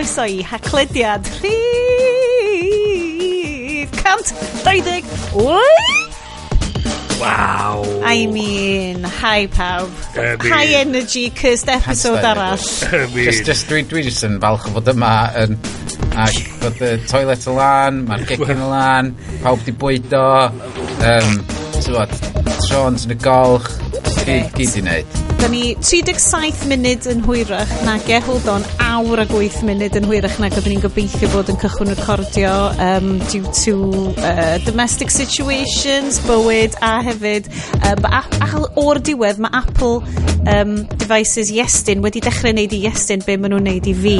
croeso i haclediad rhif cant deuddeg Wow. I mean, hi pawb. I mean, High energy cursed episode arall. I mean. Just, just, dwi, dwi just yn falch o fod yma yn... Ac bod y toilet y lan, mae'r gegin y lan, pawb di bwydo, um, tywod, trons yn y golch, gyd i wneud. Da ni 37 munud yn hwyrach na ge, hold on, awr ag 8 munud yn hwyrach na gyda ni'n gobeithio bod yn cychwyn recordio um, due to uh, domestic situations, bywyd a hefyd. Um, a, a, o'r diwedd mae Apple um, devices Iestyn wedi dechrau wneud i Iestyn be maen nhw'n wneud i fi.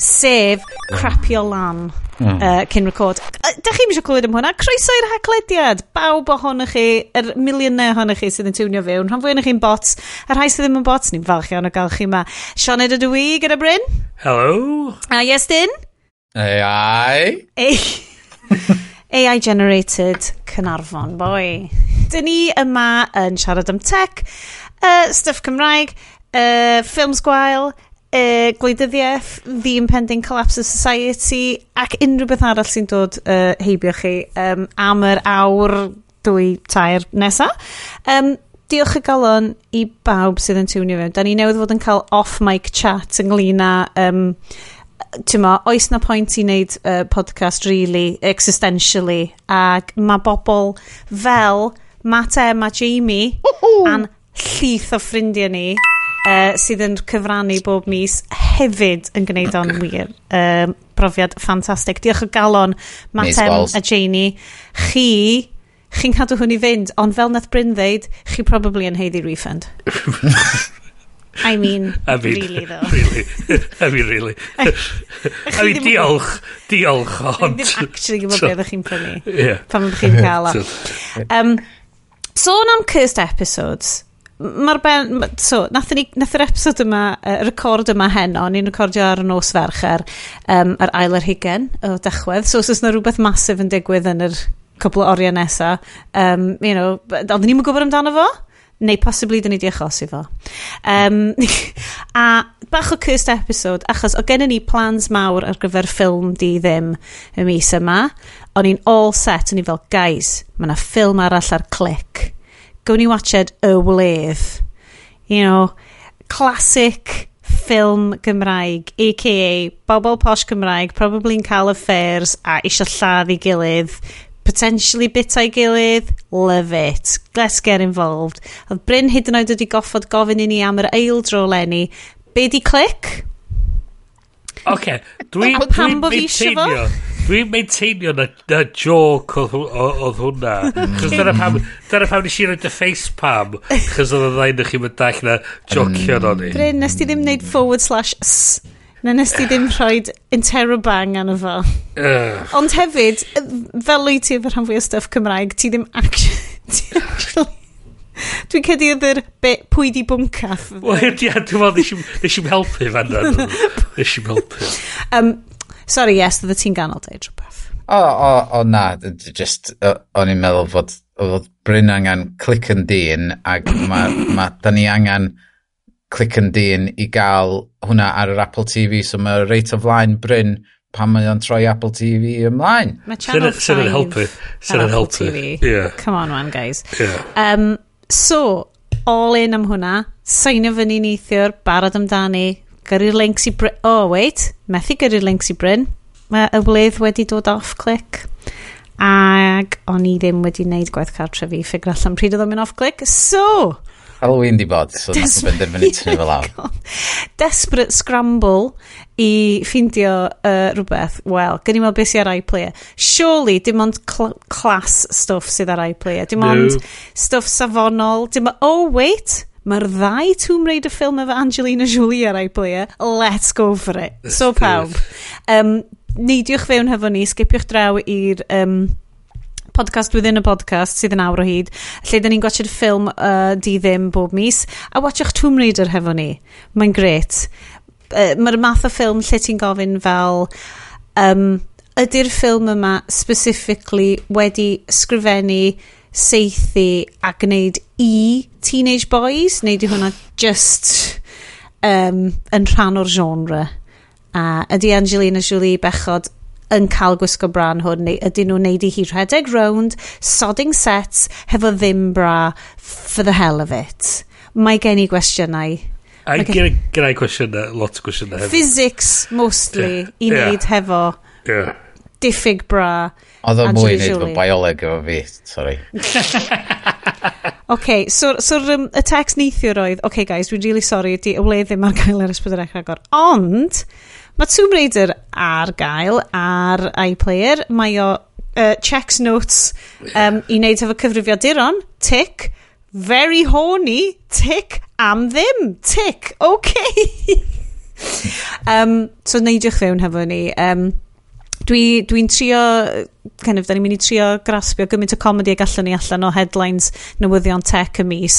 Sef crapio lan mm. uh, cyn record. Dych chi'n eisiau clywed am hwnna? Croeso i'r haglediad. Bawb ohonych chi, yr er miliynau ohonych chi sydd yn tiwnio fewn. Rhan fwy ohonych chi'n bots. A rhai sydd ddim yn bots, ni'n falch iawn o gael chi yma. Sean Ed ydw i gyda Bryn. Hello. A Iestyn. Dyn. AI. Ei. AI generated Cynarfon, boi. Dyn ni yma yn siarad am tech, uh, stuff Cymraeg, uh, ffilms gwael, uh, gwleidyddiaeth, ddim pending collapse of society, ac unrhyw beth arall sy'n dod uh, heibio chi um, am yr awr dwy tair nesa. Um, diolch y galon i bawb sydd yn tiwnio fewn. Da ni newydd fod yn cael off-mic chat ynglyn â... Um, Tyma, oes na pwynt i wneud uh, podcast really, existentially, ac mae bobl fel Matt M a Jamie a'n llith o ffrindiau ni uh, sydd yn cyfrannu bob mis hefyd yn gwneud o'n wir. Um, profiad ffantastig. Diolch o galon, Matem a Janie. Chi, chi'n cadw hwn i fynd, ond fel nath Bryn ddeud, chi probably yn heiddi refund. I mean, I mean really though. Really. I mean, really. I, I mean, diolch. Diolch, ond... Ddim actually gwybod beth ydych chi'n prynu. Yeah. Pan ydych chi'n cael o. Um, sôn am cursed episodes, mae'r ben... Ma, so, nath, ni, nath yr episod yma, y record yma heno, ni'n recordio ar y nos fercher, um, ar ail yr hugen o dechwedd. So, os oes yna rhywbeth masif yn digwydd yn yr cwbl o oriau nesa, um, you know, ond ni'n gwybod amdano fo? Neu possibly dyn ni di achosi fo. Um, a bach o cursed episode, achos o gennym ni plans mawr ar gyfer ffilm di ddim y mis yma. O'n i'n all set, o'n i fel, guys, mae yna ffilm arall ar clic Gwn i watched Y Wledd. You know, classic ffilm Gymraeg, a.k.a. bobl posh Gymraeg, probably yn cael affairs a eisiau lladd i gilydd, potentially bita'i gilydd, love it. Let's get involved. Oedd Bryn hyd yn oed wedi goffod gofyn i ni am yr eildro lenni. Be di clic? Oce, okay, dwi'n dwi, dwi, dwi, dwi, dwi, dwi, dwi, dwi, dwi, Dwi'n maintainio na, na joke oedd hw, hwnna. Mm. Chos dyna pam, dyna pam nes i roed y face pam. Chos oedd y ddain chi mynd dall na jocio mm. ni. Bryn, nes ti ddim wneud forward slash s. Na nes ti ddim rhoi interrobang anna fo. Ond hefyd, fel wyt ti efo rhan fwy o stuff Cymraeg, ti ddim actually... Dwi'n cedi oedd ydy'r pwy di bwncaff. Wel, ia, dwi'n meddwl, nes i'n helpu fan hyn. Nes i'n helpu. Um, Sorry, yes, oedd ti'n ganol deud rhywbeth. O, oh, o, oh, o oh, na, just, o'n i'n meddwl fod, fod Bryn angen click yn dyn, ac mae, ma, da ni angen click yn dyn i gael hwnna ar yr Apple TV, so mae reit o flaen Bryn pan mae o'n troi Apple TV ymlaen. Mae Channel 5 sy'n helpu. Sy'n helpu. Yeah. Come on, man, guys. Yeah. Um, so, all in am hwnna. Sain o fyny neithiwr, barod amdani gyrru'r links i Bryn. Oh, wait, methu gyrru'r links i Bryn. Mae y wledd wedi dod off click. Ag o'n i ddim wedi wneud gwaith cartre fi, ffigur allan pryd oedd o'n mynd off click. So... Halloween di bod, so nes i benderfynu tynnu fel awr. Desperate scramble i ffeindio uh, rhywbeth. Wel, gen i weld beth sydd ar iPlayer. Surely, dim ond cl class stuff sydd ar iPlayer. Dim ond no. stuff safonol. Dim ond, oh wait, Mae'r ddau Tomb Raider ffilm efo Angelina Jolie ar ei. Let's go for it. So pawb. Um, neidiwch fewn hefo ni, sgipiwch draw i'r... Um, podcast within a podcast sydd yn awr o hyd, lle da ni'n gwachod ffilm uh, di ddim bob mis, a watchwch Tomb Raider hefo ni. Mae'n gret. Uh, Mae'r math o ffilm lle ti'n gofyn fel... Um, ydy'r ffilm yma specifically wedi sgrifennu seithi a gwneud i teenage boys, neu di hwnna just um, yn rhan o'r genre? A ydy Angelina Jolie bechod yn cael gwisgo bran hwn, neu ydyn nhw'n neud i hi rhedeg rownd, sodding sets, hefo ddim bra, for the hell of it. Mae gen i gwestiynau. A gen i gwestiynau, lot o gwestiynau hefo. Physics, mostly, yeah. i wneud yeah. hefo yeah. diffyg bra. Oedd o mwy i wneud fy bioleg efo fi, sorry. OK, so, so um, y text neithiwr oedd, OK guys, dwi'n really sorry, di y wledd ddim ar gael ar ysbryd yr agor. Ond, mae Tomb Raider ar gael ar iPlayer, mae o uh, checks notes um, i wneud efo cyfrifiaduron, tick, very horny, tick, am ddim, tic, OK. um, so neidiwch fewn hefo ni. Um, Dwi'n dwi, dwi trio, kind of, da ni'n mynd i trio graspio gymaint o comedy a gallwn ni allan o headlines newyddion tech y mis.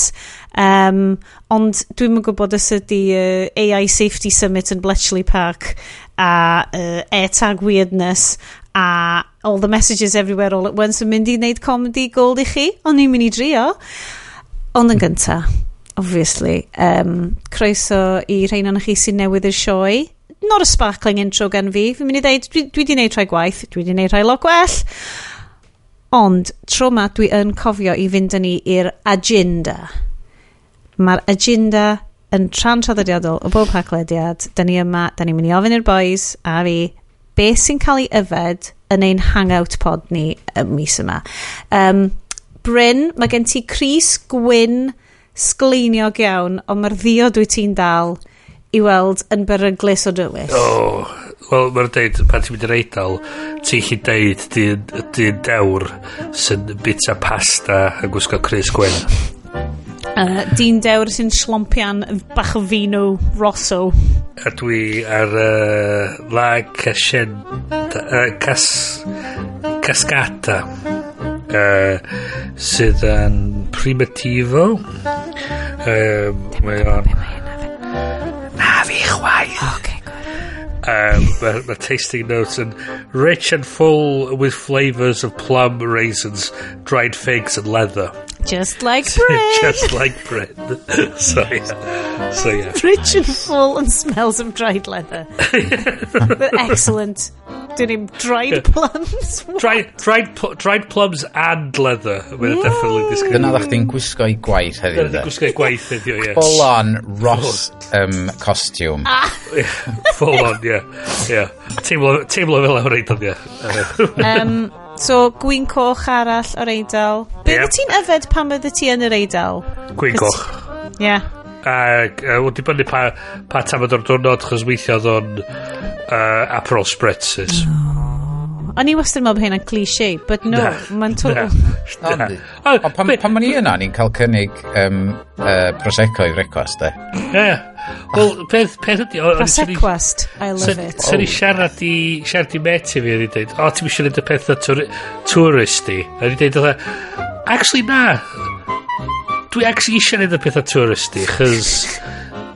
Um, ond dwi'n mynd gwybod os ydy uh, AI Safety Summit yn Bletchley Park a uh, AirTag weirdness a all the messages everywhere all at once yn mynd i wneud comedy gold i chi. ond ni'n mynd i drio. Ond yn gynta, obviously, um, croeso i rhain o'n chi sy'n newydd y sioe not a sparkling intro gen fi. Fi'n mynd i ddeud, dwi wedi gwneud rhai gwaith, dwi wedi gwneud rhai lot gwell. Ond, tro ma dwi yn cofio i fynd yn ni i'r agenda. Mae'r agenda yn tran traddodiadol o bob haglediad. Da ni yma, da ni'n mynd i ofyn i'r boys a fi, beth sy'n cael ei yfed yn ein hangout pod ni y mis yma. Um, Bryn, mae gen ti Cris Gwyn sgleiniog iawn, ond mae'r ddio dwi ti'n dal i weld yn beryglus o dywys? O, oh, wel, mae'n deud, pan ti'n mynd i'r eidl, ti'n chi deud dyn, dyn dewr sy'n bita pasta yn gwisgo Chris Gwyn. Uh, dyn dewr sy'n slompian bach o fino rosso. A dwi ar uh, la casien, uh, cas, cascata uh, sydd yn primitivo. Uh, mae o'n... Fi chwaith. Okay, good. Um, Mae tasting notes yn rich and full with flavours of plum, raisins, dried figs and leather. Just like bread. Just like bread. so yeah. So yeah. Rich and full and smells of dried leather. Excellent. Dyn ni'n dried plums. dried, dried, pl dried plums and leather. Dyna ddech chi'n gwisgo i gwaith heddiw. Dyna ddech gwisgo i gwaith heddiw, ie. Full on Ross um, costume. Ah. Full on, ie. Yeah. Yeah. Teimlo fel awr eithaf, ie. Um, So, gwyn coch arall o'r eidl. Be yep. ti'n yfed pan bydde ti yn yr eidl? Gwyn coch. Ie. Yeah. Ac uh, wedi bynnu pa, pa tam oedd o'r diwrnod, chos weithio oedd o'n uh, Aperol Spritzes. O'n i wastad yn meddwl bod hyn yn cliché, but no, mae'n twl... Ond pan ma'n i yna, ni'n cael cynnig um, uh, Prosecco i frecwast, de. Ie. Yeah. Wel, peth, peth ydi... Prosequest, I love it. Sa'n i siarad i, siarad i meti fi, o'n i dweud, o, ti'n mysio neud y peth o tourist i? O'n i dweud, e, actually na, dwi actually eisiau neud y peth o i, chys...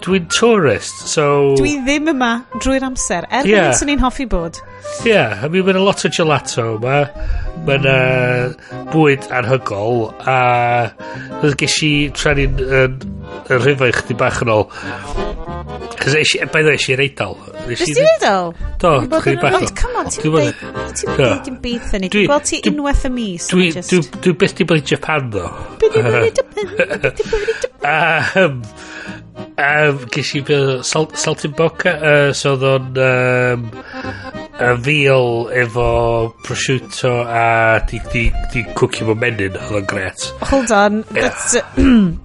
Dwi'n tourist, so... Dwi ddim yma drwy'r amser, er yeah. sy'n ni'n hoffi bod. Ie, yeah, I mean, mae'n lot o gelato yma. Mae'n uh, bwyd anhygol, a uh, ges i tra ni'n uh, rhyfau chdi bach yn ôl. Cos eisi, By the way, i'r reidal. Nes ti reidal? Do, chdi bach yn ôl. Come on, ti'n dweud ti'n dweud yn byth yn ni. Dwi'n gweld ti unwaith y mis. Dwi'n beth di bod i Japan, ddo. Beth di bod i Japan? Beth di bod i Japan? um, ges i fel sal, salted uh, so oedd o'n um, a fil efo prosciutto a di, di, di cwcio mo menyn, oedd o'n gret. Hold on, uh, that's a,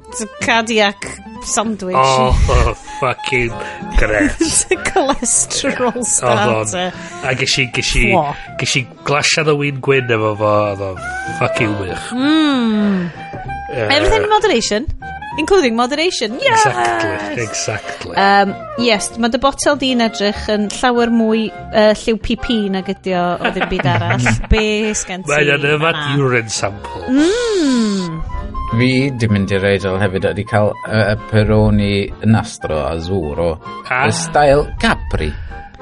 it's a cardiac sandwich. Oh, oh fucking gret. it's a cholesterol starter. Oedd on, a ges i, ges i, ges i glasiad o wyn gwyn efo fo, oedd o'n fucking wych. Mm. Uh, Everything in moderation including moderation. Yes! Exactly, exactly. Um, yes, mae dy botel di'n edrych yn llawer mwy uh, lliw PP nag ydi o o ddim byd arall. Be sgen ti? Mae'n yfad urine sample. Mm. Fi di mynd i'r reidol hefyd wedi cael uh, peroni nastro a zŵr o a? Ah. style Capri.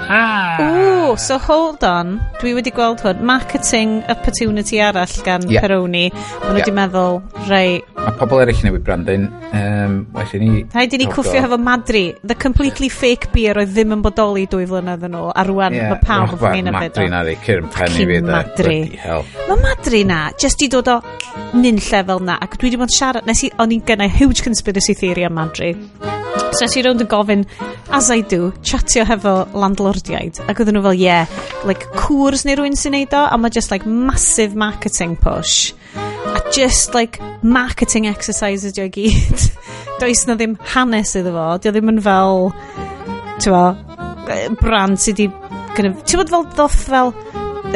Ah. Ooh, so hold on. Dwi wedi gweld hwn. Marketing opportunity arall gan yeah. Peroni. Maen nhw wedi meddwl, rei... Mae pobl eraill newid brandyn. Um, well, ni... Rhaid i ni cwffio hefo Madri. The completely fake beer oedd ddim yn bodoli dwy flynedd yn ôl. A rwan, yeah. mae pawb yn fwy'n ymwneud. Madri na, cyrn penni fi. Madri. Mae Madri na, just i dod o nyn llefel na. Ac dwi wedi bod yn siarad, nes i, o'n i'n gynnau huge conspiracy theory am Madri. So nes i rownd yn gofyn, as I do, chatio hefo landlord landlordiaid ac oedden nhw fel yeah, like cwrs neu rwy'n sy'n neud o a mae just like massive marketing push a just like marketing exercises ydi i gyd does na ddim hanes iddo fo dio ddim yn fel ti'n fo brand sydd wedi ti'n fod fel ddoth fel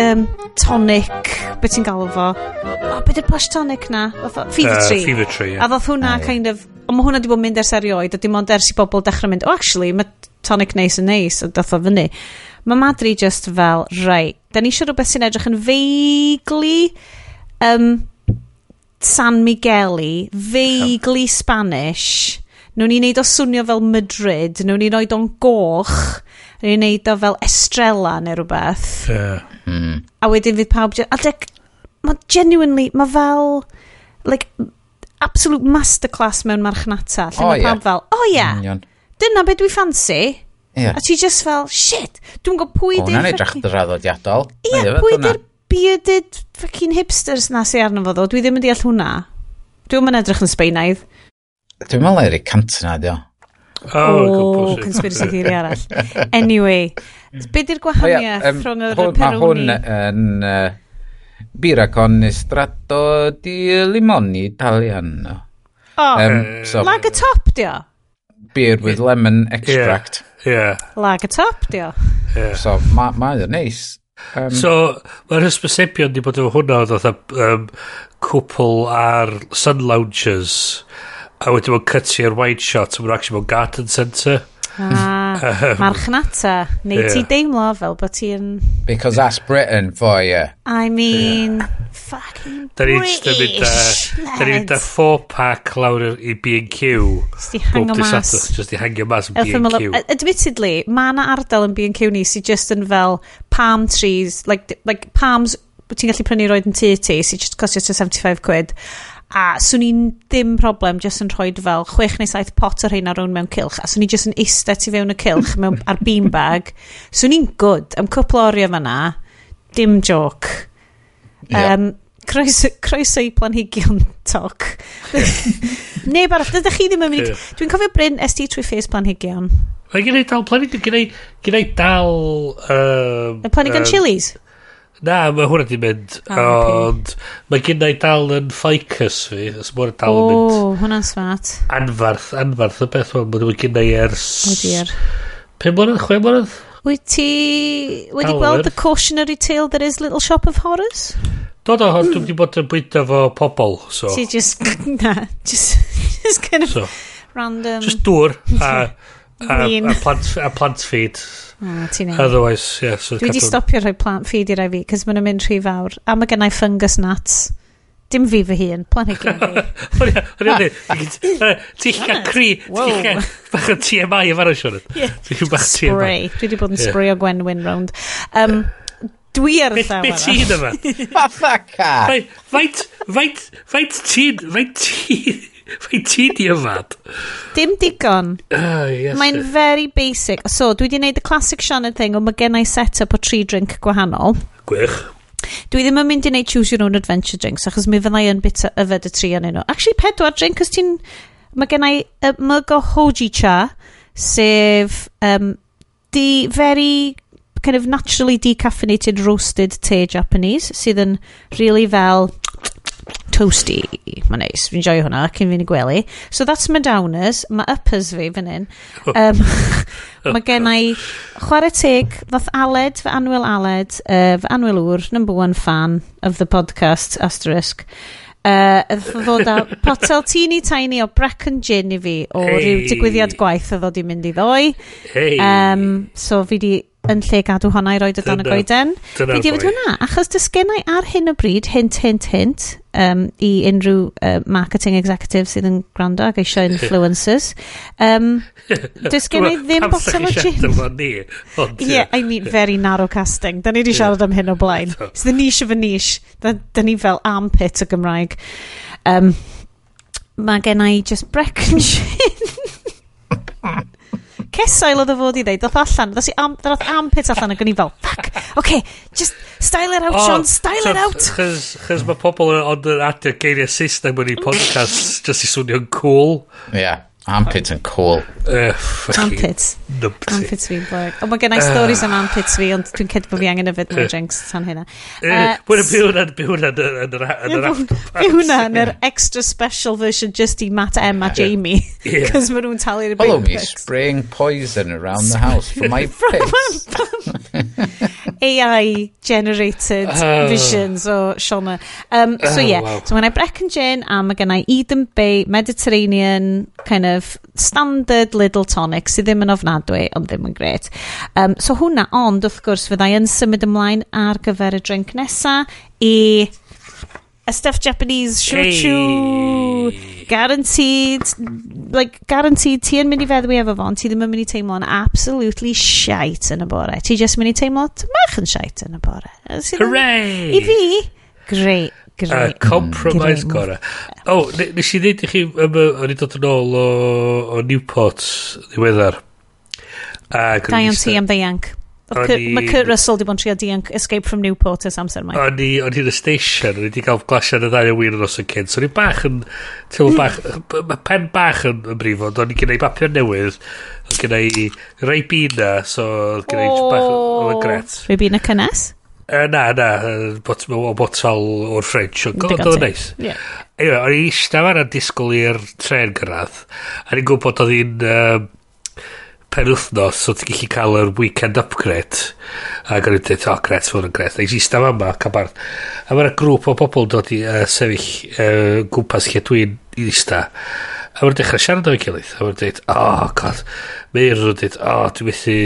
um, tonic, beth ti'n galw fo? O, beth yw'r posh tonic na? Fever uh, tree. Fever tree, yeah. A ddoth hwnna uh, kind of, ond mae hwnna wedi bod yn mynd ers erioed, a dim ond ers i bobl dechrau mynd, oh actually, mae tonic neis yn neis a dath o fyny. Mae Madri just fel, rai, da ni eisiau rhywbeth sy'n edrych yn feigli um, San Migueli, feigli. Spanish. Nw'n ni wneud o swnio fel Madrid, nw'n ni roed o'n goch, nw'n ni wneud o fel Estrella neu rhywbeth. Yeah. Mm. A wedyn fydd pawb... A dec, mae genuinely, mae fel, like, absolute masterclass mewn marchnata. Lle oh, mae pawb fel, o oh, yeah. Mm, dyna beth dwi ffansi. Yeah. A ti just fel, shit, dwi'n gwybod pwy di'r... hwnna'n edrych yn draddodiadol. Ie, yeah, pwy di'r bearded fucking hipsters na sy'n arno fo ddo. Dwi ddim yn deall hwnna. Dwi'n mynd edrych yn Sbeinaidd. Dwi'n mynd Larry Cantona, di o. Oh, oh conspiracy theory arall. Anyway, be di'r gwahaniaeth oh, yeah, um, rhwng yr Peroni? Mae hwn yn... Uh, Bira con estrato di limoni italiano. Oh, um, so, lag y top, dio? beer with lemon extract. Yeah. yeah. Lag y top, dio. Yeah. So, mae ma o'n neis. Um, so, mae'r hysbysebion di bod efo hwnna, oedd oedd um, cwpl ar sun loungers, a wedi bod cutio'r wide shot, a mae'n actually mewn garden centre. A marchnata, neu yeah. ti deimlo fel bod ti'n... Because that's Britain for you. I mean, yeah. fucking da British. Da ni'n da four pack lawr i B&Q. Just i hangio mas. Just i hangio mas yn B&Q. Admittedly, mae yna ardal yn B&Q ni sydd just yn fel palm trees, like, like palms ti'n gallu prynu roed yn tu ti, sy'n just costio 75 quid a swn i'n ddim problem jyst yn rhoi fel 6 neu 7 pot o'r hyn ar mewn cilch a swn i jyst yn eistedd tu fewn y cilch mewn, ar beanbag swn i'n good. Am cwpl o oriau fanna dim joc. Yeah. um, croeso, croeso i planhigion toc. Neu barach dydych chi ddim yn mynd yeah. dwi'n cofio Bryn ST trwy ffes planhigion. Mae gen i dal planhigion gen i dal um, planhigion um, chilies? Na, mae hwnna di mynd, ah, ond mae gen i dal yn ficus fi, os mae hwnna dal yn mynd. O, hwnna'n smart. Anfarth, anfarth y beth hwn, mae gen i ers... O diar. Er. Pum mlynedd, chwe mlynedd? Wyt ti wedi gweld the cautionary tale that is Little Shop of Horrors? Do, do, ond dwi'n bod yn bwyta fo pobl, so... Ti just, na, just, just kind of so, random... Just dŵr, a... A, a, plant, a plant feed. Oh, Otherwise, yeah. So Dwi wedi stopio rhoi plant feed i rai fi, cos maen nhw'n mynd rhy fawr. A mae gennau fungus nuts. Dim fi fy hun, planhigion fi. Ti'n llca cri, ti'n llca bach o TMI yma'n siarad. Ti'n bach TMI. Spray, Dwi wedi bod yn spray o Gwenwyn round. Um, dwi ar y llaw Be Beth ti'n yma? Fatha ca. Faint, faint, faint ti'n, faint ti'n, Fai ti di yfad? Dim digon. Oh, yes. Mae'n very basic. So, dwi wedi gwneud y classic Shannon thing, ond mae gennau i set-up o tri drink gwahanol. Gwych. Dwi ddim yn mynd i wneud choose your own adventure drinks, achos mi fyddai yn bit yfed y tri yn nhw. Actually, pedwar drink, cos ti'n... Mae gennau i uh, mug o hoji cha, sef um, di very kind of naturally decaffeinated roasted tea Japanese, sydd yn really fel toasty. Mae'n neis. Fi'n joio hwnna cyn fi'n i gwely. So that's my downers. Mae uppers fi fan hyn. Oh. Um, mae oh, gen i chwarae teg, ddoth Aled, fy Anwyl Aled, uh, fy Anwyl ŵr, number one fan of the podcast, asterisk. Uh, ddod â potel teeny tiny o bracken gin i fi o hey. ryw digwyddiad gwaith a ddod i mynd i ddoi. Hey. Um, so fi di yn lle gadw honna i roed o dan y goeden. Fi di dweud hwnna, achos dysgennau ar hyn o bryd, hint, hint, hint, um, i unrhyw uh, marketing executive sydd yn gwrando ac eisiau influencers. Um, dys gennau ddim bottle o gin. Yeah, I mean, very narrow casting. Da ni wedi siarad am hyn o blaen. It's the niche of a niche. Da, da ni fel armpit o Gymraeg. Um, mae gen i just brecon gin. Cesail oedd o fod i ddeud, ddoth allan, ddoth am, ddoth am pit allan ac o'n i fel, fuck, okay, just style it out, oh, Sean, style it out. Chys, chys mae pobl yn adio geiriau Saesneg mewn i podcast, just i swnio'n cool. Yeah. Armpits yn cool. Uh, armpits. Numpty. Armpits fi'n blurg. O, mae gen i uh, stories am armpits fi, ond dwi'n cedi bod fi angen yfed mewn drinks tan hynna. Wel, byw hwnna'n byw hwnna'n yn yr afterparts. Byw hwnna'n yr extra special version just i Matt M a Jamie. Cos maen nhw'n talu'r big Follow me spraying poison around the house for my pits. AI-generated uh, visions o Shona. Um, so, ah, yeah. Wow. So, mae i Brecon Gin a mae gen i Eden Bay, Mediterranean, kind of of standard little tonic sydd ddim yn ofnadwy, ond ddim yn gret. Um, so hwnna, ond wrth gwrs, fyddai yn symud ymlaen ar gyfer y drink nesa i a stuff Japanese shochu hey. guaranteed like guaranteed ti yn mynd i feddwi efo fo ti ddim yn mynd i teimlo'n absolutely shite yn y bore. Ti just mynd i teimlo mach yn shite yn y bore. Hooray! I fi great Gyda ni. Compromise gora. O, oh, nes i ddweud i chi, o'n i dod yn ôl o, o Newport ddiweddar. Da iawn ti am ddeianc. Mae Kurt Russell di bod yn trio dianc Escape from Newport ys amser mai. O'n i yn y station, o'n i wedi cael glasiad y ddau o wir yn os yn cynt. So o'n i bach yn, teimlo mm. bach, mae pen bach yn yn brifod. O'n i gynnau bapio newydd, o'n gynnau rei Bina, so o'n gynnau bach yn gret. Rei Bina cynnes? Uh, na, na, bot, o botel o'r French. Oedd o'n neis. Anyway, o'n i eistedd fan a disgwyl i'r tren gyrraedd. A ni'n gwybod oedd hi'n um, pen wythnos, so ti'n gallu cael yr weekend upgrade. A gan i'n dweud, o, gret, fod yn gret. eis i eistedd yma, cabarth. A mae'na grŵp o bobl dod i uh, sefyll uh, gwmpas lle dwi'n eistedd. A mae'n dechrau siarad o'i gilydd. A mae'n dweud, oh, god. Meir yn dweud, oh, dwi'n methu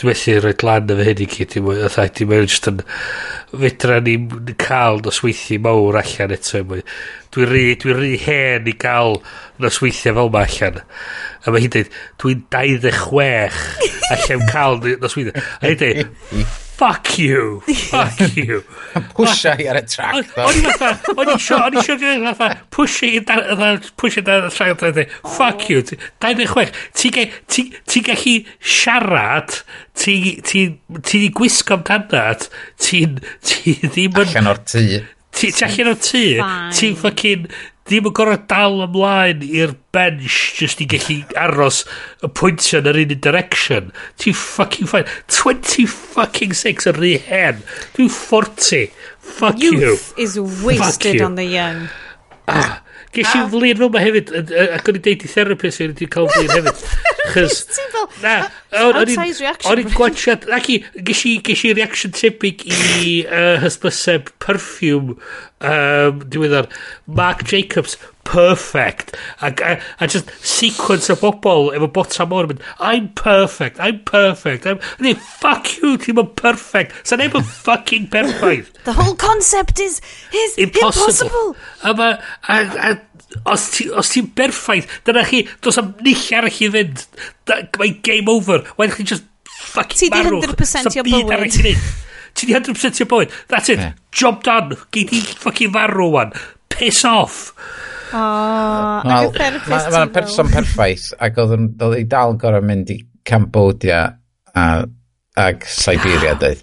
Dwi'n methu rhoi glan efo hyn i gyd. Dwi'n meddwl just yn... Fedra ni cael nosweithi mawr allan eto i mwy. Dwi'n rhy, dwi rhy hen i gael nosweithiau fel ma allan. A mae hi'n dweud, dwi'n 26 allan cael nosweithiau. A hi'n dweud, fuck you, fuck you. Pwysio hi ar y trac. O'n i fatha, o'n i sio, o'n i sio gyda fatha, pwysio i dan, pwysio ar y trac, dweud, fuck you, 26, ti'n gallu siarad, ti'n ti gwisgo amdanat, ti'n ddim yn... Allan o'r tŷ. Ti allan o'r tŷ, ti'n ffocin, ddim yn gorau dal ymlaen i'r bench just i gallu aros y pwyntio yn yr un direction. Ti fucking fine. 20 fucking 6 yn rhy hen. Dwi'n 40. Fuck Youth you. Youth is wasted you. on the young. Ah, Ges i flin fel ma hefyd, ac o'n i deud i therapist fi, wedi cael flin hefyd. Chys, na, Outsize reaction. O'n i'n gwachad, ac i, gysi, i reaction tebyg i uh, hysbyseb perfume um, diweddar. Mark Jacobs, perfect. A, a, a just sequence o bobl efo bota mor mynd, I'm perfect, I'm perfect. I'm, ni, fuck you, ti'n mynd perfect. Sa'n neb yn fucking perfect. The whole concept is, is impossible. impossible. A, a, a, a os ti, os ti'n berffaith, dyna chi, dos am nill arall i fynd. Mae game over. Wain chi just fucking marw. Ti di 100% o bywyd. Ti di 100% o bywyd. That's it. Yeah. Job done. Gei di fucking farw wan. Piss off. Oh, well, Mae'n person perffaith ac oedd ei dal gorau mynd i Cambodia a, ag Siberia dweud.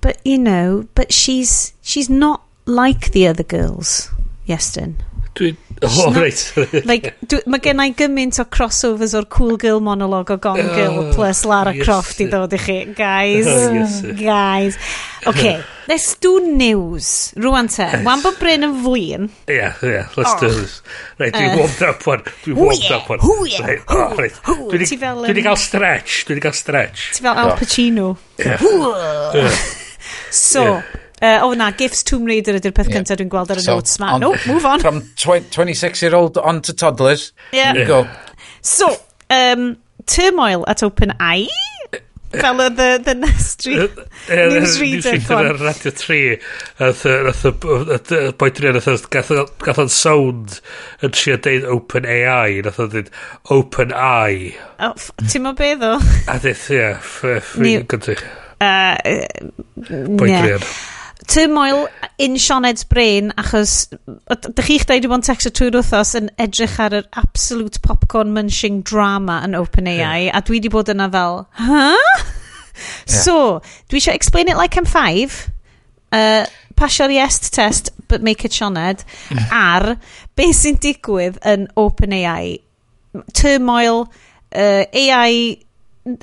But you know, but she's she's not like the other girls, Yestin. Dwi'n Oh, right. like, mae gen i gymaint o crossovers o'r Cool Girl monolog o Gone oh, Girl plus Lara yes. Croft i eh. ddod i chi. Guys, oh, yes. Eh. guys. OK, let's do news. Rwan te, yes. wan bod Bryn yn flin. Yeah, yeah, let's oh. do this. Right, dwi'n uh, warmed up one. Dwi'n warmed up one. Hwyr, right, oh, right. hwyr, hwyr. Dwi wedi cael stretch, dwi wedi cael stretch. Ti fel Al oh. Pacino. Yeah. so, yeah. Uh, o oh, na, Gifts Tomb Raider ydy'r peth yeah. cyntaf dwi'n gweld ar y so, notes ma. No, move on. From 26-year-old on to toddlers. Yeah. yeah. Go. So, um, turmoil at OpenAI? Fel y the, the street, newsreader. Newsreader ar Radio 3, nath y boi drin, gath o'n sound yn trio deud open AI, nath o'n dweud open eye. Ti'n mo beth o? A dweud, ie, ffyn gyntaf. Boi drin. Tim Moel in Sioned's brain, achos dych chi'ch dweud bod yn texto trwy'r wythnos yn edrych ar yr absolute popcorn munching drama yn OpenAI, yeah. a dwi wedi bod yna fel, huh? Yeah. So, dwi eisiau explain it like I'm five, uh, pasio'r yes test, but make it Sioned, ar beth sy'n digwydd yn OpenAI. Turmoil, uh, AI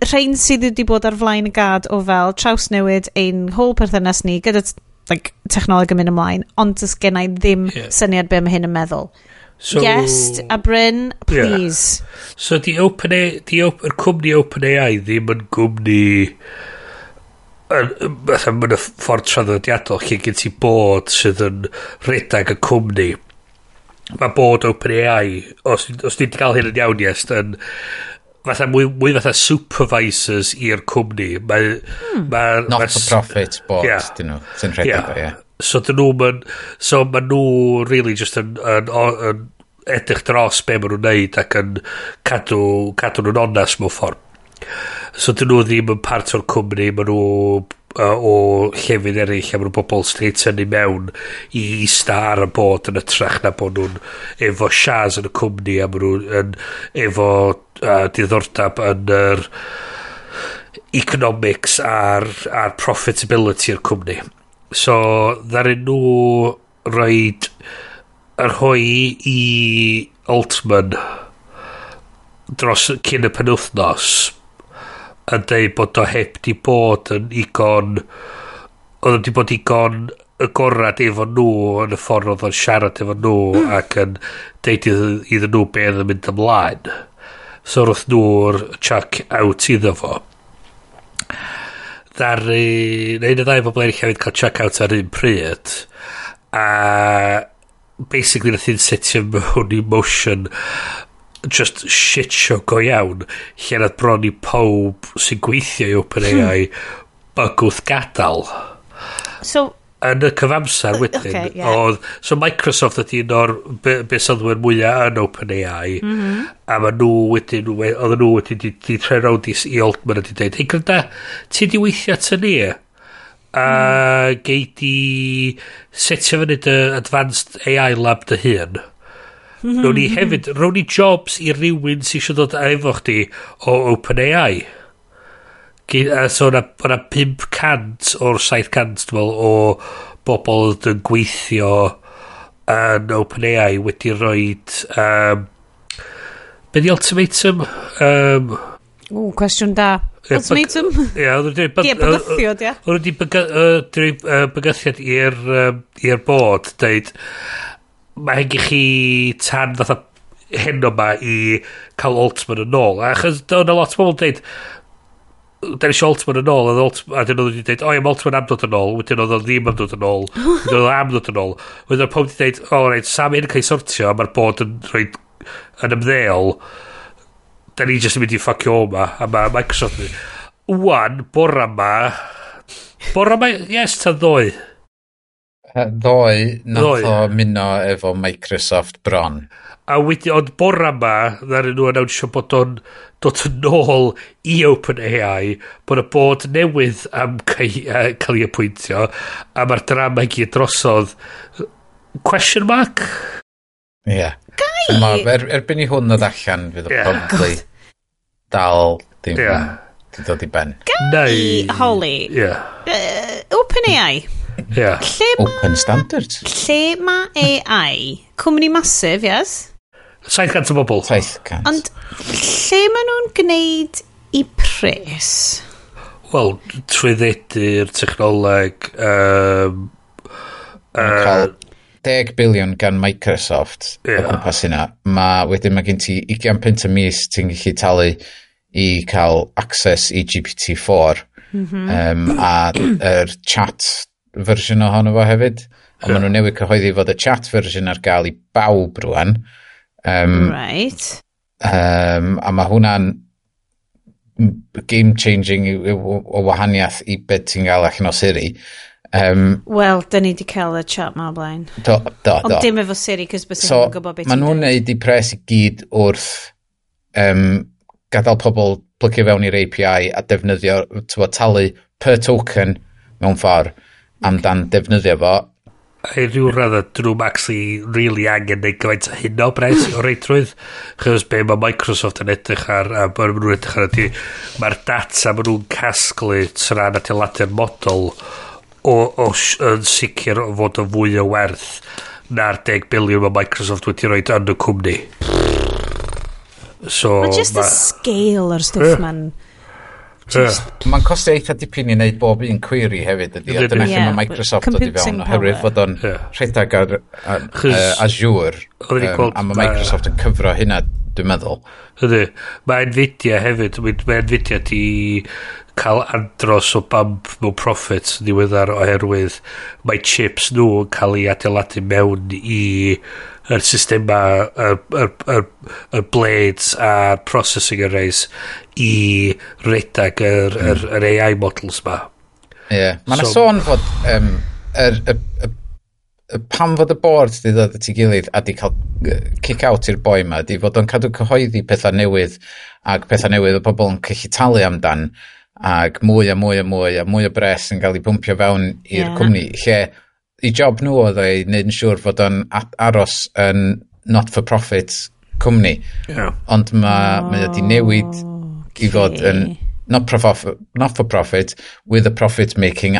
rhain sydd wedi bod ar flaen y gad o fel trawsnewid ein holl perthynas ni gyda like, technoleg yn mynd ymlaen, ond ys gen i ddim yeah. syniad be mae hyn yn meddwl. So, Guest a Bryn, please. Yeah. So di open AI, di op, yr cwmni OpenAI ddim yn gwmni fatha mae'n y ffordd traddodiadol lle gen ti bod sydd yn redag y cwmni. Mae bod OpenAI, os, os ni wedi cael hyn yn iawn, yes, yn fatha mwy, mwy fatha supervisors i'r cwmni. Mae... Hmm. Ma, Not for profit board, yeah. dyn nhw. Sy'n rhedeg yeah. Efo, yeah. So dyn nhw, man, so ma nhw really just yn, yn, yn, yn edrych dros be maen nhw'n neud ac yn cadw, cadw nhw'n onas mewn ffordd. So dyn nhw ddim yn part o'r cwmni, maen nhw uh, o llefydd eraill a maen nhw bobl straight tynnu mewn i ista ar y bod yn ytrach na bod nhw'n efo sias yn y cwmni a maen nhw'n yn, efo uh, diddordab yn yr economics a'r, ar profitability o'r cwmni. So ddaren nhw roed yr hoi i Altman dros cyn y penwthnos yn deud bod o heb di bod yn igon oedd o di bod igon agorad efo nhw yn y ffordd oedd o'n siarad efo nhw mm. ac yn deud iddyn nhw be oedd yn mynd ymlaen so roedd nhw'r chuck out iddo fo ddaru neu un o ddau bobl eraill hefyd cael chuck out ar un pryd a basically nath i'n setio mewn i motion just shit show go iawn lle nad bron i pob sy'n gweithio i OpenAI hmm. bygwth gadael so yn y cyfamser wedyn okay, yeah. oedd so Microsoft ydy un o'r besoddwyr mwyaf yn OpenAI mm -hmm. a ma nhw wedyn oedd nhw wedyn di, di tre round i, i Altman ydy dweud hei gryda ti di weithio at ni a mm. gei di setio fyny dy advanced AI lab dy hun Mhm. Rwy'n ni hefyd, rwy'n ni jobs i rywun sy'n siarad dod efo chdi o OpenAI. A so yna 500 o'r 700 dwi'n o bobl yn gweithio yn OpenAI wedi rhoi um, be di ultimatum um, o cwestiwn da ultimatum Ie, oedd ia bygythiad ie. oedd wedi bygythiad i'r i'r bod deud mae gen chi tan fatha heno ma i cael Altman yn ôl. Achos dyna lot o bobl dweud, da ni eisiau Altman yn ôl, a dyn nhw wedi dweud, o ie, mae Altman am dod yn ôl, wedyn oedd o ddim am dod yn ôl, wedyn oedd am dod yn ôl. Wedyn oedd pob wedi dweud, o reit, Sam hyn cael sortio, mae'r bod yn rhoi yn ymddeol, da ni jyst yn mynd i ffacio o ma, a mae Microsoft yn... Wan, bora ma, bora ma, yes, ta ddoe ddoe nath o muno efo Microsoft bron. A wedi, ond bora ma, ddaren nhw annawnsio bod o'n dod yn ôl i OpenAI, bod y bod newydd am cael ei apwyntio, a mae'r drama i gyd drosodd. Question mark? Ie. Yeah. Gai! Ma, er, erbyn i hwn ddod allan, fydd yeah. o probably dal ddim yeah. dod i ben. Gai, Neu... Holly. Yeah. Uh, OpenAI. Yeah. Lle ma, Open standards. Lle mae AI, cwmni masif, yes? 700 o bobl. 700. Ond lle maen nhw'n gwneud i pres? Wel, trwyddedu'r technoleg... Um, uh, 10 biliwn gan Microsoft yeah. o gwmpas hynna. Ma, wedyn mae gen ti 20 pint y mis ti'n gallu talu i cael access i GPT-4 mm -hmm. um, a yr er chat fersiwn ohono fo hefyd. Ond yeah. maen nhw newid cyhoeddi fod y chat fersiwn ar gael i bawb rwan. Um, right. Um, a mae hwnna'n game changing o wahaniaeth i beth ti'n gael allan o Siri. Um, Wel, dyn ni wedi cael y chat ma blaen. Do, do, Ond do. dim efo Siri, cys bys so, yn gwybod beth Maen nhw'n neud i pres i gyd wrth um, gadael pobl plygio fewn i'r API a defnyddio, tywa, talu per token mewn ffordd amdan defnyddio fo. I ryw radda, dyn nhw'n actually really angen neu gyfaint o hyn o bres o reitrwydd. Chos be mae Microsoft yn edrych ar, a mae nhw'n edrych ar ydy, mae'r data mae nhw'n casglu tra'n adeiladu'r model o, o, yn sicr fod o fwy o werth na'r 10 biliwn mae Microsoft wedi rhoi yn y cwmni. So, Mae just ma... the scale o'r stwff yeah. ma'n Yeah. Mae'n costio eitha dipyn i wneud bob un query hefyd ydy. A dyna lle yeah, mae Microsoft dod i fewn oherwydd fod o'n yeah. rhedeg ar, ar uh, Azure. Um, a mae Microsoft yn cyfro hynna, dwi'n meddwl. Ydy. Mae Nvidia hefyd, mae Nvidia di cael andros o bump mewn profits ddiweddar oherwydd mae chips nhw yn cael ei adeiladu mewn i yr systema yr, y yr, yr blades a'r processing arrays i redag yr, mm. yr, yr AI models ma. Ie. Yeah. Mae'n so, sôn fod um, yr, y, y, y, pan fod y board di ddod at ei gilydd a di cael kick out i'r boi ma, di fod o'n cadw cyhoeddi pethau newydd ac pethau newydd o bobl yn cyllu talu amdan ac mwy a mwy a mwy a mwy o bres yn cael ei bwmpio fewn i'r yeah. cwmni lle i job nhw oedd ei wneud yn siŵr fod o'n aros yn not-for-profit cwmni. Yeah. Ond mae oh, mae wedi newid okay. i fod yn not-for-profit not for profit with a profit-making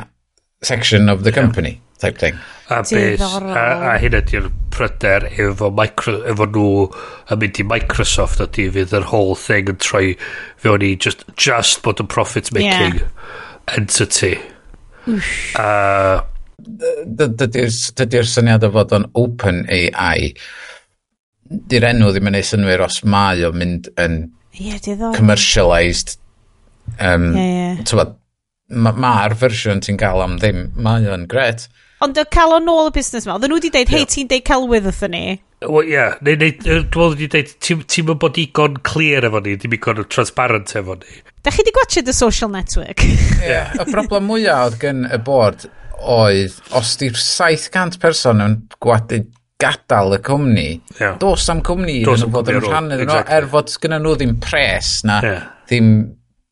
section of the company yeah. type thing. A, bes, a, a hyn ydy'r pryder efo, micro, efo nhw yn mynd i Microsoft ydy fydd yr whole thing yn troi fewn i just, just bod yn profit-making yeah. entity. Uh, dydy'r dydy syniad o fod o'n open AI di'r enw ddim yn ei synwyr os mae o'n mynd yn yeah, commercialised um, yeah, yeah. mae'r ma fersiwn ti'n cael am ddim mae o'n gret ond y cael o'n ôl y busnes ma oedden nhw wedi deud hei yeah. ti'n deud celwydd wrth ni Wel, ie. Dwi'n meddwl wedi dweud, ti'n mynd bod digon clear efo ni, dim digon transparent efo ni. Da chi wedi gwachod y social network? Ie. y broblem mwyaf oedd gen y bord oedd, os di'r 700 person yn gwadu gadael y cwmni, yeah. dos am cwmni dos yn fod yn rhan rhannu er exactly. er fod gyda nhw ddim pres na yeah. ddim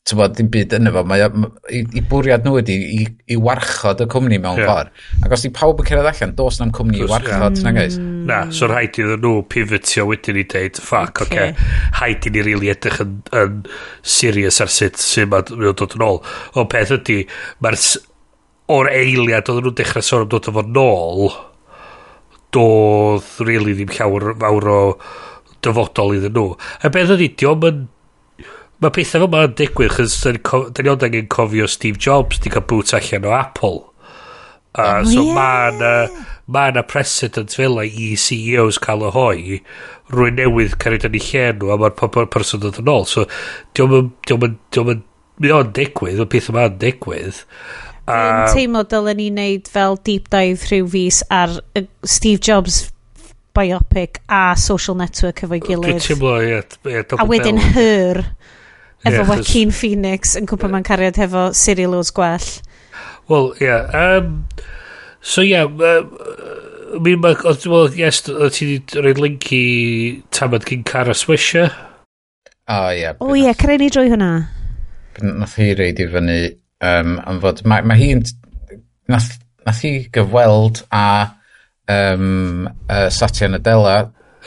tywod, ddim byd yn efo mae, i, i bwriad nhw ydy i, i warchod y cwmni mewn yeah. ffordd. Ac os di pawb yn cyrraedd allan, dos na'n cwmni i warchod, yeah. na gais. Na, so rhaid iddyn nhw pivotio wedyn i dweud, ffac, oce, okay. okay. rhaid i ni rili really edrych yn, yn serious ar sut sy'n ma'n dod yn ôl. O peth ydy, mae'r o'r eiliad oedd nhw'n dechrau sôn am dod o fod nôl doedd really ddim llawer fawr o dyfodol iddyn nhw. A beth ydy, diolch yn... Mae pethau fel ma'n digwydd, chys da ni ond angen cofio Steve Jobs di cael bwt allan o Apple. Uh, oh, so yeah. mae yna ma, na precedent fel i CEOs cael y hoi rwy'n newydd cael ei lle nhw a mae'r person dod yn ôl so diolch yn digwydd o pethau ma'n digwydd Dwi'n teimlo dylen ni wneud fel deep dive rhyw fus ar Steve Jobs biopic a social network efo'i gilydd. Dwi'n teimlo, ie. Yeah, a wedyn her efo yeah, Joaquin Phoenix yn cwpa ma'n cariad hefo Cyril Lewis gwell. Wel, ie. Yeah, um, so, ie. Yeah, um, Mi'n ma, oedd ti'n meddwl, yes, ti wedi rhoi link i tamad gyn Cara swisher? O, ie. O, ie, creu ni drwy hwnna. Nath hi reid i fyny Um, am fod, mae, mae hi'n... Nath, nath hi gyfweld a um, uh, Satya Nadella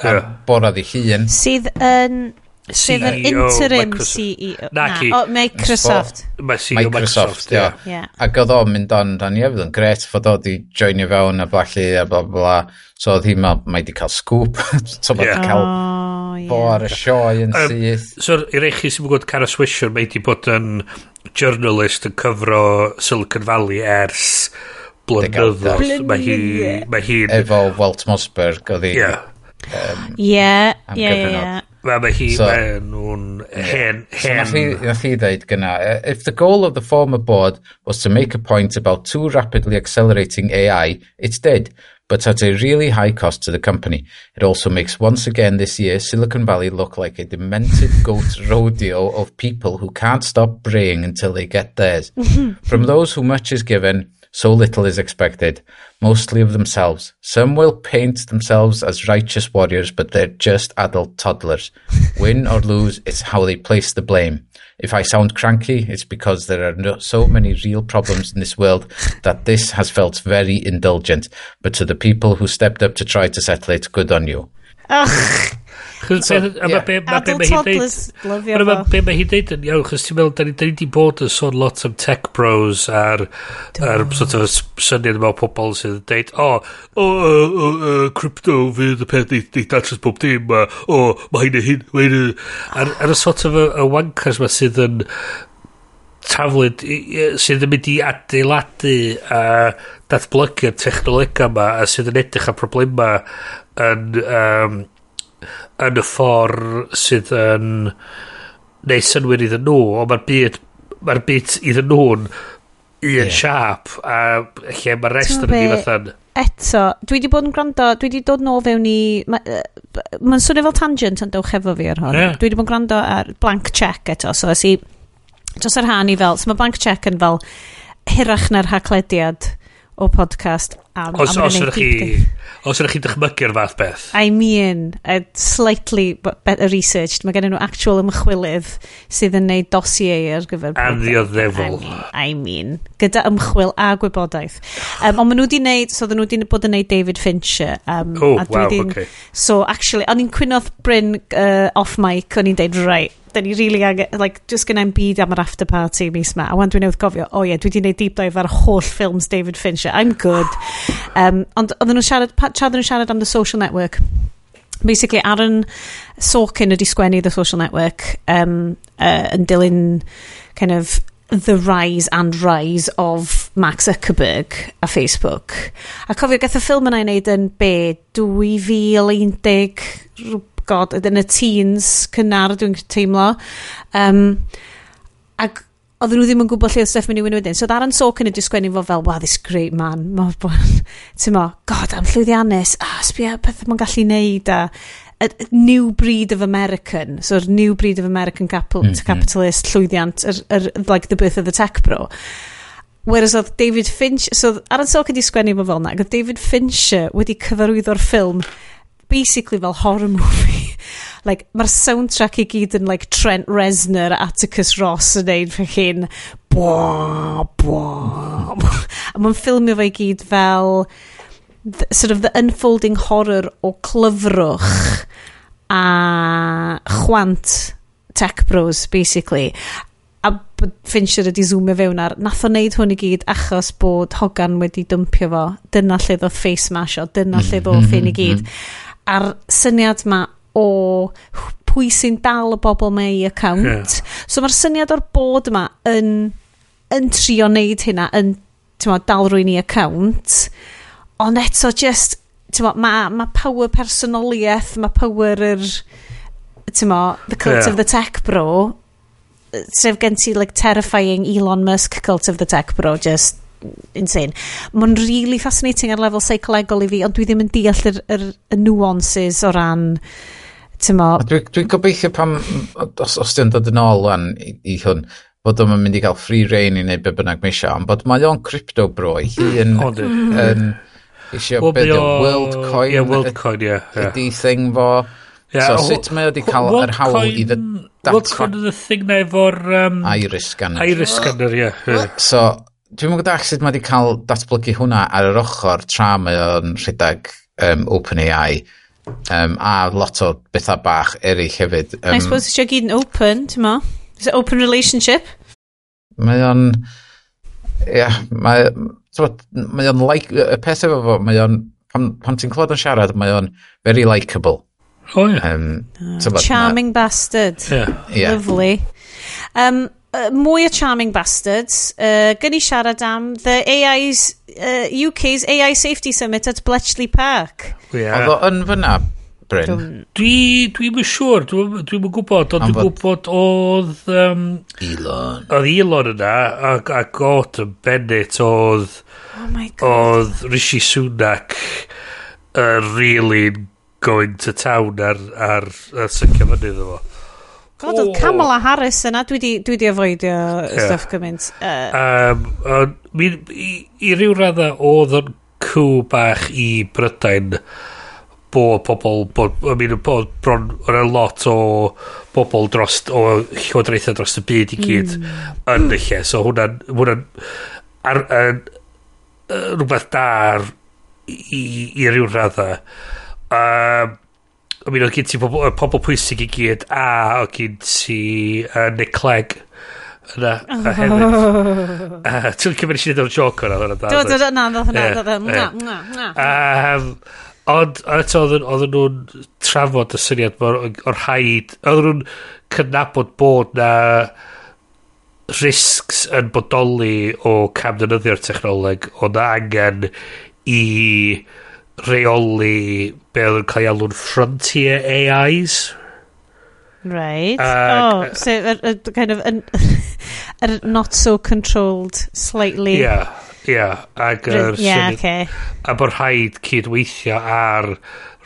a borodd ei hun. Sydd yn... Sydd yn interim Microsoft. CEO. Na, o, Microsoft. Mae CEO Microsoft, ie. Yeah. Ac oedd o'n mynd on dan i efo, yn gret fod o di joinio fewn a blachu a bla bla. bla. So oedd hi, mae di cael scoop. so mae wedi cael oh bo ar y sioe yn um, syth. So, i'r eich sy'n gwybod Cara Swisher, mae di bod yn journalist yn cyfro Silicon Valley ers blynyddoedd. Mae hi... Mae hi... Efo Walt Mosberg, oedd hi... Yeah. Ie, ie, yeah, yeah. Mae hi, So- mae nhw'n hen, So nath hi, hen. nath hi ddeud gyna, "Uh, if the goal of the former board was to make a point about too rapidly accelerating AI, it's dead, but at a really high cost to the company. It also makes once again this year Silicon Valley look like a demented goat rodeo of people who can't stop braying until they get theirs. From those who much is given, so little is expected, mostly of themselves. Some will paint themselves as righteous warriors, but they're just adult toddlers. Win or lose, it's how they place the blame. If I sound cranky, it's because there are no, so many real problems in this world that this has felt very indulgent. But to the people who stepped up to try to settle it, good on you. Ach, Chos ma' be ma' hi'n deud... Ma' be mae hi'n deud yn iawn, chos ti'n meddwl, da ni wedi bod yn sôn lot am tech bros a'r, ar sort of syniad yma o pobl sydd yn deud, o, o, o, o, o, crypto fydd y peth i datrys bob dim, a, o, mae hyn a hyn, mae hyn a... Ar y sort of y wankers ma sydd yn taflid sydd yn mynd i adeiladu a datblygu'r technolegau yma a sydd yn edrych ar problemau yn um, yn y ffordd sydd yn neu synwyr iddyn nhw, ond mae'r byd, mae'r byd iddyn nhw'n un yeah. siap, a lle mae'r rest yn ei fathan. Eto, dwi wedi bod yn gwrando, dwi wedi dod nôl fewn i... Mae'n ma swnio fel tangent yn dewch efo fi ar hwn. Yeah. Dwi wedi bod yn gwrando ar blank check eto, so ys i... Dros yr han i fel, so mae blank check yn fel hirach na'r haglediad o podcast am... Os, am os ydych chi... Os ydych chi dychmygu'r fath beth. I mean, uh, slightly better researched. Mae gen nhw actual ymchwilydd sydd yn neud dossier ar gyfer... Am ddioddefol. I mean, gyda ymchwil a gwybodaeth. Um, ond maen nhw wedi neud... So, nhw wedi bod yn neud David Fincher. Um, oh, wow, okay. So, actually, o'n i'n cwynodd Bryn uh, off mic, o'n i'n deud, right, da ni really angen, like, just gynnau'n byd am yr after party mis ma. A wan dwi'n newydd gofio, o oh, ie, yeah, dwi wedi gwneud deep dive ar holl ffilms David Fincher. I'm good. Um, ond oedden nhw'n siarad, pa, nhw'n siarad am The Social Network. Basically, Aaron Sorkin ydi sgwennu The Social Network um, uh, yn dilyn kind of the rise and rise of Mark Zuckerberg a Facebook. A cofio, gath y ffilm yna i wneud yn be, 2011 rhywbeth god, yn y teens cynnar dwi'n teimlo. Um, ac oedden nhw ddim yn gwybod lle oedd Steph mynd i wynio wedyn. So Darren Sorkin wedi sgwennu fo fel, wow, this great man. Ma, ti'n mo, god, am llwyddiannus. Ah, sbia beth mae'n gallu neud. A, a, a, new breed of American. So, new breed of American capital, mm -hmm. capitalist llwyddiant, er, er, like the birth of the tech bro. Whereas oedd David Finch... So, Aaron Sorkin wedi sgwennu fo fel na. Oedd David Fincher wedi cyfarwyddo'r ffilm basically fel horror movie like, mae'r soundtrack i gyd yn like Trent Reznor, Atticus Ross yn neud fy chi'n bwa, bwa. A mae'n ffilmio fe i gyd fel the, sort of the unfolding horror o clyfrwch a chwant tech bros, basically. A Fincher wedi zoomio fewn ar, nath o wneud hwn i gyd achos bod Hogan wedi dwmpio fo, dyna lle ddodd face mash o, dyna lle ddodd mhm. ffyn i gyd. Mhm. A'r syniad ma o pwy sy'n dal y bobl mae i account. Yeah. So mae'r syniad o'r bod yma yn, yn trio wneud hynna, yn ma, dal rwy'n i account. Ond eto, just, ma, mae ma power personoliaeth, mae power yr, ma, the cult yeah. of the tech bro, sef gen ti like terrifying Elon Musk cult of the tech bro, just insane. Mae'n really fascinating ar lefel seicolegol i fi, ond dwi ddim yn deall yr, yr, y nuances o ran tymo... Dwi'n dwi gobeithio pam, os, os ti'n dod yn ôl wan i, i hwn, bod o'n mynd i gael free reign i wneud be bynnag mae eisiau, ond bod mae o'n crypto bro i hi yn yn eisiau beth o world coin, yeah, world coin yeah, yeah. ydi thing fo. Yeah, so sut mae o wedi cael yr hawl i the data? World coin yn y thing na efo'r... Um, Iris scanner. Iris scanner, ie. Yeah, yeah. So Dwi'n mwyn gwybod sut mae wedi cael datblygu hwnna ar yr ochr tra mae o'n rhedeg um, OpenAI um, a lot o bethau bach eraill hefyd. Um, I suppose it's gyd yn open, ti'n ma? Is it open relationship? Mae o'n... Ia, mae... Mae o'n like... Y peth efo fo, mae o'n... Pan, pan ti'n clywed yn siarad, mae o'n very likeable. O, oh. Yeah. Um, oh, charming bastard. Yeah. yeah. Lovely. Um, Uh, mwy o Charming Bastards. Uh, Gyn i siarad am the AI's, uh, UK's AI Safety Summit at Bletchley Park. Yeah. Oedd o yn fyna, Bryn? Dwi, dwi'n yn siŵr, dwi yn gwybod, ond dwi'n gwybod oedd... Um, Elon. Oedd Elon yna, ac, ac oedd Bennett, oedd... Oh my god. Oedd Rishi Sunak uh, really going to town ar, ar, ar sy'n cyfynnu iddo fo. God, oedd Kamala Harris yna, dwi di, dwi di afoidio yeah. stuff gymaint. Uh. Um, on, mi, i, i ryw radda oedd yn cw bach i Brydain bod pobl, bod, I mean, bod bron yn a e lot o bobl dros, o llywodraethau dros y byd i gyd mm. yn y lle. So hwnna'n, hwnna'n, ar, ar, rhywbeth da ar, i, i ryw radda. Um, I mean, oedd gen ti pobl, pobl pwysig i gyd, a oedd gen ti uh, Nick Clegg yna a oh. hefyd. Uh, Ti'n cymryd mynd i o'r joc o'na? Do, do, do, na, ddodd hwnna, ddodd hwnna, na, na. Ond eto oedden nhw'n trafod y syniad o'r rhaid, oedden nhw'n cydnabod bod na risgs yn bodoli o camdynyddiau'r technoleg, o na angen i reoli be oedd yn cael ei alw'n frontier AIs. Right. Ag, oh, so a, a kind of an, a not so controlled slightly. Yeah, yeah. Ag yr yeah, okay. A bod rhaid cydweithio ar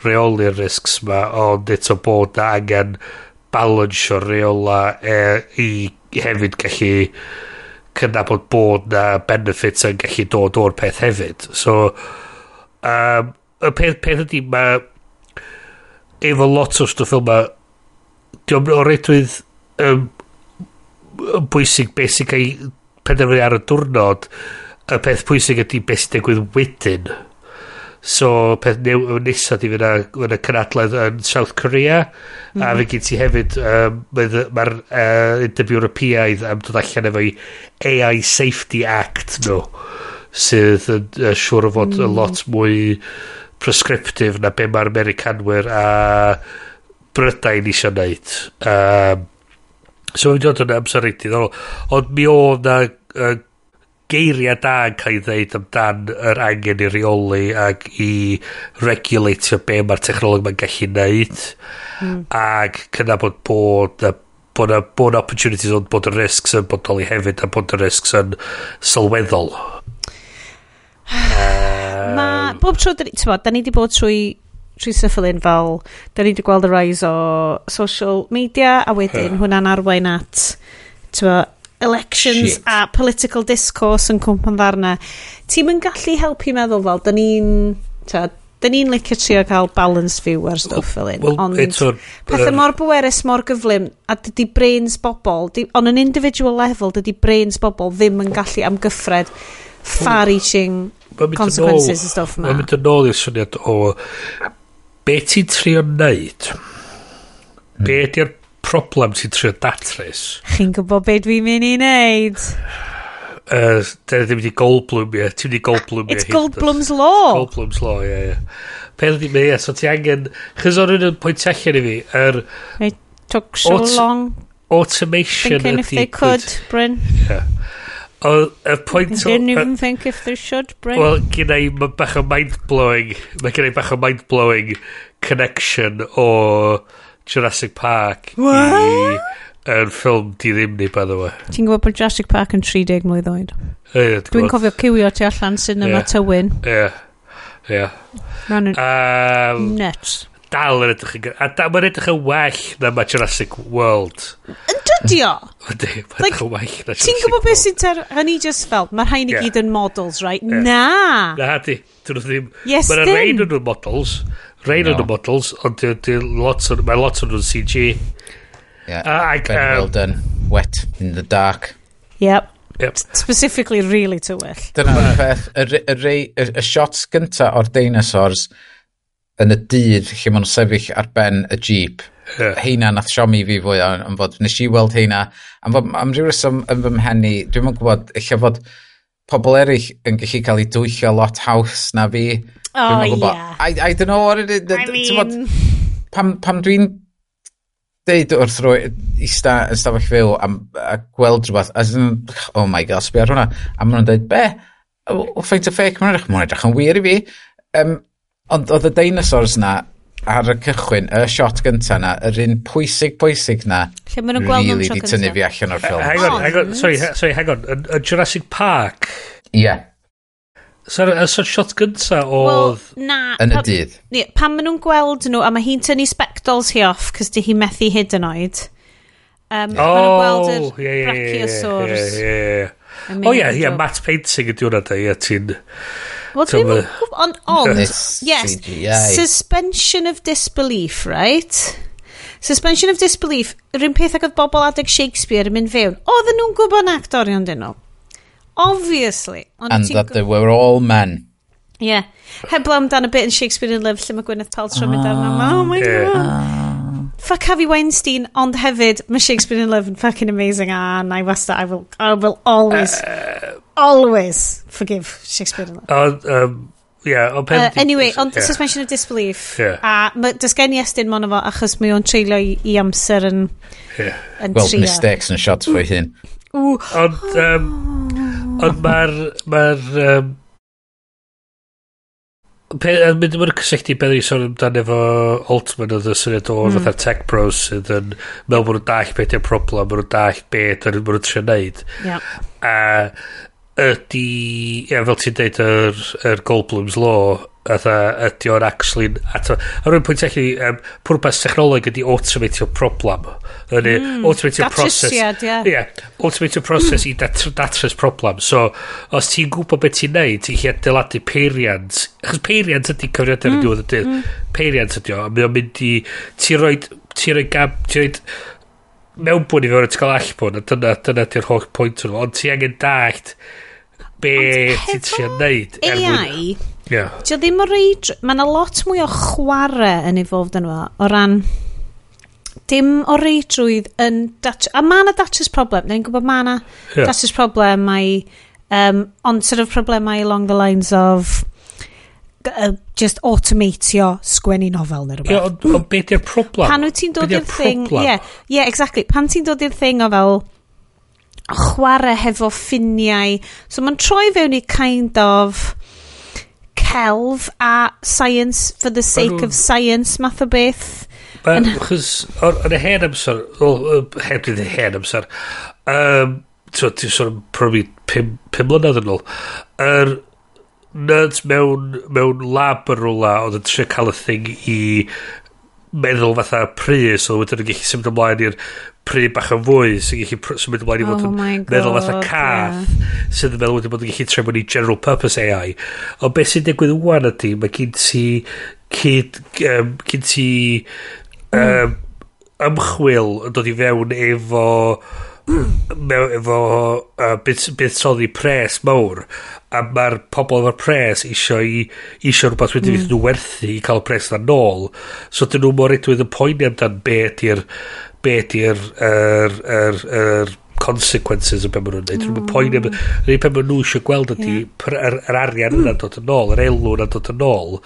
reoli'r risgs ma, ond eto bod angen balansio reola e, i hefyd gallu cydnabod bod na benefits yn gallu dod o'r peth hefyd. So, um, y peth, peth ydy, mae efo lot o stwff yma, diolch o redwydd um, bwysig beth sy'n cael penderfynu ar y diwrnod, y peth pwysig ydy beth sy'n digwydd wedyn. So, peth new, nesaf di fyna, fyna cynadledd yn South Korea, mm -hmm. a mhm. fe gyd ti hefyd, um, mae'r uh, interview Europeaidd am dod allan efo'i AI Safety Act no, sydd yn uh, siŵr o fod mm. a lot mwy prescriptive na be mae'r Americanwyr a Brydain eisiau wneud. Um, so mae'n dod yn amser reit diddorol. Ond mi o na uh, geiriau da yn cael ei ddeud amdan yr angen i reoli ac i regulatio be mae'r technolog mae'n gallu wneud. Mm. Ac cyna bod bod y bod na, bod na opportunities ond bod y risks yn bodoli hefyd a bod y risks yn sylweddol. uh, Um, Mae bob tro, ti'n da ni wedi bod trwy trwy syffilin fel, da ni wedi gweld y rise o social media a wedyn hwnna'n arwain at tywa, elections Shit. a political discourse yn cwmpan ddarna. Ti'n mynd gallu helpu meddwl fel, da ni'n da ni'n licio trio cael balanced view ar stwff fel un. Well, ond or, pethau um, mor bwerus, mor gyflym, a dydy brains bobl, on an individual level, dydy brains bobl ddim yn gallu amgyffred far-reaching consequences and stuff ma. Mae'n mynd yn ôl i'r syniad o be ti'n trio wneud? Hmm. Be ydy'r problem ti'n trio datrys? Chi'n gwybod be dwi'n mynd i neud? Uh, Dyna ddim wedi Goldblum, ie. Ti'n wedi Goldblum, ie. It's Goldblum's Law. Goldblum's Law, ie, ie. Yeah. Peth ddim, ie. So ti angen... chys o'n yn pwynt allan i fi, yr... Er, It took so long. Automation. Thinking if they could, Bryn. Yeah y pwynt o... Didn't even think if they should bring... Wel, gyda i bach o mind-blowing, mae gyda i bach o mind-blowing connection o Jurassic Park What? i yn ffilm di ddim ni, by the way. Ti'n gwybod bod Jurassic Park yn 30 mlynedd oed? Yeah, Dwi'n cofio cywio tu allan cinema yeah. tywyn. Ie, yeah. ie. Yeah. Um, Nuts dal yn edrych yn... A da, mae'n edrych yn well na mae Jurassic World. Yn dydio? Ydy, mae'n edrych yn well na Jurassic Ti'n gwybod beth sy'n ter... Hynny just felt, mae'r rhain i yeah. gyd yn models, right? Yeah. Na! Na, di. Dyn nhw ddim... Yes, Mae'r rhain yn nhw'n models. Rhain yn no. nhw'n models, ond mae lot o'n nhw'n CG. Yeah, uh, very um, well done. Wet in the dark. Yep. Yep. Specifically really tywyll. Dyna'r peth, y, y, y, y shots gynta o'r dinosaurs, yn y dydd lle maen nhw'n sefyll ar ben y jeep. Yeah. Heina nath siomi fi fwy am fod, nes i weld heina, am fod, am rhyw reswm yn fy mhenni, dwi'n mwyn gwybod, eich fod pobl eraill yn gallu cael ei dwyllio lot haws na fi. Oh, yeah. I, I don't know what it is. I mean... Bod, pam, pam dwi'n deud wrth rwy eista yn stafell fyw a, a gweld rhywbeth, as in, oh my god, sbi ar hwnna. A maen nhw'n dweud, be? O, ffaint o ffec, maen nhw'n edrych yn wir i fi. Um, Ond oedd y dinosaurs na ar y cychwyn, y shot gynta na, yr un pwysig pwysig na, Lle maen nhw'n gweld nhw'n really tro di tynnu fi allan o'r ffilm. Hang on, hang on, oh, sorry, ha- sorry, hang on. Yn- Yn Jurassic Park, Ie, Yeah. so y so shot gynta Wel, oedd... na. yn y pam- dydd. Ie, pan maen nhw'n gweld nhw, a mae hi'n tynnu spectols hi off, cos di hi methu hyd yn oed. Um, oh, maen nhw'n gweld yr brachiosaurs. ie, ie. yn mynd O ie, ie, drwy- matte painting ydi hwnna da, ie, ti'n... Wel, dwi'n gwybod, ond, ond, yes, suspension of disbelief, right? Suspension of disbelief, rhywun peth ac oedd bobl adeg Shakespeare yn mynd fewn. Oedden nhw'n gwybod yn actorion dyn nhw. Obviously. And that they were all men. Yeah. Heblaw amdano bit yn Shakespeare in Love lle mae Gwyneth Paltrow yn mynd arno. Oh my god. Ah fuck Harvey Weinstein, ond hefyd, mae Shakespeare in Love yn fucking amazing, and I wasta, I will, I will always, uh, always forgive Shakespeare in Love. Ond, uh, um, yeah, ond pen... Uh, anyway, ond yeah. suspension of disbelief. Yeah. A ma, does gen i estyn mon efo, achos mae o'n treulio i, i amser yn... Yeah. yn well, trio. mistakes yn shots fwy hyn. Ond, um, ond mae'r... Ma um, Pe, yn mynd ymwyr cysylltu beth ni'n sôn amdano efo Altman oedd y syniad o mm. fatha'r tech pros sydd yn meddwl bod nhw'n dall beth yw'r problem, bod nhw'n dall beth yw'n nhw'n trio neud. Yeah. A ydy, ia, fel ti'n deud, yr, yr Goldblum's Law, atha, ydy o'n actually... at, a rwy'n pwynt allan um, pwrpas technoleg ydy automatio problem. Ydy, mm, automatio process. Ia, yeah. yeah, automatio process mm. i dat, datres problem. So, os ti'n gwybod beth ti'n neud, ti'n chi adeiladu peiriant. Achos peiriant ydy cyfriadau mm, yn diwedd y dydd. Mm. Peiriant ydy o. Mae o'n mynd i... Ti'n rhoi... Ti'n rhoi gam... Ti'n rhoi mewnbwn i fewn at cael allbwn, a dyna, dyna di'r holl pwynt nhw, ond ti angen dallt be ti ti eisiau neud. AI, yeah. ti ddim o reid, mae yna lot mwy o chwarae yn ei fod yn fo, o ran dim o reidrwydd yn dat... A mae yna datrys problem, Ni'n gwybod mae yna yeah. datrys problem, mae... Um, ond sort of problemau along the lines of uh, just automatio sgwennu nofel neu rhywbeth. Ie, ond on, beth yw'r problem? Pan wyt ti'n dod i'r thing... Ie, yeah, yeah, exactly. Pan ti'n dod i'r thing o fel chwarae hefo ffiniau. So mae'n troi fewn i kind of celf a science for the sake But, of science math o beth. Chos, yn y hen amser, heb ddydd y hen amser, um, ti'n sôn am probably pum mlynedd yn ôl, yr er, nerds mewn, mewn lab yn rwla oedd yn trio cael y thing i meddwl fatha prys oedd wedyn yn gallu symud ymlaen i'r pry bach yn fwy sy'n gallu symud ymlaen i fod oh yn oh meddwl fatha cath sydd yn meddwl wedyn bod yn gallu trefnu i general purpose AI ond beth sy'n digwydd wwan ydy mae gyn ti cyd, um, gyd ti um, ymchwil yn dod i fewn efo efo uh, buddsoddi pres mawr a mae'r pobl efo'r pres isio i isio rhywbeth wedi mm. nhw werthu i cael pres na nôl so dyn nhw mor edrych yn poeni amdan be ydy'r be ydy'r er, er, er, consequences o beth maen nhw'n neud. Mm. Dwi'n poen am... Rwy'n pe maen nhw eisiau gweld ydy yr yeah. er, arian yna hmm. dod yn ôl, yr elw yna dod yn ôl.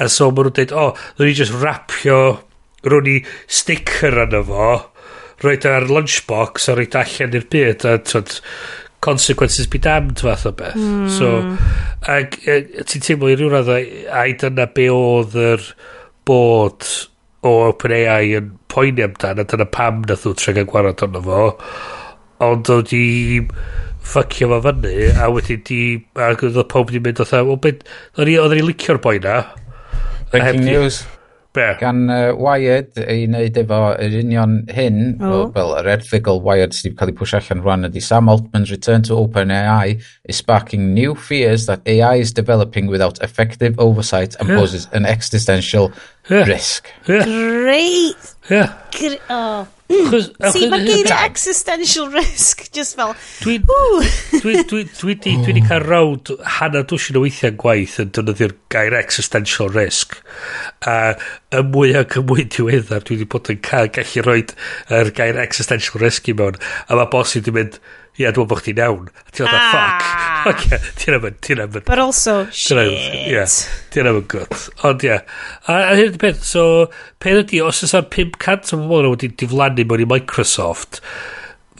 A so maen nhw'n dweud, o, oh, rwy'n just rapio, rwy'n ni sticker yna fo, roed e ar lunchbox a roed e allan i'r byd a twyd consequences be damned fath o beth. Mm. so hmm. ag e, ti'n teimlo i ryw radd ai dyna be oedd yr bod o OpenAI yn poeni amdan a dyna pam nath nhw trega gwarad ond fo ond oedd i ffucio fo fyny a wedyn di ac oedd pob di mynd oedd o beth oedd ni licio'r boi na. Breaking news. Be? Gan uh, Wired ei wneud efo yr union hyn, oh. fel yr erthigol Wired sydd wedi cael ei pwysio allan rwan ydy Sam Altman's return to OpenAI is sparking new fears that AI is developing without effective oversight and yeah. poses an existential yeah. risk. Yeah. Great! Yeah. Gr oh. Mm. See, mae gyd existential risk, just fel... Dwi wedi cael rawd hanner dwysyn o weithiau gwaith yn dynyddio'r gair existential risk. A y mwy ac y mwy diweddar, dwi wedi bod yn cael gallu rhoi yr gair existential risk i mewn. A mae bosib wedi mynd... Ie, dwi'n bod chdi'n iawn. A ti'n dda, ffac. Ah. Ti'n am ti'n am. But also, shit. Ie, ti'n am yn gwrt. Ond ie. A, a hyn ydy peth, so, peth ydy, os ys ar 500 o bobl wedi diflannu mewn i Microsoft,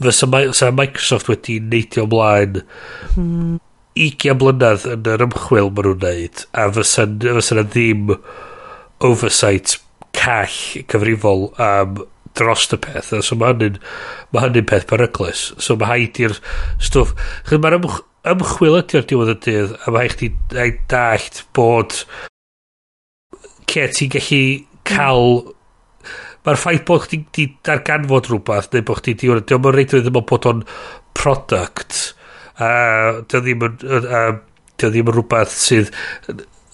fysa, fysa Microsoft wedi neidio ymlaen hmm. 20 blynedd yn yr ymchwil maen nhw'n neud, a fysa, fysa ddim oversight call cyfrifol am um, dros y peth a so mae hynny'n ma hynny'n peth beryglus. So mae haid i'r stwff. Chyd mae'r ymch, ymchwil ydy'r diwedd y dydd a mae haid i dallt bod ce ti'n gallu cael mae'r ffaith bod chdi di darganfod rhywbeth neu bod chdi di wneud diolch yn reidrwydd ddim yn bod o'n product a dy ddim yn uh, dy ddim yn rhywbeth sydd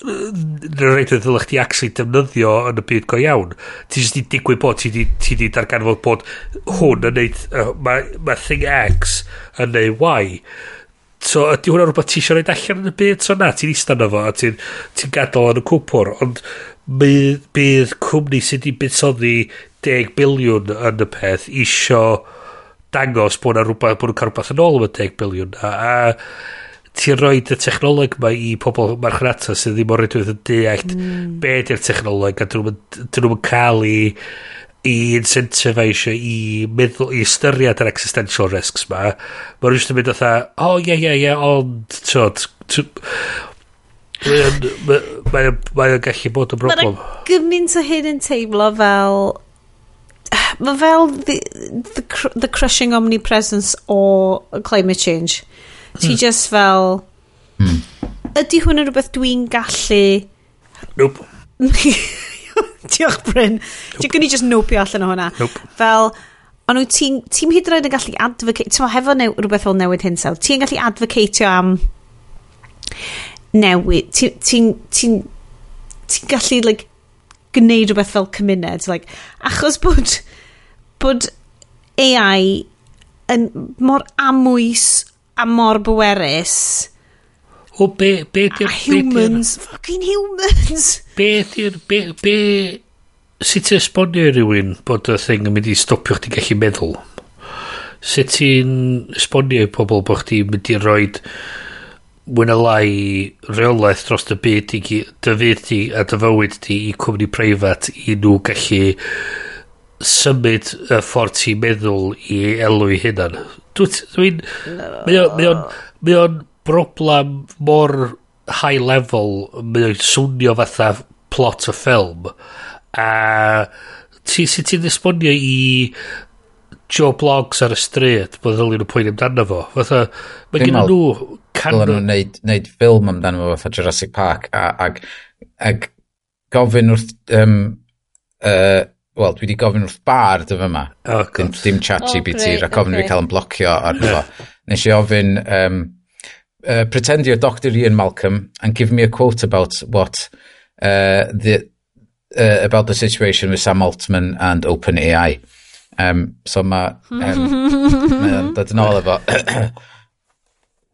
rhaid yn ddylech ti actually defnyddio yn y byd go iawn. Ti jyst i digwydd bod ti di, ti di darganfod bod hwn yn neud uh, mae ma thing X yn neud Y. So ydy hwnna rhywbeth ti eisiau rhaid allan yn y byd? So na ti'n eistedd na fo a ti'n ti gadael yn y cwpwr ond bydd, bydd cwmni sydd wedi buddsoddi 10 biliwn yn y peth isio dangos bod yna rhywbeth bod nhw'n cael rhywbeth yn ôl am y 10 biliwn. A, a ti'n rhoi y technoleg ma i pobl marchnata sydd ddim o'r rydwydd yn deallt mm. be di'r technoleg a dyn nhw'n cael i i incentivise i meddwl i ystyried yr existential risks ma. Mae'n yn mynd oedd o ie ie ie ond tyd o'n gallu bod yn broblem. mae'n gymaint o hyn yn teimlo fel mae fel the, the, the crushing omnipresence o climate change. Ti hmm. just fel... Mm. Ydy hwn yn rhywbeth dwi'n gallu... Nope. Diolch Bryn. Nope. Ti'n gynnu just nopio allan o hwnna. Nope. Fel, ond nhw ti'n ti hyd yn oed yn gallu advocate... Ti'n hefo new, rhywbeth fel newid hinsawdd. Ti'n gallu advocateio am newid... Ti'n ti, ti, ti, ti gallu like, gwneud rhywbeth fel cymuned. Like, achos bod, bod AI yn mor amwys a mor bwerus. O, be, be di'r... A humans, be fucking humans! Be di'r... Be, be... Sut ti'n esbonio i rywun bod y thing yn mynd i stopio chdi gallu meddwl? Sut ti'n esbonio i pobl bod chdi mynd i roi mwy na lai reolaeth dros dy byd i dy fyd ti a dy fywyd ti i cwmni preifat i nhw gallu symud y ffordd ti'n meddwl i elw i hynna'n Dwi'n... Mae o'n... Mae o'n... Mae mor high level. Mae o'n swnio fatha plot o ffilm. A... Ti, sut ti'n esbonio i Joe Blogs ar y stryd bod ddylwn nhw pwynt amdano fo. Fatha, mae gen nhw can... Dylen nhw'n neud, neud ffilm amdano fo fatha Jurassic Park a, ag, ag gofyn wrth um, uh, wel, dwi wedi gofyn wrth bar yma yma. Oh, dim, dim chat oh, GPT, oh, a gofyn okay. fi cael yn blocio ar yeah. Nes i ofyn, um, uh, pretend you're Dr Ian Malcolm and give me a quote about what uh, the, uh, about the situation with Sam Altman and OpenAI. Um, so mae... Um, dod yn ôl efo...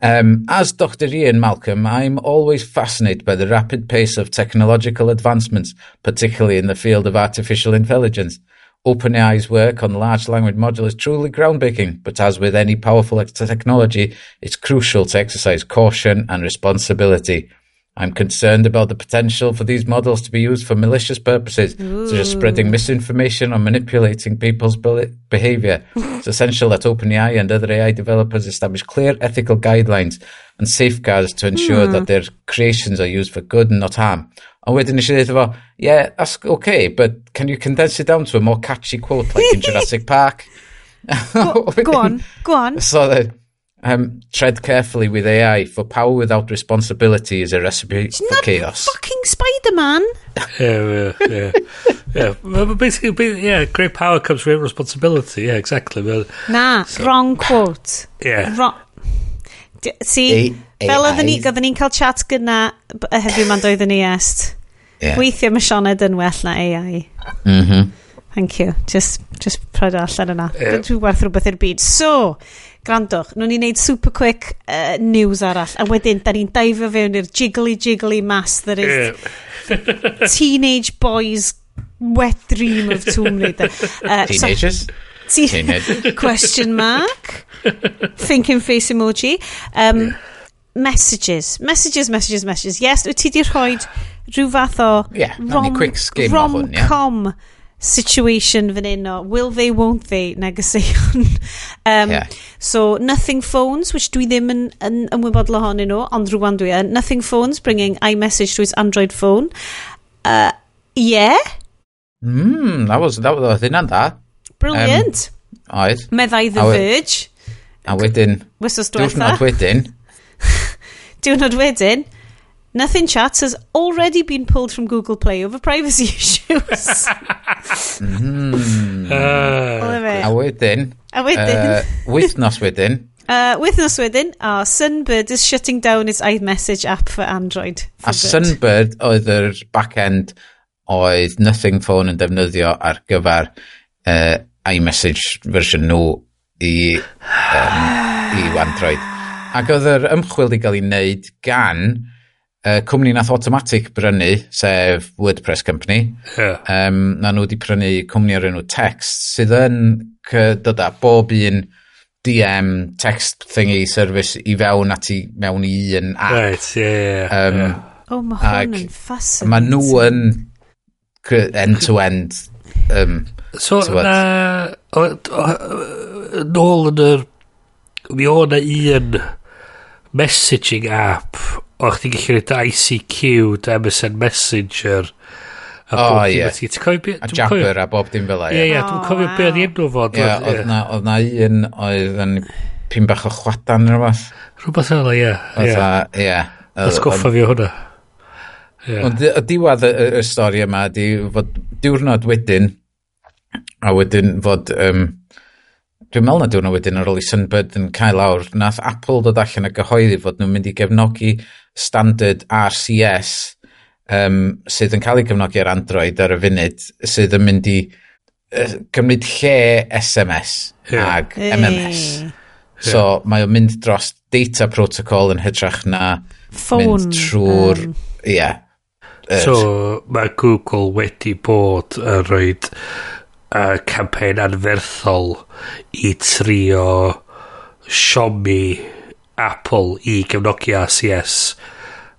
Um, as Dr. Ian Malcolm, I'm always fascinated by the rapid pace of technological advancements, particularly in the field of artificial intelligence. OpenAI's work on large language model is truly groundbreaking, but as with any powerful technology, it's crucial to exercise caution and responsibility. I'm concerned about the potential for these models to be used for malicious purposes, Ooh. such as spreading misinformation or manipulating people's behavior. it's essential that OpenAI and other AI developers establish clear ethical guidelines and safeguards to ensure mm. that their creations are used for good and not harm. A wedyn nes i dweud efo, yeah, that's okay, but can you condense it down to a more catchy quote like in Jurassic Park? go, go on, go on. So that um, tread carefully with AI, for power without responsibility is a recipe It's for chaos. fucking Spider-Man. yeah, yeah, yeah. yeah. Basically, yeah, great power comes with responsibility. Yeah, exactly. Well, nah, so, wrong quote. Yeah. Wrong. See, A fel oedden ni, oedden ni'n cael chat gyda y heddiw ma'n doedden ni est. Yeah. Weithio mae Sioned yn well na AI. Mm -hmm. Thank you. Just, just pryd allan yna. Yeah. Dwi'n werth rhywbeth i'r byd. So, grandwch, nhw'n i wneud super quick uh, news arall, a wedyn, da ni'n daifio fewn i'r jiggly jiggly mass that is teenage boys wet dream of Tomb Raider. Uh, Teenagers? So, Teenage. question mark. Thinking face emoji. Um, yeah. Messages. Messages, messages, messages. Yes, wyt ti di rhoi rhyw fath o yeah, rom, quick skim rom hwn, yeah. com situation fan hyn o will they, won't they negeseuon. um, yeah. So, Nothing Phones, which dwi ddim yn, yn ymwybodol ohonyn nhw, ond rwan dwi yn. Nothing Phones, bringing iMessage to his Android phone. Uh, yeah? Mm, that was, that was, hynna'n da. Brilliant. Um, oedd. Meddai The a Verge. A wedyn. Wysws diwrnod wedyn. diwrnod wedyn. Nothing Chats has already been pulled from Google Play over privacy issues. mm. uh, a wedyn. A wedyn. Uh, wythnos wedyn. Uh, wythnos wedyn, a Sunbird is shutting down its iMessage app for Android. For a bit. Sunbird oedd yr back-end oedd Nothing Phone yn defnyddio ar gyfer uh, iMessage version nhw i, um, i Android. Ac oedd yr ymchwil i gael ei wneud gan uh, cwmni nath automatic brynu, sef WordPress Company, yeah. um, na nhw wedi prynu cwmni o'r enw Text, sydd yn dod â bob un DM text thingy service i fewn at i mewn i un app. Right, yeah, yeah, um, yeah. Oh, mae hwn yn fascinating. Mae nhw yn end-to-end. Um, so, na, nôl yn yr, mi o na un messaging app o chdi gallu rhaid ICQ, MSN Messenger, a oh, bob yeah. ti'n cofio... A Jabber a bob dim fel e. Ie, ie, dwi'n cofio be oedd enw fod. Ie, oedd na oedd na un oedd yn pyn bach o chwadan neu rhywbeth. Rhywbeth fel ie. Oedd ie. Oedd goffa fi hwnna. Ond y diwad y stori yma, di fod diwrnod wedyn, a wedyn fod... Um, Dwi'n meddwl na diwrnod wedyn ar ôl i Sunbird yn cael awr, nath Apple dod allan a gyhoeddi fod nhw'n mynd i gefnogi standard RCS um, sydd yn cael ei gefnogi ar Android ar y funud, sydd yn mynd i uh, cymryd lle SMS yeah. ag MMS. Hey. So mae o'n mynd dros data protocol yn hytrach na Phone, mynd trwy'r... Um. Yeah, so mae Google wedi bod yn rhoi uh, campaign anferthol i trio siomi Apple i gefnogi ACS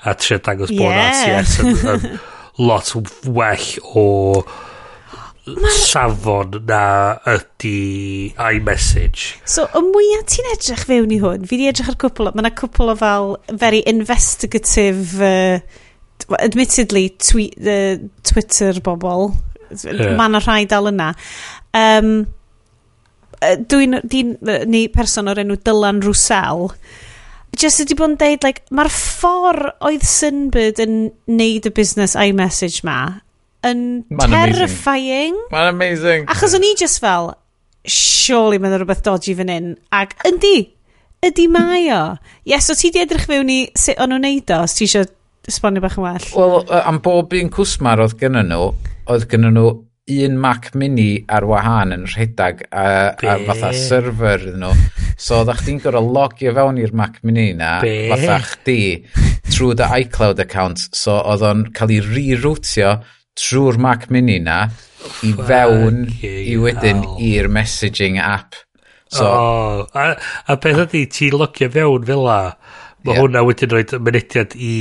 a trio dangos yeah. bod ACS yn, yn lot well o safon na ydy iMessage. So, y mwyaf ti'n edrych fewn i hwn, fi di edrych ar cwpl, mae yna cwpl o fel very investigative, uh, admittedly, twi, uh, Twitter bobl, yeah. mae yna rhai dal yna. Um, dwi'n, dwi, ni person o'r enw Dylan Roussel, just ydi bod yn deud, like, mae'r ffordd oedd Sunbird yn neud y busnes iMessage ma yn Man terrifying. Mae'n amazing. Achos o'n i just fel, surely mae'n rhywbeth dodgy fan hyn. Ac yndi, ydi mae o. Yes, o ti di edrych fewn i sut o'n nhw'n neud o, os ti eisiau esbonio bach yn well? Wel, am bob un cwsmar oedd gen nhw, oedd gynnu nhw un Mac Mini ar wahân yn rhedag a, Be? a fatha server iddyn nhw. So oeddach chdi'n gorau logio fewn i'r Mac Mini na, Be? fatha chdi, trwy dy iCloud account. So oedd o'n cael ei reroutio trwy'r Mac Mini na i fewn i wedyn i'r messaging app. So, oh, a, a beth ydy, ti logio fewn fel la? Mae yeah. hwnna wedyn rhoi mynediad i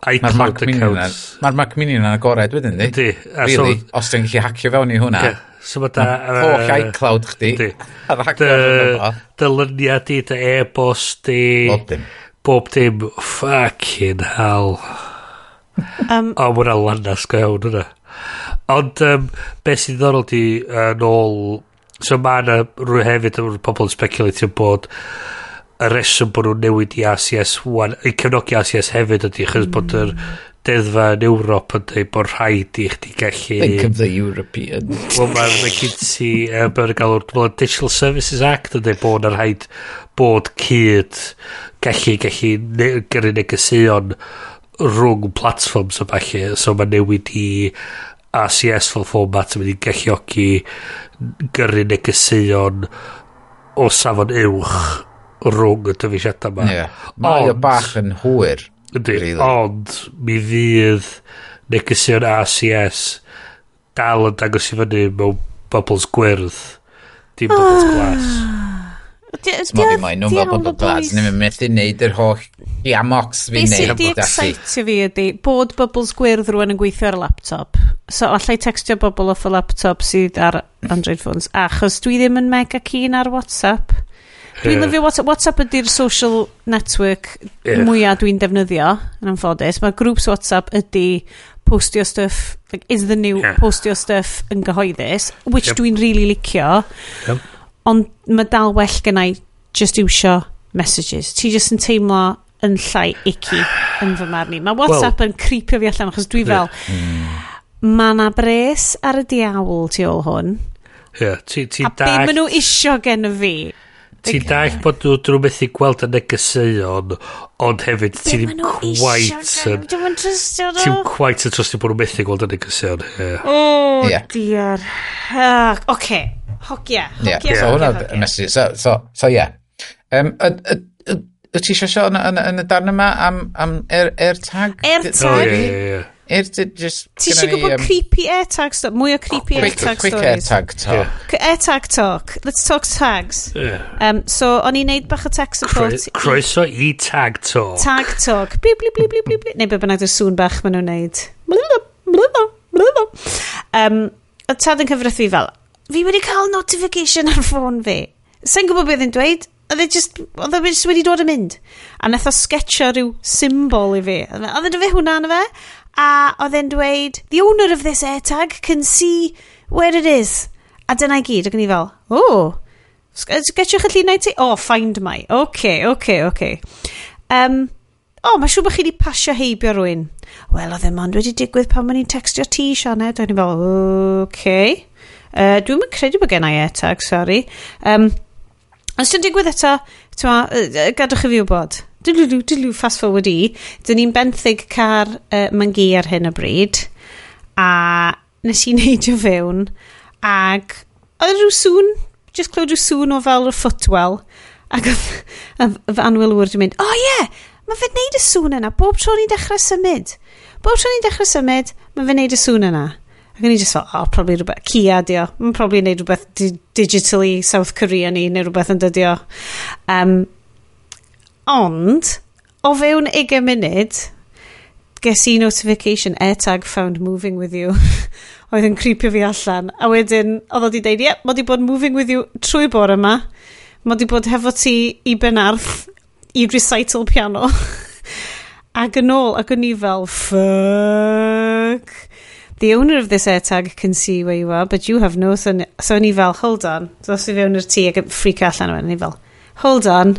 Mae'r Mac Mini yna, mae'r Mac Mini yna'n agored wedyn, di? Di. Really, so, os ti'n gallu hacio fewn i hwnna. Yeah. So mae da... Holl uh, iCloud chdi. Di. A hacio fewn i Dylyniad di, dy e-bost di. Bob dim. Bob dim. Fucking hell. Um, o, mae'n alanas go iawn hwnna. Ond um, beth sy'n ddorol di yn uh, ôl... So mae yna rhyw hefyd, pobl yn speculatio bod y reswm bod nhw'n newid i ACS1 i cefnogi ACS hefyd ydy chos mm. bod yr hmm. deddfa yn Ewrop yn dweud bod rhaid i chdi gallu Think of the European Wel mae'n ma cyn ti yn gael o'r Digital Services Act yn dweud bod yn rhaid bod cyd gallu gallu ne, gyrru negesion rhwng platforms o falle so mae newid i ACS fel format yn mynd i galluogi gyrru negesion o safon uwch rhwng y dyfeisiadau yma. Yeah. Mae o bach yn hwyr. Ydy, really. ond mi fydd negesion RCS dal yn dangos i fyny mewn bubbles gwyrdd. Dim bubbles ah. glas. Smogi mai nhw'n fel bubble glas. Ni'n methu neud yr holl giamox fi'n neud. Beth sydd excitio fi ydy bod bubbles gwyrdd rwan yn gweithio ar y laptop. So allai textio bobl off y laptop sydd ar Android phones. Achos dwi ddim yn mega keen ar WhatsApp Dwi'n lyfio WhatsApp. WhatsApp ydy'r social network yeah. mwyaf dwi'n defnyddio, yn anffodus. Mae grŵps WhatsApp ydy postio stuff, like, is the new yeah. postio stuff yn gyhoeddus, which yep. dwi'n really licio. Yep. Ond mae dal well gen just iwsio messages. Ti just yn teimlo yn llai icky yn fy marn i. Mae WhatsApp well, yn creepio fi allan achos dwi fel... Mm. Mae na bres ar y diawl tu ôl hwn. Ie, yeah, ti, ti a da... Be maen nhw isio gen y fi Ti'n dall bod nhw'n methu gweld y negeseuon, ond hefyd ti'n ddim quite yn... Ti'n quite yn trostio bod nhw'n methu gweld y negeseuon. O, diar. Oce, hogia. So hwnna'n mesur. So, so, so, yeah. Um, Wyt ti eisiau siarad yn y darn yma am, am air, air tag? Air tag? O, ie, ie, ie just... Ti eisiau gwybod um, creepy airtag stuff? Mwy o creepy oh, airtag stories. Quick airtag talk. Yeah. Airtag talk. Let's talk tags. Yeah. Um, so, o'n i'n neud bach o tech support. Croeso i tag talk. Tag talk. Bli, bli, bli, bli, bli, bli. Neu be bynnag y sŵn bach maen nhw'n neud. Um, y tad yn cyfrif fi fel, fi wedi cael notification ar ffôn fi. Sa'n gwybod beth yn dweud? Oedd e just, oedd e just wedi dod yn mynd. A nath o sketcha rhyw symbol i fi. Oedd e dy e fe hwnna na fe? a oedd e'n dweud, the owner of this AirTag can see where it is. A dyna i gyd, ac yn i fel, o, oh, getiwch y llunau ti? O, oh, find my. Oce, okay, oce, okay, oce. Okay. Um, o, oh, mae siŵr bod chi wedi pasio heibio rwy'n. Wel, oedd e mond wedi digwydd pan ma'n i'n textio ti, Sianed. O'n i fel, oce. Okay. Uh, Dwi'n mynd credu bod gen i AirTag, sorry. Um, os ti'n digwydd eto, ma, gadwch i fi wybod dwlw, dwlw, fast forward i, dyn ni'n benthyg car uh, mangi ar hyn o bryd, a nes i neidio fewn, ag oedd rhyw sŵn, just clywed rhyw sŵn o fel y footwell, ac oedd anwylwyr di mynd, o oh, ie, yeah, mae fe'n neud y sŵn yna, bob tro ni'n dechrau symud. Bob tro ni'n dechrau symud, mae fe'n neud y sŵn yna. Ac o'n i just fel, oh, probably rhywbeth, Kia di o. Mae'n probably neud rhywbeth di digitally South Korea ni, neu rhywbeth yn dydio. Um, Ond, o fewn 20 munud, ges i notification AirTag found moving with you. oedd yn creepio fi allan. A wedyn, oedd oedd i deud, yep, mod i bod moving with you trwy bore yma. Mod i bod hefo ti i Benarth i recital piano. ac yn ôl, ac o'n i fel, fuck. The owner of this AirTag can see where you are, but you have no... So o'n i fel, hold on. Dos i fewn i'r tŷ ac freak allan o'n i fel, hold on.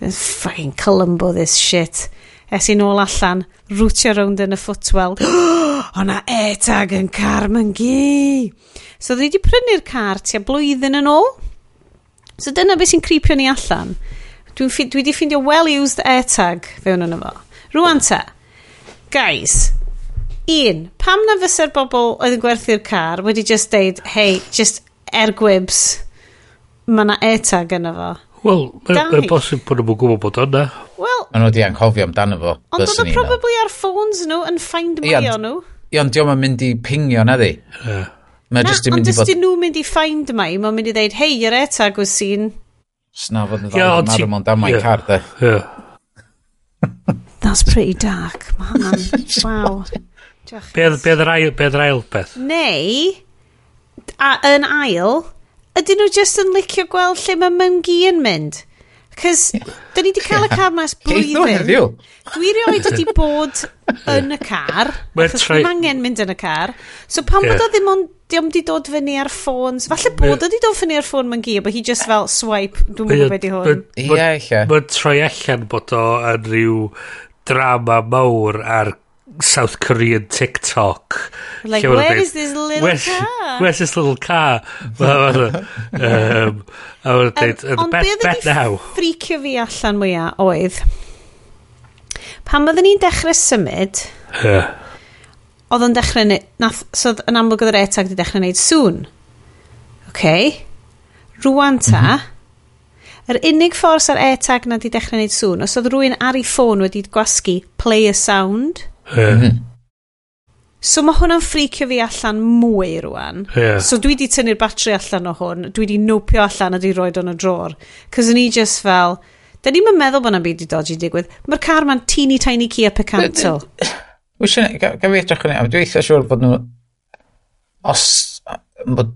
It's fucking Columbo, this shit. Es i nôl allan, rwtio rownd yn y footwell. o na e-tag yn car mae'n gi. So dwi wedi prynu'r car tua blwyddyn yn ôl. So dyna beth sy'n creepio ni allan. Dwi wedi ffeindio well-used e-tag fewn yn efo. Rwan ta. Guys, un, pam na fysa'r bobl oedd yn gwerthu'r car wedi just deud, hey, just er gwibs, mae na e-tag yn efo. Wel, mae'n bosib bod nhw'n gwybod bod yna. Wel... Ond nhw wedi anghofio amdano fo. Ond oedd probably ar ffôns nhw yn find my o nhw. Ie, ond diolch yn mynd i pingio na di. Ie. Mae jyst yn mynd i fod... Ond dyn nhw'n mynd i find my, mae'n mynd i ddeud, hei, yr etag was seen. Sna fod yn ddau yn marw mewn am my car, de. That's pretty dark, man. wow. Be oedd yr ail beth? Neu, a, yn ail, ydyn nhw just yn licio gweld lle mae mewn yn mynd? Cys, da ni wedi cael y car mas blwyddyn. Dwi rioed wedi bod yn y car. Achos mae angen mynd yn y car. So pan bod o ddim ond diom di dod fyny ar ffôns. Falle bod o di dod fyny ar ffôn mae'n gi, but hi just fel swipe. Dwi'n gwybod beth i hwn. Ie, eich. Mae'n troi allan bod o yn rhyw drama mawr ar South Korean TikTok. Like, where dweud, is this little where's, car? Where's this little car? um, a wna'n um, dweud, the bet, bet now. Ond ffricio fi allan mwyaf oedd, pan oedden ni'n dechrau symud, yeah. oedd yn dechrau neud, nath, so yn amlwg oedd yr etag wedi dechrau neud sŵn. OK. Rwan ta, mm -hmm. Yr unig ffordd sy'r etag na wedi dechrau neud sŵn, os oedd rhywun ar ei ffôn wedi gwasgu play a sound, Yeah. Mhm. So mae hwnna'n ffricio fi allan mwy rwan. Yeah. So dwi di tynnu'r batri allan o hwn, dwi di nopio allan a di roed o'n y dror. Cos ni just fel, da ni'n meddwl bod yna byd i dodgy digwydd. Mae'r car ma'n teeny tiny Kia Picanto. Wysi, gan fi edrych yn ei, dwi eitha siŵr bod nhw... Os... Bod,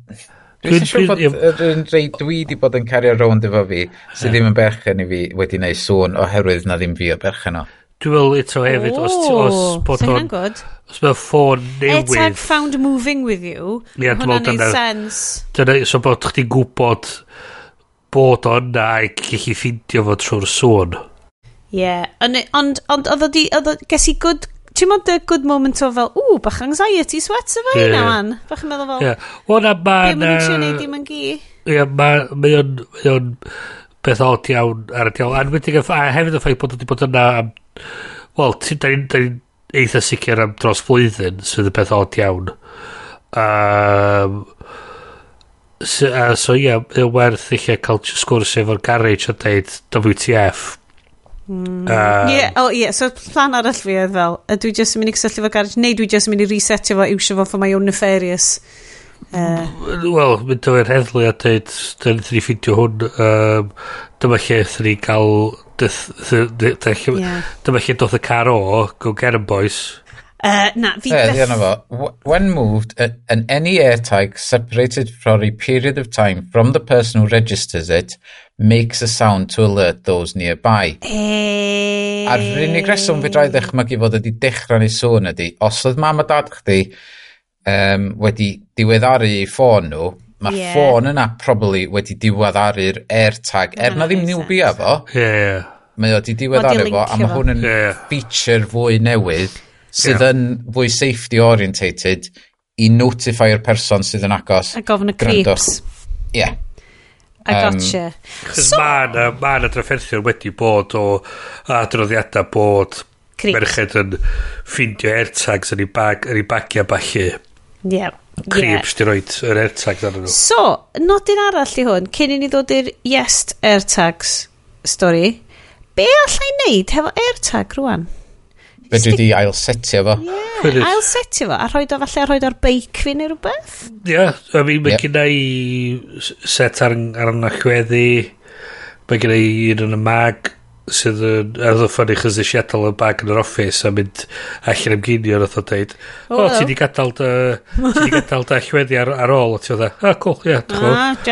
dwi eitha siŵr bod yr un rei dwi di bod yn cario rownd efo fi, sydd ddim yn berchen i fi wedi wneud sŵn oherwydd na ddim fi o berchen o. Dwi'n meddwl eto hefyd, os, os oh, bod o'n... Os mae ffôn newydd... Etag found moving with you, Ie, yeah, hwnna'n neud sens. Dyna, so bod chdi'n gwybod bod o'n na i gallu ffeindio fo trwy'r sôn. Ie, yeah. ond oedd oedd o ges i good Ti'n mynd y good moment o fel, ww, bach anxiety sweats efo yeah. hynna, man. Bach yn meddwl fel, yeah. well, na, man, be mae'n eisiau gwneud i yn gi? Ie, yeah, mae o'n... Mae o'n... ma, ma, beth od iawn ar y diol. A, enwedig, a hefyd y ffaith bod wedi bod yna am... Wel, da ni'n ni eitha sicr am dros flwyddyn, sydd y beth od iawn. Um, so, uh, so ie, yeah, mae'n werth eich cael sgwrs efo'r garage a dweud WTF. Mm. Uh, yeah, oh, yeah, so plan arall fi oedd fel, ydw i jyst yn mynd i cysylltu fo garage, neu dwi jyst yn mynd i resetio fo, iwsio fo for my own nefarious. Wel, mynd o'r heddlu a dweud, dyn ni ni hwn, um, dyma lle da ni gael, dyma lle doth y car o, go get em, boys. Uh, na, fi beth... When moved, an any AirTag separated for a period of time from the person who registers it makes a sound to alert those nearby. E... A'r unig reswm fi drai ddechmygu fod ydi dechrau neu sôn ydi, os oedd mam a dad chdi um, wedi diweddaru eu ffôn nhw, mae yeah. ffôn yna probably wedi diweddaru'r AirTag, er na ddim niw bia fo. Yeah. Mae o wedi diweddaru fo, a mae hwn yn yeah. feature fwy newydd sydd yeah. yn fwy safety orientated i notify'r person sydd yn agos. A gofyn y creeps. Ie. Yeah. I gotcha. Um, so, mae yna ma drafferthion wedi bod o adroddiadau bod Creeps. merched yn ffindio airtags yn ei, bag, yn ei bagia falle Yeah. Creeps yeah. di roed yr airtags ar nhw. So, nodyn arall i hwn, cyn i ni ddod i'r yes airtags stori, be allai wneud hefo airtag rwan? Be dwi di ailsetio fo? Yeah, ailsetio fo, a rhoi o falle rhoi o'r beic fi neu rhywbeth? Ie, yeah, I mean, mae yep. gen i set ar, ar yna chweddi, mae gen i un yn y mag, sydd yn oedd yn ffynnu chys y Seattle yn bag yn yr office a mynd allan am ginio oedd o dweud o oh, ti di gadael dy ti di gadael dy allweddi ar, ar ôl. A ti oedd a ah, cool ie yeah,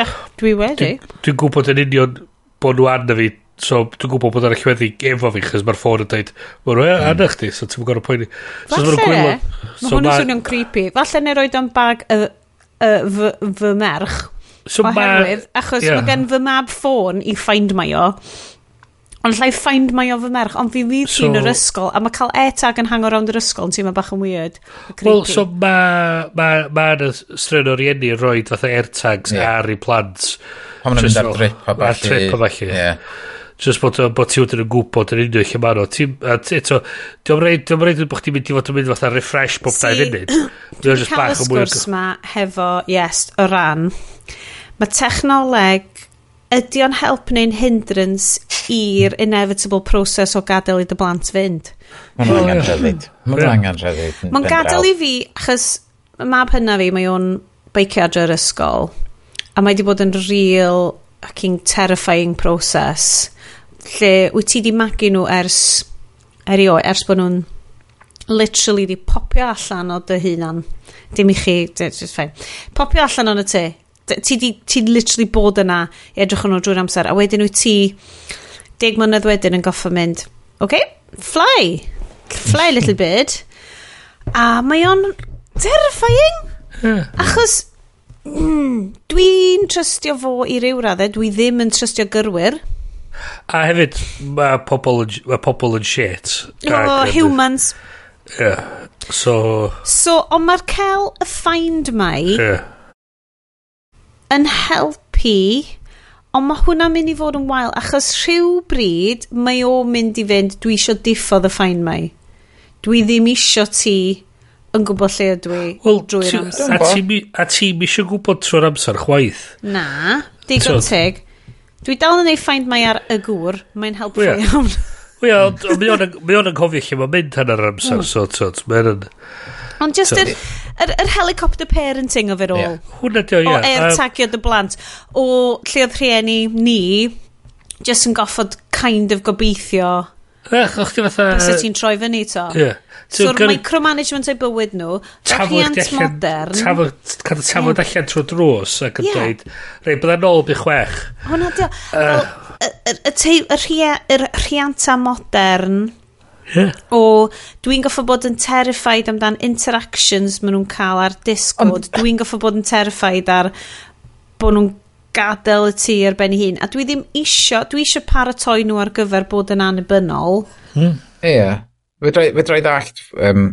ah, dwi wedi. Dwi'n gwybod yn union bod nhw arna fi so dwi'n gwybod bod ar allweddi efo fi chys mae'r ffôn yn dweud mae nhw mm. arna chdi so ti'n gwybod pwyni so falle. mae hwnnw swnio'n creepy. Falle neu roed o'n bag y, y, fy merch so oherwydd, achos yeah. mae gen fy mab ffôn i find my o, Ond llai find my of fy merch, ond fi fydd so, yn yr ysgol, a mae cael e-tag yn hango rownd yr ysgol yn teimlo bach yn weird. Wel, so mae ma, ma y stren o rieni yn rhoi fatha e-tags yeah. ar ei plant. Pan maen nhw'n mynd ar drip a falle. Ar trip a falle. Yeah. Just bod, bod ti wedyn yn gwybod yn unrhyw lle maen nhw. Eto, diolch reid, diolch reid bod chdi'n mynd i fod yn mynd fatha refresh bob dau funud. Dwi'n cael y sgwrs ma hefo, yes, o ran. Mae technoleg ydy o'n help neu'n hindrance i'r inevitable process o gadael i dy blant fynd? Mae'n oh, angen rhedid. Mae'n angen rhedid. Mae'n gadael i fi, achos y mab hynna fi, mae o'n beicio adre yr ysgol, a mae wedi bod yn real fucking terrifying process, lle wyt ti di magu nhw ers, erioed, ers bod nhw'n literally di popio allan o dy hunan. Dim i chi, just fine. Popio allan o'n y te, ti, di, ti literally bod yna i edrych yn nhw drwy'r amser a wedyn wyt ti deg mlynedd wedyn yn goffa mynd OK, fly fly little bird. A mae o'n terrifying! Yeah. achos mm, dwi'n trystio fo i ryw raddau dwi ddim yn trystio gyrwyr. A hefyd mae pobl, ma pobl yn shit. O humans. Yeah. so so ond mae'r cael y ffind mai yeah yn helpu, ond mae hwnna'n mynd i fod yn wael, achos rhyw bryd mae o mynd i fynd, dwi eisiau diffodd y ffain mai. Dwi ddim eisiau ti yn gwybod lle ydw i well, drwy'r amser. A ti, a ti'n eisiau gwybod trwy'r amser chwaith? Na, digon teg. Dwi dal yn ei ffaint mai ar y gŵr, mae'n helpu yeah. iawn. Wel, ond mae o'n, mae o'n yn cofio lle mae'n mynd hanner amser, so, so, mae'n yn... Ond just yr, yr, yr helicopter parenting of it all. Yeah. Hwna dio, ie. O air tagio dy blant. O lle oedd rhieni ni, just yn goffod kind of gobeithio. Ech, o'ch ti fatha... Bys ti'n troi fyny to. Ie. So, micromanagement o'i bywyd nhw, rhiant modern... Cadw tafod allan trwy drws ac yn dweud, rei, bydda'n ôl bych chwech. Hwna dio y, y, y, y rhianta modern yeah. o dwi'n goffa bod yn terrified amdan interactions maen nhw'n cael ar Discord, um, dwi'n goffa bod yn terrified ar bod nhw'n gadael y tŷ ar ben ei hun. A dwi ddim isio, dwi isio paratoi nhw ar gyfer bod yn annibynnol. Hmm. Ie. Hmm. Yeah. Fedrai ddallt um,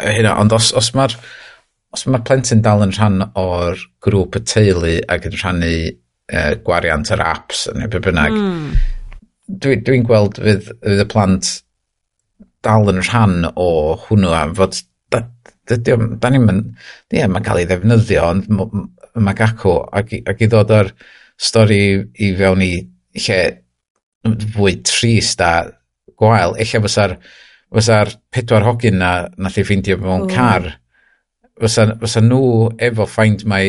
hynna, ond os, os mae'r os mae'r plentyn dal yn rhan o'r grŵp y teulu ac yn rhannu uh, gwariant yr apps neu be bynnag. Mm. Dwi'n dwi, gweld fydd, fydd y plant dal yn rhan o hwnnw am fod dydy, da ni'n mynd, ie, mae'n cael ei ddefnyddio, ond mae gacw, ac, ac i ddod o'r stori i fewn i lle fwy trist a gwael, eich fysa'r fysa'r pedwar hogyn na nath i ffeindio mewn car, fysa, fysa nhw efo find my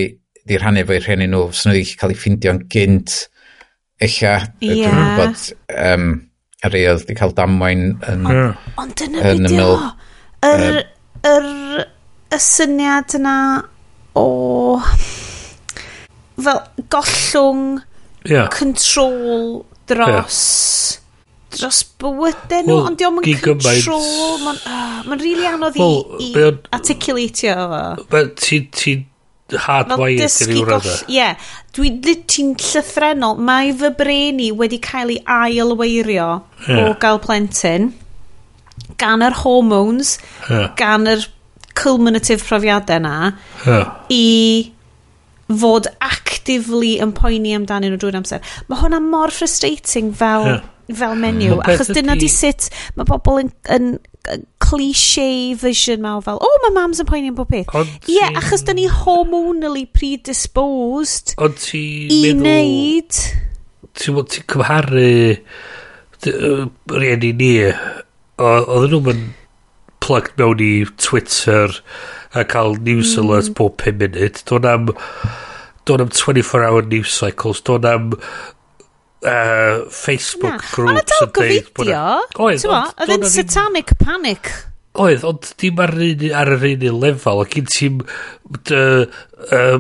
di rhannu fo'i rhieni nhw, sy'n nhw wedi cael ei ffindio'n gynt. Ella, yeah. bod um, ar rei oedd wedi cael damwain yn... Ond dyna fi di o, yr, yr, y syniad yna o... Fel gollwng, yeah. control dros... Yeah dros bywydau nhw, well, ond diolch yn control, mae'n uh, ma rili anodd well, i, i articulatio fo. Ti, ti hardwired i ryw radda. Ie, dwi'n ti'n llythrenol. Mae fy bren i wedi cael ei ailweirio yeah. o gael plentyn gan yr hormones, yeah. gan yr culminative profiadau na, yeah. i fod actively yn poeni amdanyn nhw drwy'r amser. Mae hwnna mor frustrating fel, yeah. fel menu, achos dyna di sut mae pobl yn, yn cliché version ma o oh, mae mams yn poeni am bob peth. Ie, yeah, achos da ni hormonally predisposed ond ti i wneud... Ti'n ti cymharu rieni ni, oedd nhw'n mynd plug mewn i Twitter a cael news mm. alerts bob 5 munud. Do'n am... Do'n am 24 hour news cycles, do'n am uh, Facebook Na. groups Ond dal gofidio. Oedd Oedd yn satanic panic. Oedd ond dim ar, un, ar yr un lefel Ac un ti'n uh,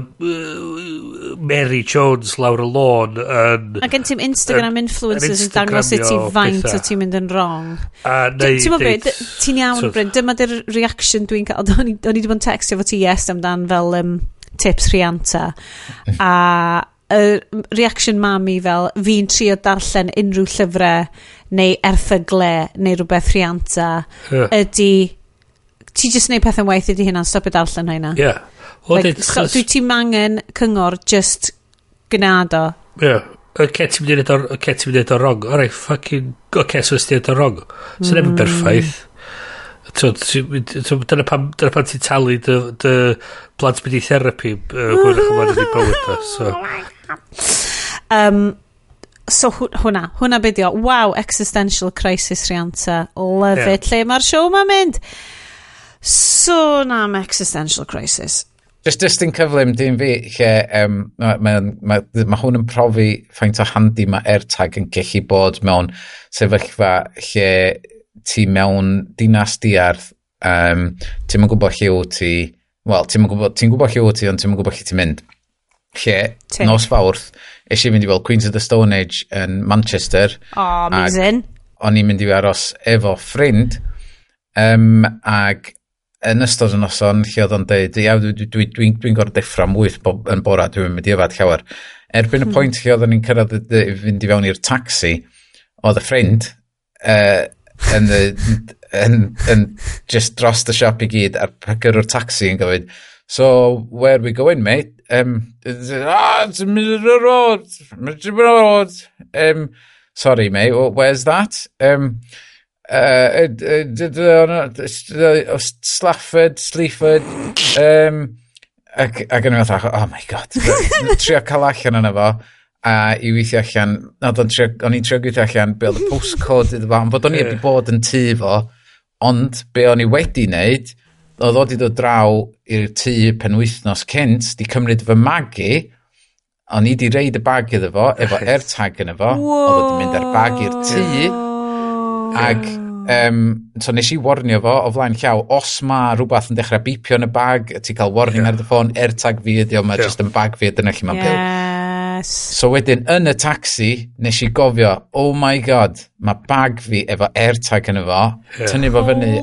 Mary Jones lawr y lôn yn, A gen ti'n Instagram influencers yn dangos sut ti faint o ti'n mynd yn wrong. Ti'n mynd beth, ti'n iawn Bryn? Dyma dy'r reaction dwi'n cael O'n i wedi bod yn textio fo ti yes amdan fel um, tips rhianta. a y reaction mami fel fi'n trio darllen unrhyw llyfrau neu erthygle neu rhywbeth rhianta yeah. ydy ti jyst neud pethau'n waith ydy hynna'n stopio darllen hynna yeah. well, like, so, dwi ti mangen cyngor just gnad o yeah. Oce, ti'n mynd i wneud o'r... Oce, ti'n mynd i wneud o'r wrong. Alright, fucking... Oce, so ysdi wneud o'r wrong. So mm. nefyn berffaith. Dyna pan dyna pam ti'n talu dy, dy plant mynd i therapi uh, hwyrach yn ei bywyd. So, oh Um, so hwnna, hwnna bidio. Wow, existential crisis Rianta. Love yeah. it. Lle mae'r siow ma'n mynd? So na, am existential crisis. Just, just yn cyflym dim fi, lle um, mae ma, ma, ma hwn yn profi faint o handi mae AirTag yn gallu bod mewn sefyllfa lle ti mewn dinas diarth, um, ti'n yn gwybod lle wyt ti, wel, ti'n gwybod, ti gwybod lle wyt ti, ond ti'n gwybod lle ti'n mynd lle, Tim. nos fawrth, eisiau mynd i weld Queens of the Stone Age yn Manchester. O, oh, amazing. O'n i'n mynd i aros efo ffrind, um, ag yn ystod y noson lle oedd o'n dweud, ia, dwi'n dwi, dwi, dwi, dwi gorau deffro am wyth bob, yn bora, dwi'n mynd i yfad llawer. Erbyn y hmm. pwynt lle oedd o'n i'n cyrraedd i fynd i fewn i'r taxi, oedd y ffrind uh, yn, yn, yn, just dros y siop i gyd a'r pygyrwr taxi yn gofyn, So, where are we going, mate? Um, ah, it's the middle of the road. Middle of the road. Um, sorry, mate, where's that? Um, uh, uh, uh, Slafford, Sleaford, um, ac, ac yn meddwl, oh, oh my god, trio cael allan yna fo, a i weithio allan, o'n i'n trio gweithio allan, be oedd y postcode iddo fo, ond bod o'n i wedi bod yn tu fo, ond be o'n i wedi wneud, oedd o wedi dod draw i'r tŷ penwythnos cynt, di cymryd fy magu, o'n i di reid y bag iddo fo, efo AirTag yn efo, oedd wedi mynd ar bag i'r tŷ, ac um, so nes i warnio fo o flaen llaw, os mae rhywbeth yn dechrau bipio yn y bag, ti cael warning yeah. ar y ffôn, AirTag fi ydi, o, mae yeah. just yn bag fi ydy, lle mae'n yes. byw. So wedyn, yn y taxi, nes i gofio, oh my god, mae bag fi efo AirTag yn efo, yeah. tynnu fo fyny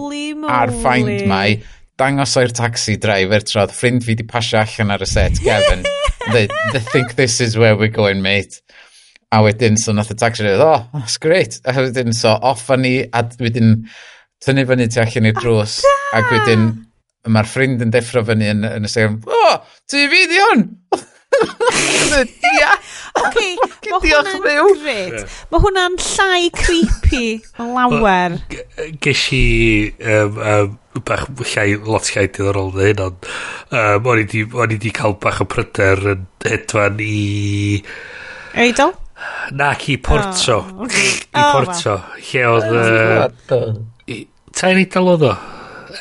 ar find my, dangos o'r taxi driver trodd, ffrind fi di pasio allan ar y set Gavin they, they think this is where we're going, mate. A wedyn, so nath y taxi driver, oh, that's great. A wedyn, so off a ni, a wedyn tynnu fyny tu allan i'r oh, drws. Ac wedyn, mae'r ffrind yn deffro fyny yn, yn y sefn oh, ti fi di hwn! Ia! Okay, mae hwnna'n gret. Mae hwnna'n llai creepy lawer. Ges i um, um, bach llai, lot llai diddorol na hyn, ond um, o'n i di, o'n i di cael bach o pryder yn hedfan i... Eidol? Nac i Porto. Oh. I oh, Porto. Well. Lle oedd... Uh, Ta i'n eidol oedd o?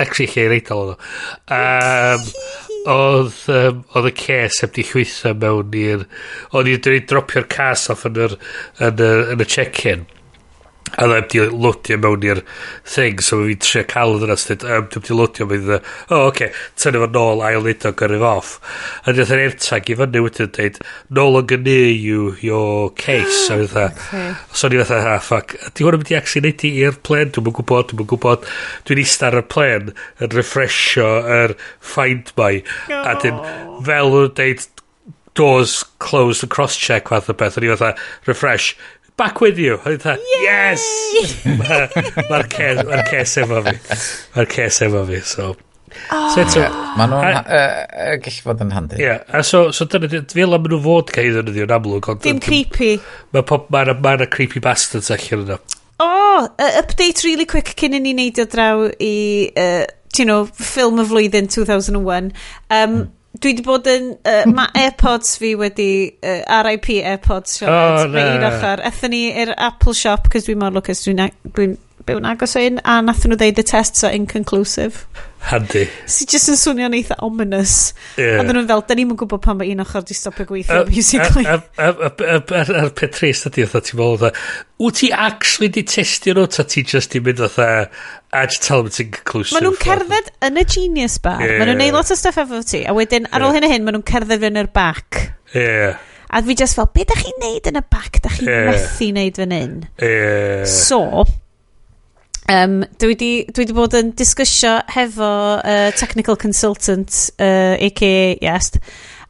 Actually, lle i'n eidol oedd o. Um, oedd um, oedd y ces heb di llwytho mewn i'r... Oedd i'n dropio'r cas off yn, yr, yn, y, yn y check-in a dda wedi lodio mewn i'r thing so mae fi'n trio cael yn yna sydd um, dwi wedi lodio mewn i'r o oh, oce okay. tynnu fo nôl ail nid o gyrru fo off. A dwi wedi ertag i fyny wedyn dweud no longer near you your case. A dwi dda so ni fatha ah, ha ffac di hwn yn mynd i actually neud i i'r plen? Dwi'n mynd gwybod dwi'n mynd gwybod dwi'n eista ar y plen yn refresho yr find my. A dyn fel yn dweud doors closed and cross check fath o beth. A i fatha refresh back with you. Tha, e? yes! Mae'r ces, ma ces efo fi. Mae'r ces efo fi, so... Oh. So eto... Mae nhw'n uh, gallu fod yn handi. Ie, a so, so dyna, fel am nhw fod cael iddyn nhw yn amlwg. Dim creepy. Mae ma, ma, ma, ma creepy bastards allan yna. O, oh, update really quick cyn i ni neidio draw i, uh, you know, ffilm y flwyddyn 2001. Um, mm dwi wedi bod yn... Uh, mae AirPods fi wedi... Uh, RIP AirPods. Siarad, oh, na. Ochr. Ethyn ni i'r Apple Shop, cos dwi'n mor lwcus, dwi'n dwi byw'n agos o un, a nath nhw ddeud y tests are inconclusive. Handi. Si jyst yn swnio'n eitha ominous. Yeah. Ond nhw'n fel, da ni'n gwybod pan mae un ochr di stopio gweithio, basically. A'r peth trist ydy, oedd ti'n meddwl, wyt ti actually di testio nhw, ta ti just di mynd oedd agitalement inconclusive. Maen nhw'n cerdded yn y genius bar, yeah. maen nhw'n neud lot o stuff efo ti, a wedyn ar ôl hyn a hyn, maen nhw'n cerdded fy'n yr bac. Yeah. A fi just fel, be da chi'n neud yn y bac? Da chi'n yeah. methu neud fan hyn? Yeah. So, Um, dwi, di, dwi di bod yn disgysio hefo uh, technical consultant, uh, aka Iest.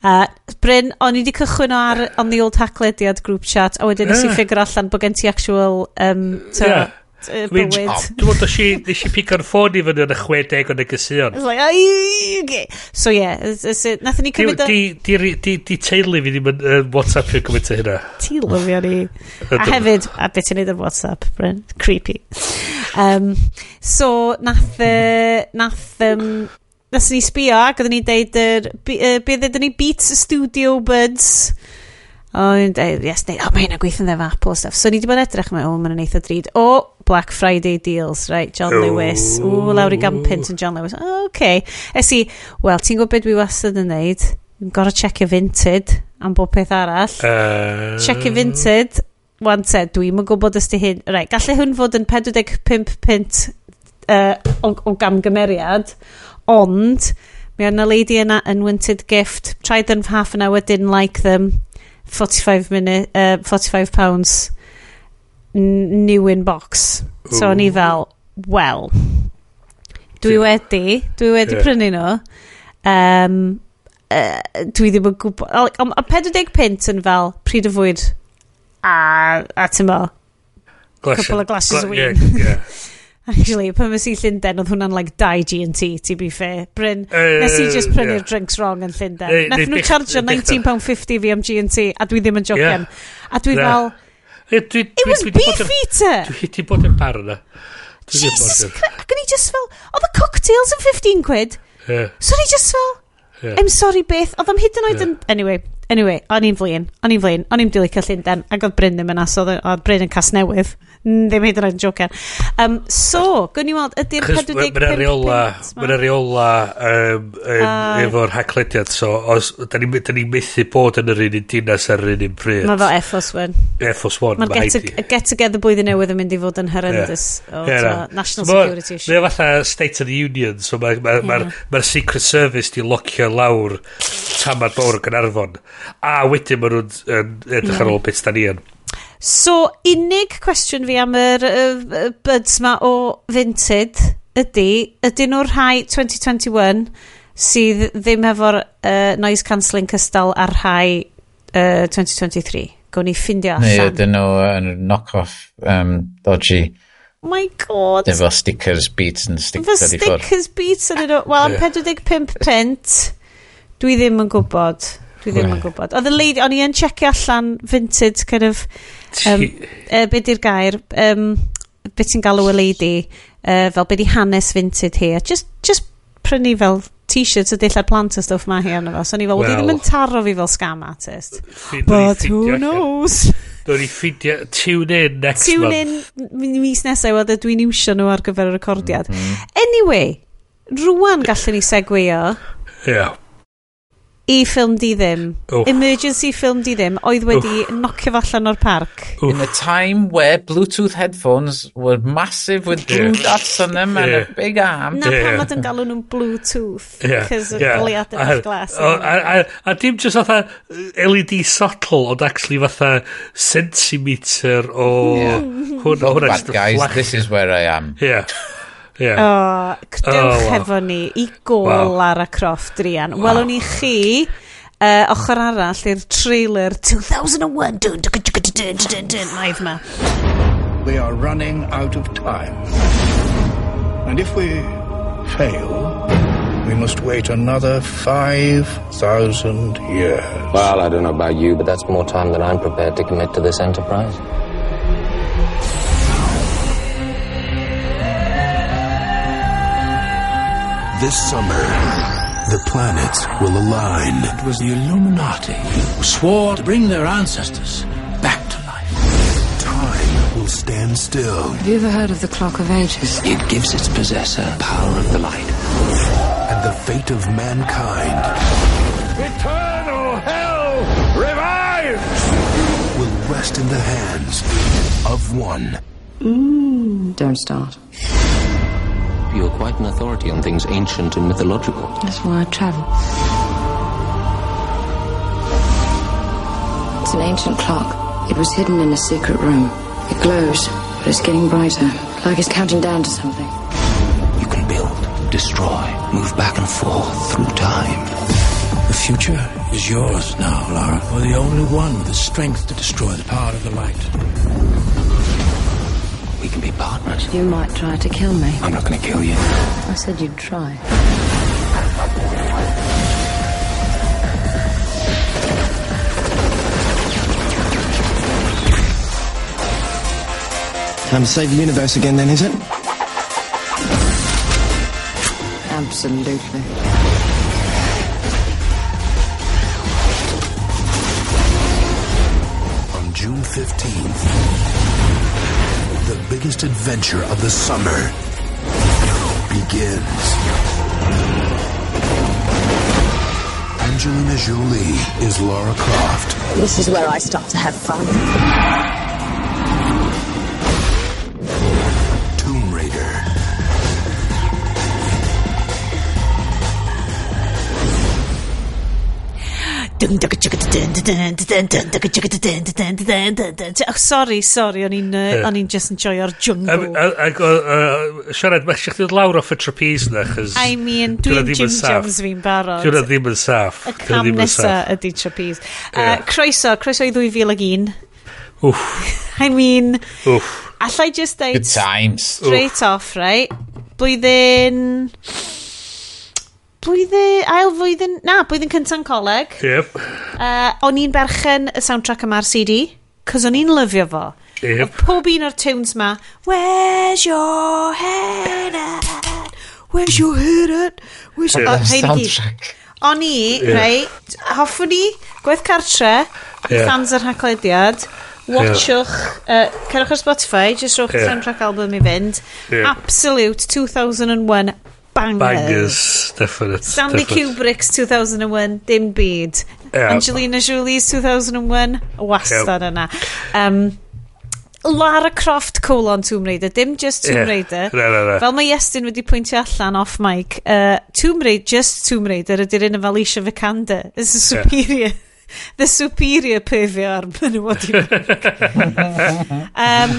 Uh, Bryn, o'n i wedi cychwyn ar on the old Hacklediad group chat, a wedyn yeah. nes i ah. ffigur allan bod gen ti actual um, to, yeah uh, bywyd. Dwi'n meddwl, nes i pico'r ffôn i fyny yn y 60 o negesion. It's like, ai, okay. So, yeah, nath ni cymryd... Di, di, di, di teulu fi ddim yn WhatsApp i'n cymryd hynna. Ti lyfio ni. A hefyd, a beth ti'n neud yn WhatsApp, Bryn. Creepy. Um, so, nath... Uh, nath um, Nes ni sbio ac oedden ni'n deud er, uh, bydd ydyn ni Beats Studio Buds O, oh, yes, neu, o, oh, mae hynna gweithio'n ddef Apple stuff. So ni wedi bod edrych mewn, o, mae'n eitha drud. O, Black Friday deals, right, John Ooh. Lewis. Ww, lawr i Gampint yn John Lewis. Oh, okay. Es i, wel, ti'n gwybod beth dwi wastad yn neud? Dwi'n gorau checio vinted am bob peth arall. Uh... Checio vinted, wanted, dwi'n yn gwybod ysdi hyn. Right, gallai hwn fod yn 45 pint uh, o, o gamgymeriad, ond mi oedd yna lady yna unwanted gift, tried them half an hour, didn't like them, 45 minute, uh, 45 pounds new in box. Ooh. So o'n i fel, well, dwi wedi, dwi wedi yeah. prynu nhw. Um, uh, e, dwi ddim yn gwybod... Ond like, 40 pint yn fel pryd y fwyd a, a ti'n mo, couple of glasses Gla o win. Yeah, yeah. Actually, pan mes i Llundain, oedd hwnna'n like 2 G&T, to be fair. Bryn, uh, nes i just prynu'r yeah. drinks wrong yn Llundain. Nath nhw charge £19.50 fi am G&T, a dwi ddim yn jocian. Yeah. A dwi fel... Yeah Dwi, It was beef eater! Dwi wedi bod yn bar yna. Jesus Christ! Ac o'n i just fel, oedd y cocktails yn 15 quid. Yeah. So o'n i just fel, yeah. I'm sorry Beth, oedd am hyd yn oed yn... Anyway, anyway, o'n i'n flin, o'n i'n flin, o'n i'n dilyn cyllun den, ac oedd Bryn ddim yna, so oedd Bryn yn cas newydd ddim hyd yn oed yn jocan. Um, so, gwn i weld, ydy'r 45 Mae'n reola, mae'n reola um, um, uh, efo'r haclediad, so os, da ni, da ni methu bod yn yr un un dinas ar yr un un pryd. Mae fo FOS1. FOS1, mae get, a, get Together blwyddyn newydd yn mynd i fod yn horrendous. Yeah. O, yeah. National ma, Security Issue. Mae fatha State of the Union, so mae'r ma, ma, yeah. ma, ma Secret Service di locio lawr tamad mawr yn Gynarfon. A wedyn maen nhw'n edrych ar ôl beth da ni yn. So, unig cwestiwn fi am yr uh, buds ma o Vinted ydy, ydy nhw'r rhai 2021 sydd ddim efo'r uh, noise cancelling cystal ar rhai uh, 2023? Gawn ni ffindio allan. Neu ydyn nhw yn uh, knock-off um, dodgy. My god. Efo stickers, beats and stickers. Efo stickers, beats yn ydw. Wel, am 45 pint, dwi ddim yn gwybod. Dwi ddim yn gwybod. Oedd y lady, o'n i yn checio allan vintage kind of, um, uh, be di'r gair, um, be ti'n galw y lady, uh, fel be di hanes vintage hi, just, just prynu fel t-shirts a dillad plant a stwff ma hi arno fo. So o'n i fel, well, ddim yn taro fi fel scam artist. But who knows? Dwi'n ni ffidio, tune in next tune month. Tune in mis nesaf, oedd dwi'n iwsio nhw ar gyfer y recordiad. Mm -hmm. Anyway, rwan gallwn ni segwio. Yeah i ffilm di ddim. Oof. Emergency ffilm di ddim oedd wedi nocio allan o'r parc. In a time where Bluetooth headphones were massive with blue yeah. dots on them yeah. and a big arm. Na yeah. pan oedd yn galw nhw'n Bluetooth. Yeah. Cys yeah. goliad yn eich glas. A, a, a, a dim just fatha LED subtle ond actually fatha centimeter o yeah. hwnna. Hwnna. Bad guys, this is where I am. Yeah. Yeah. O, cdewch oh, hefo ni i gol wow. Lara Croft, Drian. Wow. Welwn ni chi uh, ochr arall i'r trailer 2001 live ma. We are running out of time. And if we fail, we must wait another 5,000 years. Well, I don't know about you, but that's more time than I'm prepared to commit to this enterprise. This summer, the planets will align. It was the Illuminati who swore to bring their ancestors back to life. Time will stand still. Have you ever heard of the Clock of Ages? It gives its possessor power of the light. And the fate of mankind Eternal hell revives! will rest in the hands of one. Mmm, don't start. You're quite an authority on things ancient and mythological. That's why I travel. It's an ancient clock. It was hidden in a secret room. It glows, but it's getting brighter, like it's counting down to something. You can build, destroy, move back and forth through time. The future is yours now, Lara. You're the only one with the strength to destroy the power of the light. We can be partners. You might try to kill me. I'm not going to kill you. I said you'd try. Time to save the universe again, then, is it? Absolutely. On June 15th, the biggest adventure of the summer begins. Angelina Jolie is Laura Croft. This is where I start to have fun. Oh, sorry, sorry, o'n i'n o'n i'n just enjoyo'r jungle. Ac siarad, mae eisiau chdi'n lawr off y trapeze na, chys... I mean, dwi'n Jim Jones fi'n barod. Dwi'n ddim yn saff. Y cam nesa ydy trapeze. Croeso, croeso i 2001. Wff. I mean... Wff. Allai just deud... Good times. Straight off, right? Blwyddyn blwyddyn, ail flwyddyn, na, blwyddyn cynta'n coleg. Yep. Uh, o'n i'n berchen y soundtrack yma'r CD, cos o'n i'n lyfio fo. Yep. Oedd pob un o'r tunes ma, Where's your head at? Where's your head at? Where's your... Yeah. soundtrack. O'n i, yeah. rei, hoffwn ni, gwaith cartre, yeah. fans yr haglediad, watchwch, yeah. uh, cerwch ar Spotify, jyst rwch yeah. soundtrack album i fynd. Yeah. Absolute 2001 bangers. Bangers, definite. Stanley definite. Kubrick's 2001, dim byd. Yeah. Angelina Jolie's 2001, wastad yeah. yna. Um, Lara Croft colon Tomb Raider, dim just Tomb yeah. Raider. Na, na, na. Fel mae Iestyn wedi pwyntio allan off mic, uh, Tomb Raider, just Tomb Raider ydy'r un y Alicia Vikander. This is superior. Yeah the superior pefio ar menywod um,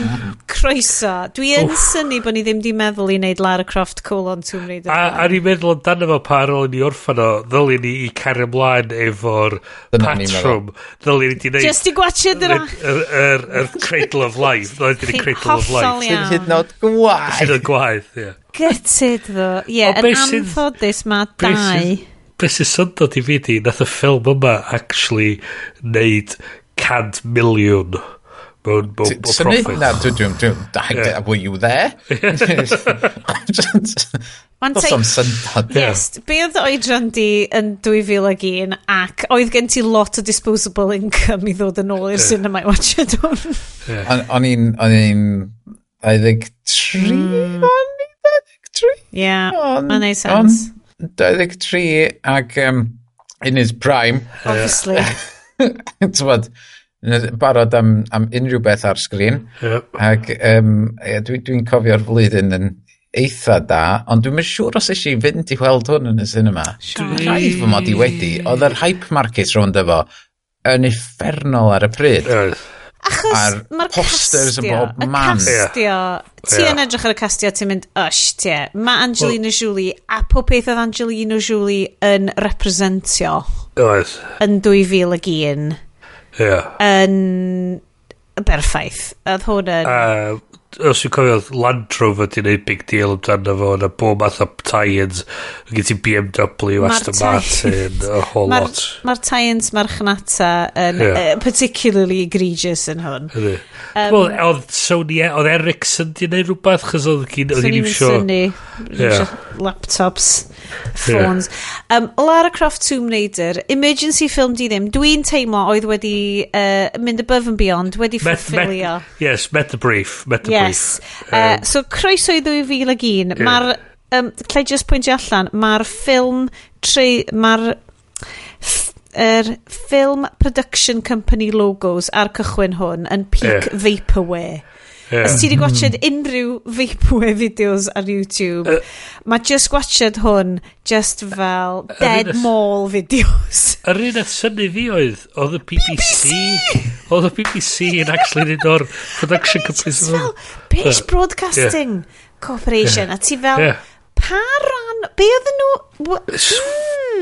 croeso. Dwi yn oh. syni bod ni ddim di meddwl i wneud Lara Croft colon Tomb Raider. A, a ni'n meddwl amdano fo pa ar ôl ni orffan o, ddylun ni i cario ymlaen efo'r patrwm. Ddylwn ni di wneud... Just i gwachio dyna. Yr Cradle of Life. Ddylwn ni di Cradle of Life. Sy'n hyd nod gwaith. Sy'n hyd gwaith, ie. Gytid ddo. Ie, yn anffodus mae dau be sy'n syndod i fi di, nath y ffilm yma actually neud 100 miliwn mewn mewn mewn profit. Na, dwi'n dwi'n dwi'n were you there? Mae'n teimlo... Does syndod. Yes, be oedd oedran di yn 2001 ac oedd gen ti lot o disposable income i ddod yn ôl i'r cinema i watcha dwi'n. O'n i'n... O'n i'n... 23 hmm. o'n i? 23? Ie, mae'n neud sens. 23 ac um, in his prime. Obviously. Tywod, barod am, am unrhyw beth ar sgrin. Yep. Ac um, dwi'n dwi cofio'r flwyddyn yn eitha da, ond dwi'n siŵr os eisiau fynd i weld hwn yn y cinema. Dwi... Rhaid fy mod i wedi, oedd yr hype market rhwnd efo yn effernol ar y pryd. Yeah. Achos a'r mae'r posters yn bob man. Y castio. Ti yeah. yn edrych ar y castio, ti'n mynd, ysh, tie. Mae Angelina well, Jolie, a pob peth oedd Angelina Jolie yn representio. Oedd. Yn 2001. Ie. Yeah. Yn berffaith. Oedd hwn yn... Uh, os dwi'n cofio, Land Rover di wneud big deal amdano fo, na bob math o tie-ins, gyd ti BMW, Aston Martin, a whole mar, lot. Mae'r tie-ins marchnata yn yeah. uh, particularly egregious yn hwn. Um, Wel, oedd Sony, oedd Ericsson di wneud rhywbeth, chos oedd gyn, oedd gyn iwsio... Sony, laptops ffôns. Yeah. Um, Lara Croft Tomb Raider, emergency film di ddim, dwi'n teimlo oedd wedi uh, mynd above and beyond, wedi ffilio. Yes, met the brief. Met the yes. brief. Um, uh, so croeso i 2001, yeah. mae'r, um, lle just pwyntio allan, mae'r ffilm, mae'r er film production company logos ar cychwyn hwn yn peak yeah. vaporware. Yeah. Os ti wedi gwachod unrhyw Vapeware videos ar YouTube, uh, mae just gwachod hwn just fel uh, dead mall videos. Yr un a syni fi oedd, oedd y BBC, oedd y BBC yn actually un o'r production companies. Fel British Broadcasting yeah. Corporation, yeah. a ti fel, yeah. pa ran, be oedden nhw...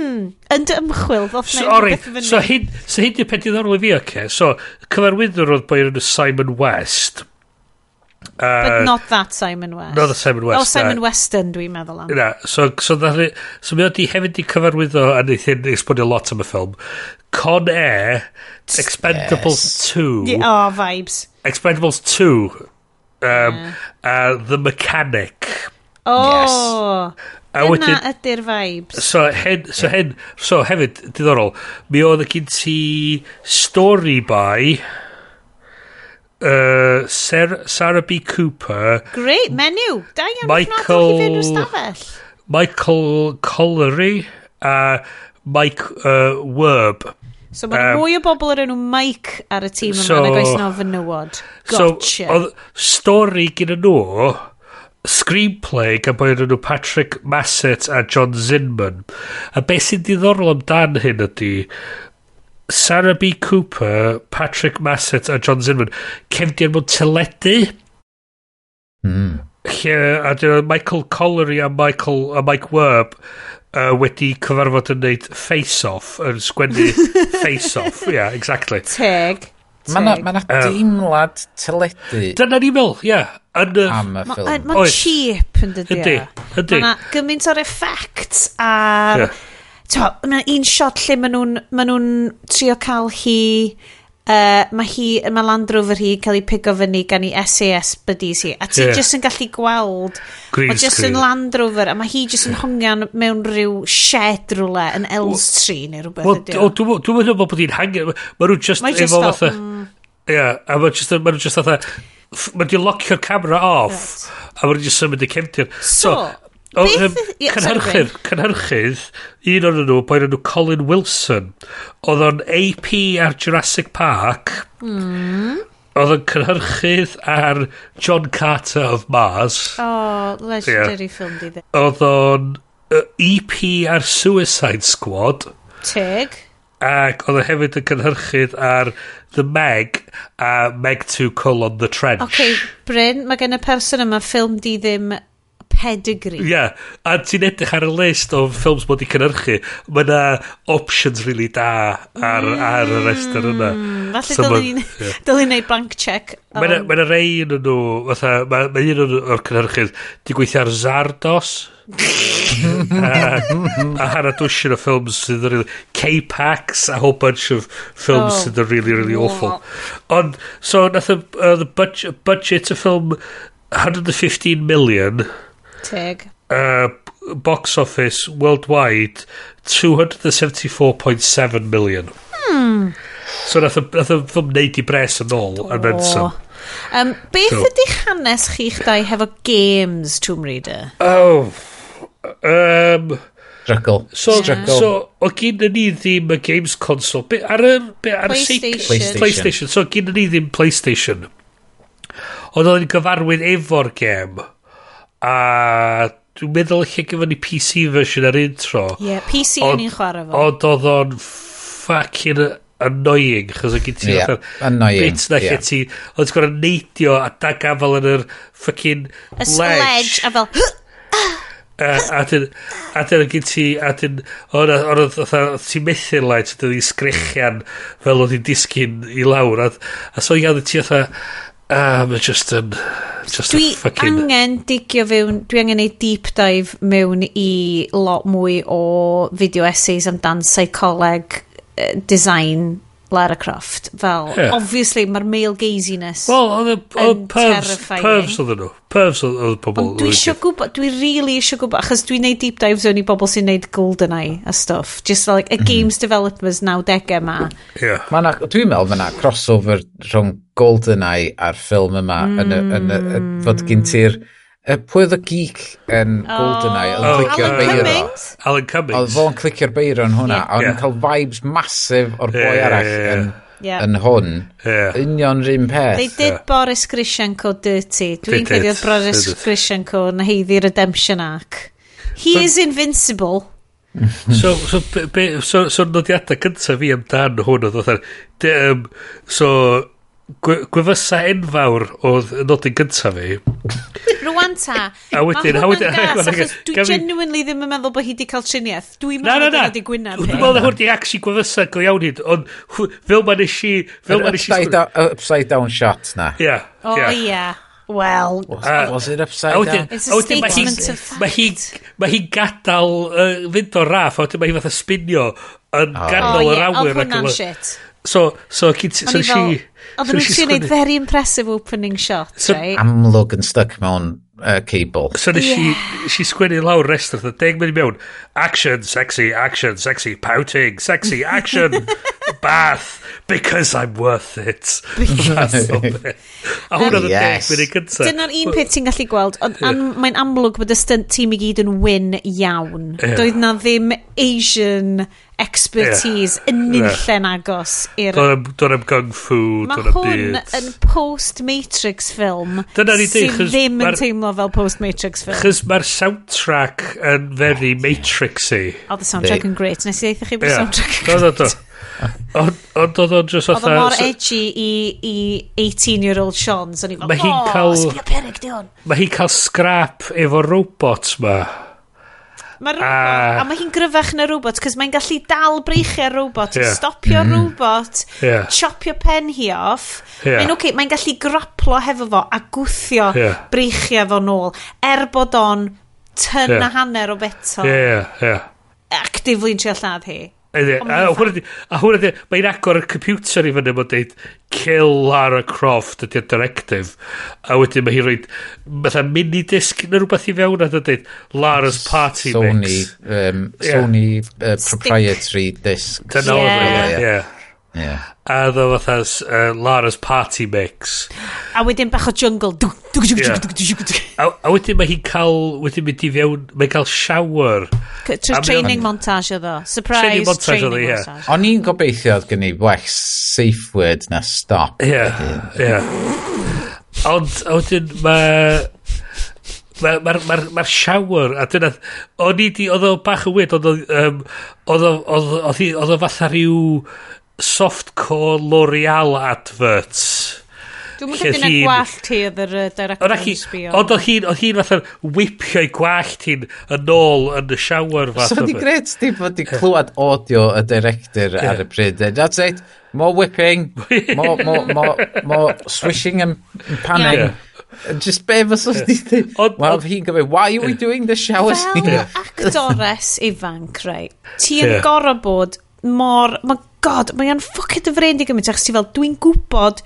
Mm, yn dy ymchwil ddoth Sorry, so hyn, so hyn di'r peth diddorol i fi, oce. Okay. So, cyfarwyddwr oedd boi yn Simon West, Uh, But not that Simon West. Not the Simon oh, West. Oh, Simon na. Weston, dwi'n meddwl am. Na, so, so, so, so mi oedd i hefyd i cyfarwyddo a wneud hyn exponio lot am y ffilm. Con Air, Expendables 2. Yeah, oh, vibes. Expendables 2. Um, yeah. uh, the Mechanic. Oh. Yes. A Dyna wedyn, ydy'r vibes. So, hen, so, hen, so hefyd, diddorol, mi oedd y gyn ti story by uh, Sarah, Sarah B. Cooper. Great menu. Da iawn Michael, i stafell. Michael Collery a Mike uh, Werb. So mae um, mwy o bobl ar enw Mike ar y tîm yma so, na gais na fenywod. Gotcha. So, oedd stori gyda nhw, screenplay gan boi nhw Patrick Massett a John Zinman. A beth sy'n diddorol amdan hyn ydy, Sarah B. Cooper, Patrick Massett a John Zinman, cefnir mewn teledu. Mm. Lle, a dyna Michael Collery a Michael, a Mike Werb uh, wedi cyfarfod yn neud face-off, yn sgwennu face-off. yeah, exactly. Teg. Mae na, ma na deimlad um, teledu. Dyna ni'n meddwl, ie. Yeah, yn y... Am y ffilm. Mae'n cheap yn dydi. Ydy, ydy. Mae na gymaint o'r effect ar... Yeah to, mae un shot lle maen nhw'n ma nhw trio cael hi... Uh, mae hi, mae Land Rover hi cael ei pigo fyny gan i SAS buddies hi. A ti yeah. jyst yn gallu gweld, mae jyst yn Land Rover, a mae hi jyst yn hongian mewn rhyw shed rhywle yn Elms Tree neu rhywbeth. Well, Dwi'n meddwl bod hi'n hangian, mae nhw'n just efo fel, fatha... mm. Ie, a mae just, ma nhw'n just fatha... Mae nhw'n locio'r camera off, right. a mae nhw'n just symud y cefnir. So, so O, um, cynhyrchydd, cynhyrchydd, un o'n nhw, boi'n nhw Colin Wilson, oedd o'n AP ar Jurassic Park, mm. oedd o'n cynhyrchydd ar John Carter of Mars. Oh, legendary yeah. film di dde. Oedd o'n uh, EP ar Suicide Squad. Teg. Ac oedd o hefyd yn cynhyrchydd ar The Meg a Meg 2 Call on the Trench. OK, Bryn, mae gen y person yma ffilm di ddim pedigree. Ie, yeah. a ti'n edrych ar y list o ffilms bod i cynhyrchu, mae yna options really da ar, mm. ar y rester yna. Mm, falle so dylen yeah. neud bank check. Mae yna ma um, rei yn nhw, fatha, mae ma un o'r cynhyrchydd, di gweithio ar Zardos. a, a hana dwysyn o ffilms sydd yn really... K-Pax a whole bunch of films oh. sydd yn really, really awful. Ond, so, nath y uh, budget, budget y ffilm 115 million... Teg. Uh, box office worldwide 274.7 million. Hmm. So nath y ffilm neud i bres yn ôl yn Benson. Um, beth so. ydy hanes chi'ch dau hefo games Tomb Raider? Oh. Um, Struggle. So, Struggle. so o gyn ni ddim y games console. Be, ar y, be, ar PlayStation. PlayStation. PlayStation. So gyn ni ddim PlayStation. Ond oedd yn gyfarwydd efo'r game a dwi'n meddwl lle gyfo ni PC version ar intro. Ie, yeah, PC yn ni'n chwarae fo. Ond oedd o'n fucking annoying, chos o'n gyda ti yeah, annoying, bit na yeah. ti, oedd ti'n gwrdd neidio a dag afel yn yr fucking y ledge. a fel... A dyn, a dyn gyd ti, a dyn, oedd ti'n methu'r lait, dyn ni sgrechian fel oedd hi'n disgyn i lawr, a, a so iawn ti oedd Ah, mae just yn... Just dwi fucking... angen digio fewn, dwi angen ei deep dive mewn i lot mwy o video essays amdan psycholeg uh, design Lara Croft. Fel, yeah. obviously, mae'r male gaziness well, oedd yn terrifying. Pervs oedd nhw. Pervs oedd pobl. Ond dwi eisiau gwybod, dwi really eisiau gwybod, achos dwi'n neud deep dives o'n i bobl sy'n neud GoldenEye a stuff. Just like, y mhm. games developers 90au yma. Yeah. Dwi'n meddwl fyna crossover rhwng GoldenEye a'r ffilm yma. Mm. Yn, y, yn, yn hmm. fod gyn ti'r... Pwy oedd y geek yn oh. GoldenEye? Oedd oh, clicio'r beir Cummings? Alan Cummings. Oedd fo'n clicio'r beiro yn hwnna. Yeah. A oedd yeah. cael vibes masif o'r boi yeah, arall yeah, yeah. yn yeah. yn hwn. Yeah. Union rhywun peth. They did yeah. Boris Grishenko dirty. Dwi'n credu oedd Boris Grishenko yn heiddi Redemption Arc. He so, is invincible. so, so, be, so, so nodiadau cyntaf fi amdan hwn oedd oedd um, so gwyfysa enfawr oedd nodyn gyntaf fi. Rwan ta. A wedyn, a wedyn. Gas, achos dwi genuinely ddim yn meddwl bod hi wedi cael triniaeth. Dwi'n meddwl bod hi wedi gwynaf. Dwi'n meddwl hwn di actually gwyfysa go iawn hyd, ond fel mae nes i... Fel nes i... Upside down shot na. Ia. O ia. Well, was, it upside down? It's a statement of fact. Mae hi, gadael uh, fynd o'r raff, a wedyn mae hi fatha spinio yn ganol yr awyr. Oedd hwnna'n shit. So, so, so, so, so, so, so, so, so, so, so, Oedden nhw'n trio gwneud very impressive opening shot, so, right? Amlwg yn stuck mewn uh, cable. So nes yeah. i sgwennu lawr rest o'r deg mynd i mewn. Action, sexy, action, sexy, pouting, sexy, action, bath, because I'm worth it. A hwn oedd y deg mynd i gyntaf. Dyna'r un peth ti'n gallu gweld, ond yeah. an, mae'n amlwg bod y stunt tîm i gyd yn win iawn. Yeah. Doedd na ddim Asian expertise yeah. yn nillen yeah. agos i'r... Do'n am gung fu, do'n am byd. Mae hwn yn post-Matrix film Dyna sydd ddim yn teimlo fel post-Matrix film. Chys mae'r soundtrack yn very Matrixy. Oh, the soundtrack yn great. Nes i ddeitha chi bod soundtrack yn great. Ond oedd o'n just oedd... o'n mor edgy i, i 18-year-old Sean, so ni fel, o, sbio perig di hwn. Mae hi'n cael scrap efo robots ma. Mae ah. robot, uh, a mae hi'n gryfach na robot, cos mae'n gallu dal breichiau robot, yeah. stopio mm. Mm-hmm. robot, yeah. chopio pen hi off. Yeah. Mae'n okay, mae'n gallu graplo hefo fo a gwthio yeah. breichiau fo nôl, er bod o'n tyn yeah. a hanner o beto. Ie, yeah, ie, yeah, ie. Yeah. Actively'n trio lladd hi. A hwnna di... Mae'n agor y computer i fyny mae'n dweud, kill Lara Croft ydy'r directive. A wedyn mae hi'n rhoi, Mae'n mini disc neu rhywbeth i fewn a dweud, Lara's party Sony, mix. Um, Sony yeah. uh, proprietary disc. Dyna oedd. Yeah. yeah. yeah. Yeah. A ddo fatha uh, Lara's party mix. A wedyn bach o jungle. Yeah. A, a wedyn mae hi'n cael, wedyn mynd i fewn, mae'n cael shower. Trwy training montage ddo. Surprise training montage. Training montage. O'n i'n gobeithio oedd gen i well safe word na stop. Ie, ie. Ond a wedyn mae... Mae'r ma, ma, ma, ma shower, a dyna, o'n i di, oedd o bach yn wyd, oedd o, um, oedd o, oedd o fatha rhyw, softcore L'Oreal adverts. Dwi'n mynd mwyn dyna gwallt hi oedd yr director yn sbio. Ond oedd hi'n hi fatha wipio'i gwallt hi'n yn ôl yn y shower fath. So di gret di bod di clywed audio y director yeah. ar y pryd. That's it. More whipping. more, more, more, more swishing and panning. Yeah. Just be fysos yeah. di ddim. Wel, hi'n gofyn, why are we doing the shower scene? Fel actores ifanc, rei, ti yn gorau bod mor... Mae god, mae o'n ffocin dyfrin di gymryd, achos ti fel, dwi'n gwybod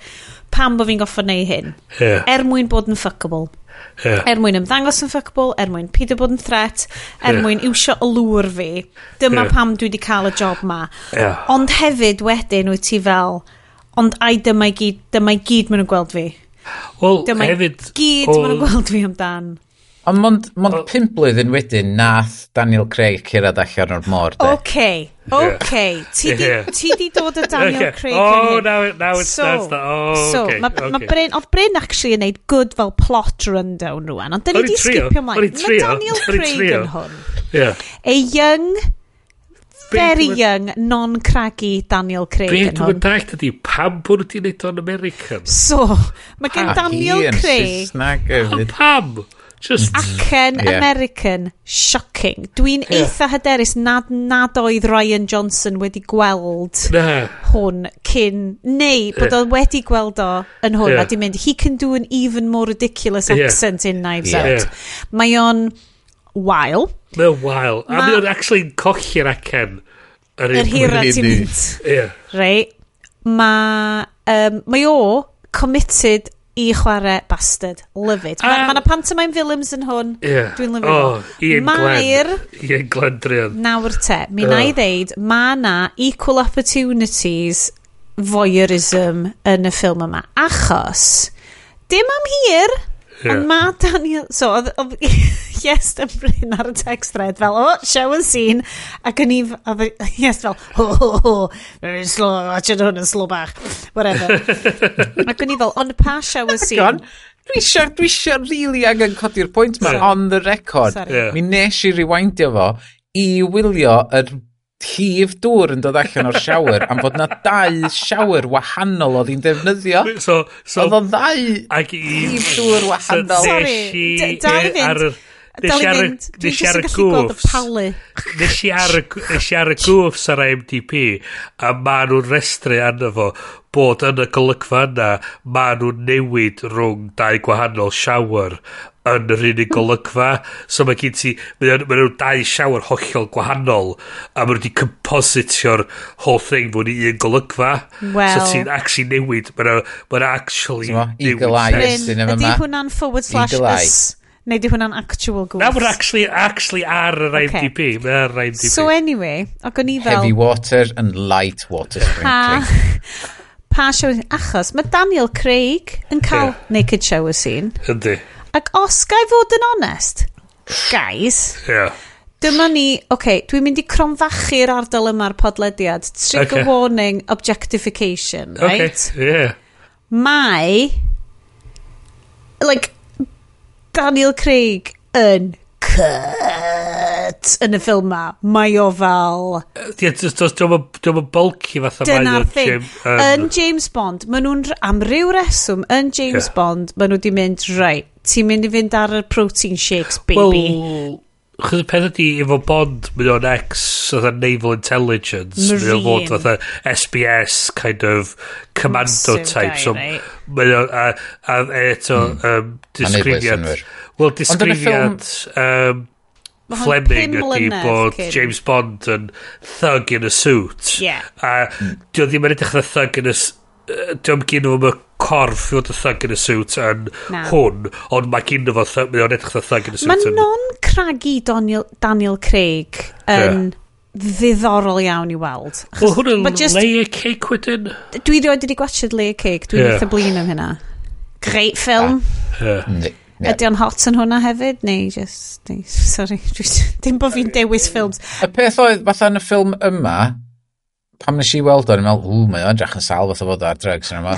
pam bod fi'n goffa neu hyn. Yeah. Er mwyn bod yn fuckable. Yeah. Er mwyn ymddangos yn fuckable, er mwyn pidio bod yn threat, er yeah. mwyn iwsio olwr fi. Dyma yeah. pam dwi wedi cael y job ma. Yeah. Ond hefyd wedyn wyt ti fel, ond ai dyma i gyd, dyma i gyd maen nhw'n gweld fi. Well, dyma hefyd, gyd o... maen nhw'n gweld fi amdan. Ond mond, mond oh. pum blwyddyn wedyn nath Daniel Craig cyrraedd allan o'r môr. de. OK, OK. Ti, di, ti di dod o Daniel okay. Craig Oh, now, it, now it's so, that's the... Oh, so, okay. Ma, okay. Ma Bryn, oedd Bryn actually yn neud good fel plot rundown rwan, ond dyn ni di skipio ymlaen. Mae Daniel Craig yn hwn. Yeah. A young very young, non-craggy Daniel Craig Bryd yn hwn. Bryd dwi'n dalt ydi, pam bwrdd ti'n neud o'n American? So, mae gen Daniel Craig... Ha, hi Pam? Just, Acen yeah. American. Shocking. Dwi'n yeah. eitha hyderus nad, nad oedd Ryan Johnson wedi gweld nah. hwn cyn, neu bod yeah. o wedi gweld o yn hwn yeah. a di mynd, he can do an even more ridiculous accent yeah. in Knives yeah. Out. Yeah. Mae o'n wael. Mae o'n wael. A mae o'n actually colli'r acen. Yr hira ti'n mynd. Yeah. Rei. Mae um, mae o committed i chwarae bastard. Love it. Mae ma um, yna pantomime films yn hwn. Yeah. Dwi'n lyfio. Oh, Ian Mae'r... Ian Glendrian. Nawr te, mi oh. na i ddeud, mae na equal opportunities voyeurism yn y ffilm yma. Achos, dim am hir, Yeah. Ond ma Daniel... So, oedd, oedd yes yn bryn ar y text thread fel, oh, show and scene. Ac yn i... Oedd yes fel, ho, ho, ho. Very slow. Watch it hwn yn slow bach. Whatever. ac yn i fel, ond pa show and scene... Dwi eisiau, dwi eisiau really angen codi'r pwynt ma, on the record. Sorry. Yeah. Mi nes i rewindio fo i wylio yr cif dŵr yn dod allan o'r siawer am fod na dau siawer wahanol oedd hi'n defnyddio. So, so, oedd o ddau ag cif dŵr wahanol. So, Sorry, dal i fynd. Nes i ar y gwffs Nes i ar y gwffs ar MDP A ma nhw'n restru arno fo Bod yn y golygfa yna Ma nhw'n newid rhwng dau gwahanol siawer yn yr unig golygfa. So mae gen ti, mae nhw dau siawr hollol gwahanol, a mae nhw wedi compositio'r whole thing fwy'n un golygfa. Well. So ti'n actually newid, mae nhw ma actually so, newid. Eagle Eye ystyn yma. Ydy hwnna'n forward slash us? Neu di hwnna'n actual gwrs? Na, mae'n actually, actually ar yr IMDb. Okay. Mae ar IMDb. So anyway, ac o'n i fel... Heavy water and light water sprinkling. pa, pa show... Achos, mae Daniel Craig yn cael yeah. naked shower scene. Ydy. Ac os ga'i fod yn onest, guys, yeah. dyma ni, oce, okay, dwi'n mynd i cromfachu'r ardal yma'r podlediad. Trigger okay. warning, objectification, okay. right? yeah. Mae, like, Daniel Craig yn cut yn y ffilm ma. Mae o fel... Ie, dwi'n bulky fatha Dyna'r thing. Yn James Bond, maen nhw'n am ryw reswm yn James yeah. Bond, maen nhw wedi mynd, right, ti'n mynd i fynd ar y protein shakes, baby. Well, chyd y peth ydi efo Bond mynd o'n ex oedd naval intelligence mynd o'n fod fatha SBS kind of commando Massive type guy, so right? mynd o'n a, a eto um, disgrifiad Wel, disgrifiad um, Fleming ydy bod cyn. James Bond yn thug in a suit. Yeah. A mm. dio ddim yn edrych na thug in a... Dio'm gyn nhw'n y corff i fod y thug in a suit yn no. hwn, ond mae gyn nhw thug, mae o'n edrych na thug in a suit. Mae non-cragu Daniel, Daniel Craig yn... Yeah ddiddorol iawn i weld. Wel, hwn yn layer cake wedyn. Dwi rioed wedi gwachod layer cake. Dwi'n yeah. eitha blin am hynna. Great film. Ah, yeah. Mm. Yeah. Ydy o'n hot yn hwnna hefyd, neu just, neu, sorry, dim bod fi'n dewis ffilms. Y peth oedd, fatha yn y ffilm yma, pam nes i weld o'n, meddwl, ww, mae o'n drach yn sal fath o fod ar drugs. yn yma.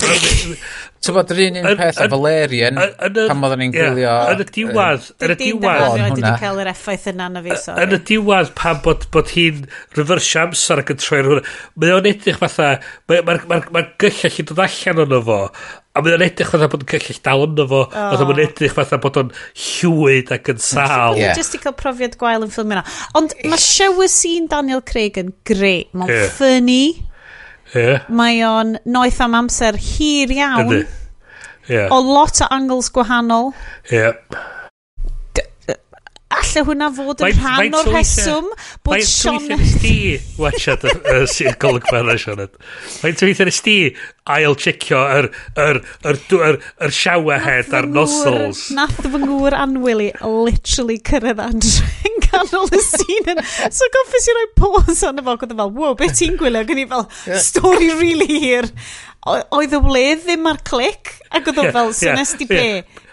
Ti'n bod, yr un un peth o Valerian, pam oedden ni'n gwylio... Yn y diwad, yn y diwedd... Dwi'n wedi cael yr effaith yna na fi, sori. Yn y diwad, pam bod, bod hi'n reverse amser ac yn troi'r hwnna, mae o'n edrych fatha, mae'r ma, ma, ma, ma gyllell i dod allan o'n fo, A mae o'n edrych fatha bod yn cyllell dal ynddo fo. Oh. a mae'n edrych fatha bod o'n llwyd ac yn sal. Ie. Yeah. Jyst i cael profiad gwael yn ffilm yna. Ond mae shower scene Daniel Craig yn greu. Mae'n yeah. ffynnu. Yeah. Mae o'n noeth am amser hir iawn. Yeah. O lot o angles gwahanol. Ie. Yeah allai hwnna fod yn rhan o'r rheswm bod Sean... Mae'n nes di watchad y golygfa yna, Sean. Mae'n nes di ail checio yr, yr, yr, yr, yr shower head a'r nostrils. Nath fy ngŵr anwyl i literally cyrraedd Andre yn ganol y sîn yn... So goffis i roi pause ond efo, gwrdd fel, wow, beth ti'n gwylio? Gwni fel, story really here. Oedd y wledd ddim ar clic, Ac oedd o fel, so nes di be?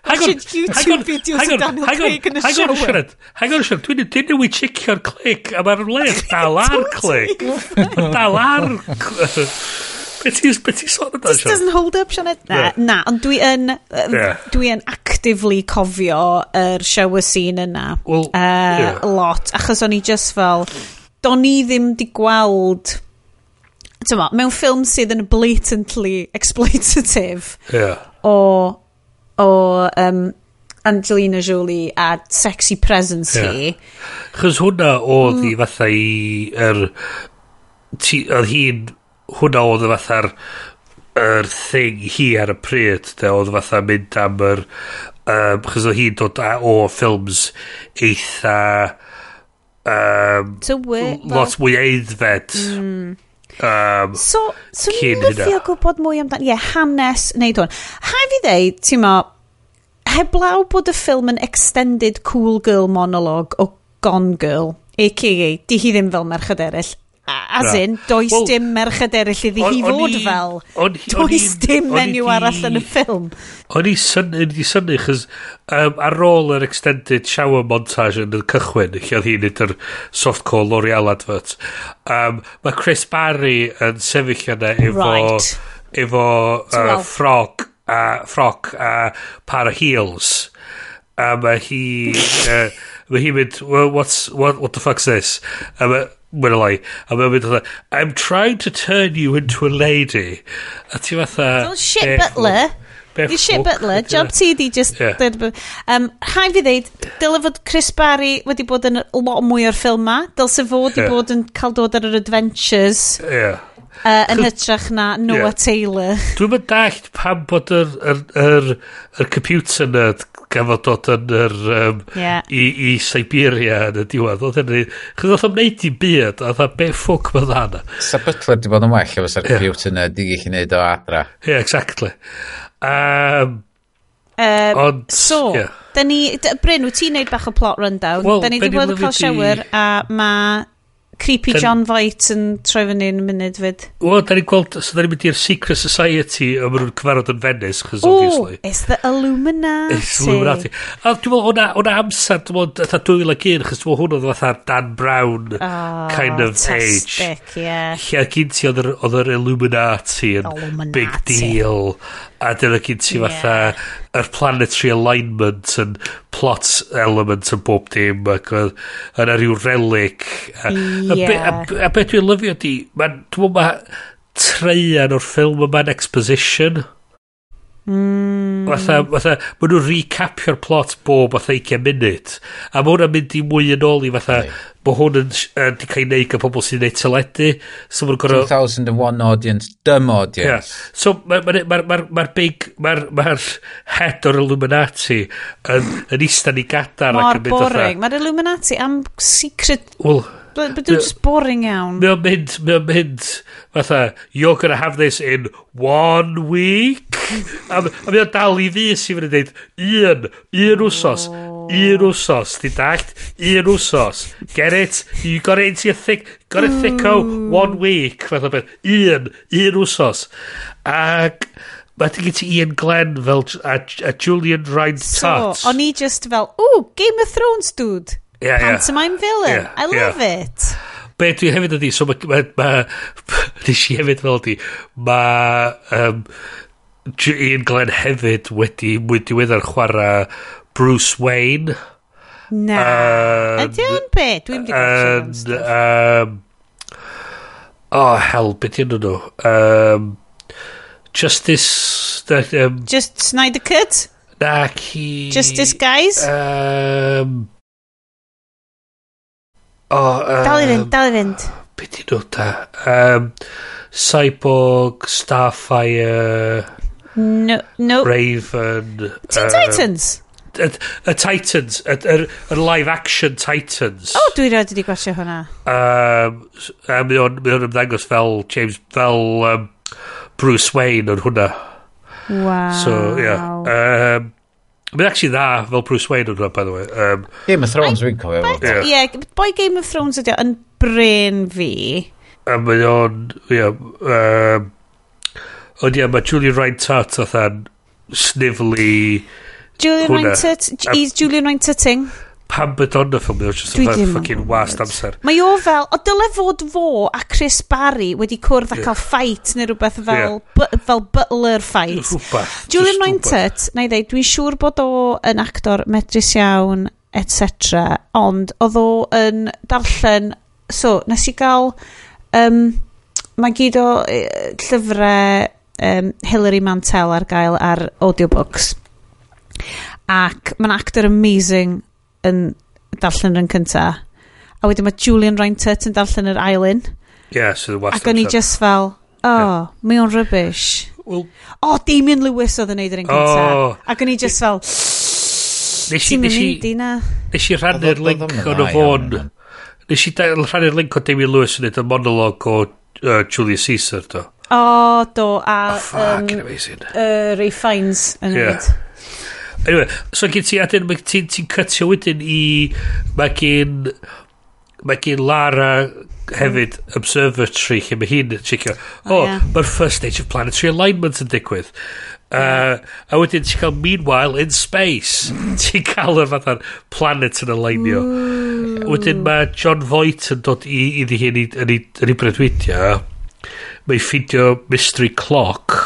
Watched YouTube videos o Daniel Craig yn y shower. Hang on, Sean, dwi'n dyn nhw i chicio'r clic, a mae'r lef dal ar clic. Dal ar... Be ti'n sôn yna, Sean? This doesn't hold up, Sean. Na, na, ond dwi yn, dwi yn actively cofio yr shower scene yna. Well, uh, Lot, achos o'n i just fel, do'n i ddim di gweld tyma, mewn ffilm sydd yn blatantly exploitative yeah. o, o um, Angelina Jolie a sexy presence yeah. hi. Chos hwnna oedd mm. i fatha i... Er, ti, oedd hi'n... Hwnna oedd y fatha'r er thing hi ar y pryd. De, oedd fatha mynd am yr... Um, chos oedd hi'n dod a, o ffilms eitha... Um, Tywy. Lot mwy eiddfed. Mm. Um, so, so cyn hynna. So, gwybod mwy amdano, ie, yeah, hanes wneud hwn. Ha fi ddeud, ti'n ma, heblaw bod y ffilm yn extended cool girl monolog o Gone Girl, a.k.a. di hi ddim fel merched eraill, As na. in, does well, dim merched eraill iddi hi fod fel. On, does on, dim menyw arall yn y ffilm. O'n i wedi syni, chys um, ar ôl yr extended shower montage yn y cychwyn, lle oedd hi'n neud yr soft L'Oreal advert, um, mae Chris Barry yn sefyll yna efo, right. efo uh, ffrog a uh, ffroc a uh, par o heels a mae hi uh, mae hi'n mynd well, what's, what, what the fuck's this a mae mae'n loi. A mae'n mynd fatha, I'm trying to turn you into a lady. A ti fatha... Don't shit butler. Di shit butler, job ti di just... Yeah. Um, Rhaid fi ddeud, dyle fod Chris Barry wedi bod yn lot mwy o'r ffilm ma. Dylse fod wedi yeah. bod yn cael dod ar yr adventures. Yeah. Uh, yn hytrach na Noah yeah. Taylor. Dwi'n mynd dallt pam bod yr, yr, yr, yr computer nerd gafod dod yn yr, um, yeah. i, i Siberia yn y diwedd. Oedd hynny, chyd oedd o'n neud i byd, oedd o'n be ffwc mae dda. Sa butler di bod yn well efo sa'r computer yeah. na, di gallu neud o adra. Ie, Yeah, exactly. Um, uh, ond, so, yeah. Da ni, Bryn, wyt ti'n neud bach o plot rundown? Well, da ni wedi bod yn cael shower a mae Creepy Can... John Voight yn troi fyny yn y munud fyd. Wel, da ni'n gweld, so da ni'n mynd i'r Secret Society a maen nhw'n cyfarfod yn Venice, chos obviously. it's the Illuminati. It's the Illuminati. A dwi'n meddwl, hwnna, hwnna amser, dwi'n meddwl, atha 2001, chos dwi'n meddwl hwnna oedd fatha Dan Brown oh, kind of age. Fantastic, yeah. Lle gynti oedd yr Illuminati yn big deal a dyna gyd ti fatha yr planetary alignment yn plot element yn bob dim ac oedd yna rhyw relic a, yeah. a, a, a beth dwi'n lyfio di mae'n dwi'n ma treian o'r ffilm yma'n exposition Mm. Fatha, fatha, maen nhw'n recapio'r plot bob fatha 20 munud. A mae hwnna'n mynd i mwy yn ôl i fatha, right mae hwn yn uh, di cael ei wneud gan pobl sy'n gwneud teledu. So, 2001 audience, dumb audience. Yeah. So mae'r ma, ma, ma, ma big, mae'r ma head o'r Illuminati yn, yn istan i gadar. Mor boring. Mae'r Illuminati am secret... Well, But, but they're just boring iawn. Mae o'n mynd, mae o'n mynd, fatha, you're gonna have this in one week? a, a mae o'n dal i fi sy'n mynd i dweud, un, un wsos. Oh un wsos, di dallt? Un wsos. Get it? You got it into your thick... Got it thicko one week. Fath o beth. Un. Un wsos. Ac... Mae ti gyda Ian Glenn fel a, a Julian Ryan Tutt. So, o'n i just fel, o, Game of Thrones, dude. Yeah, yeah. Pantomime villain. Yeah, I love yeah. it. Be dwi hefyd ydi, so mae... Ma, ma, nes i hefyd fel ydi, mae... Um, Ian Glenn hefyd wedi mwy diweddar chwarae Bruce Wayne. No, uh, tympä, and, um, oh hell, but you know, um, Justice, uh, um, just Snyder Cut. Nah, he, Justice guys. Um, oh, um, talent. Talivent. Pity you know that. Um, Cyborg, Starfire. No, no. Teen uh, Titans. y Titans, y live action Titans. O, oh, dwi rhaid wedi gwasio hwnna. Um, a mi o'n ymddangos fel James, fel um, Bruce Wayne yn hwnna. Wow. So, yeah. Um, Mae'n actually dda fel Bruce Wayne yn hwnna, by the way. Um, Game of Thrones, dwi'n cofio. Ie, yeah. boi Game of Thrones ydy yn brain fi. A mae o'n, ie, um, ond ie, mae Julian Ryan Tart oedd yn snively... Julian Reinter, He's Julian Reinter ting? Pam bod ond y ffilm oedd ddim yn ffucking wast amser. Mae o fel, o dyle fod fo a Chris Barry wedi cwrdd a cael fight neu rhywbeth fel, yeah. fel butler ffait. Julian Reintert na i ddeud, dwi'n siŵr bod o yn actor medrus iawn, etc. Ond oedd o yn darllen, so nes i gael, um, mae gyd o llyfrau um, Hilary Mantel ar gael ar audiobooks ac mae'n actor amazing yn darllen yn cynta. A wedyn mae Julian Reintert yn darllen yr ail un yeah, so ac o'n i just fel oh, yeah. mae o'n rubbish. Well, oh, Damien Lewis oedd yn neud yr un cynta. Oh, ac o'n i just fel nes i nes i rannu'r link o'n y fôn. nes i rhannu'r link o Damien Lewis yn neud y monolog o uh, Julius Caesar do. O oh, do a oh, um, amazing. uh, Ray Fiennes yn yeah. neud. Anyway, so gen ti adyn, ti'n ti cytio wedyn i... Mae gen... Mae gen Lara hefyd observatory lle mae hi'n chicio o oh, yeah. mae'r first stage of planetary alignment yn digwydd. Uh, a wedyn ti'n cael meanwhile in space ti'n cael y fatha planet yn alignio. Ooh. wedyn mae John Voight yn dod i iddi hi yn ei bredwidio mae'n ffidio mystery clock.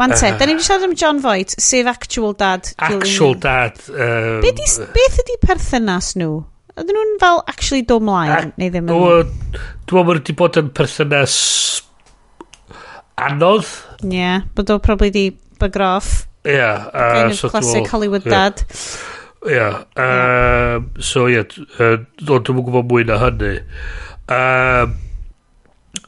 Wan te, uh, da ni wedi siarad am John Voight, sef actual dad. Actual dad. Um, Be di, beth ydi perthynas nhw? Ydyn nhw'n fel actually do mlaen, neu ddim yn... Dwi'n meddwl wedi bod yn perthynas anodd. Ie, yeah, bod o probably di bygroff. Ie. Yeah, uh, kind of so classic Hollywood yeah. dad. Ie. Yeah, um. So ie, yeah, uh, dwi'n gwybod mwy na hynny. Um,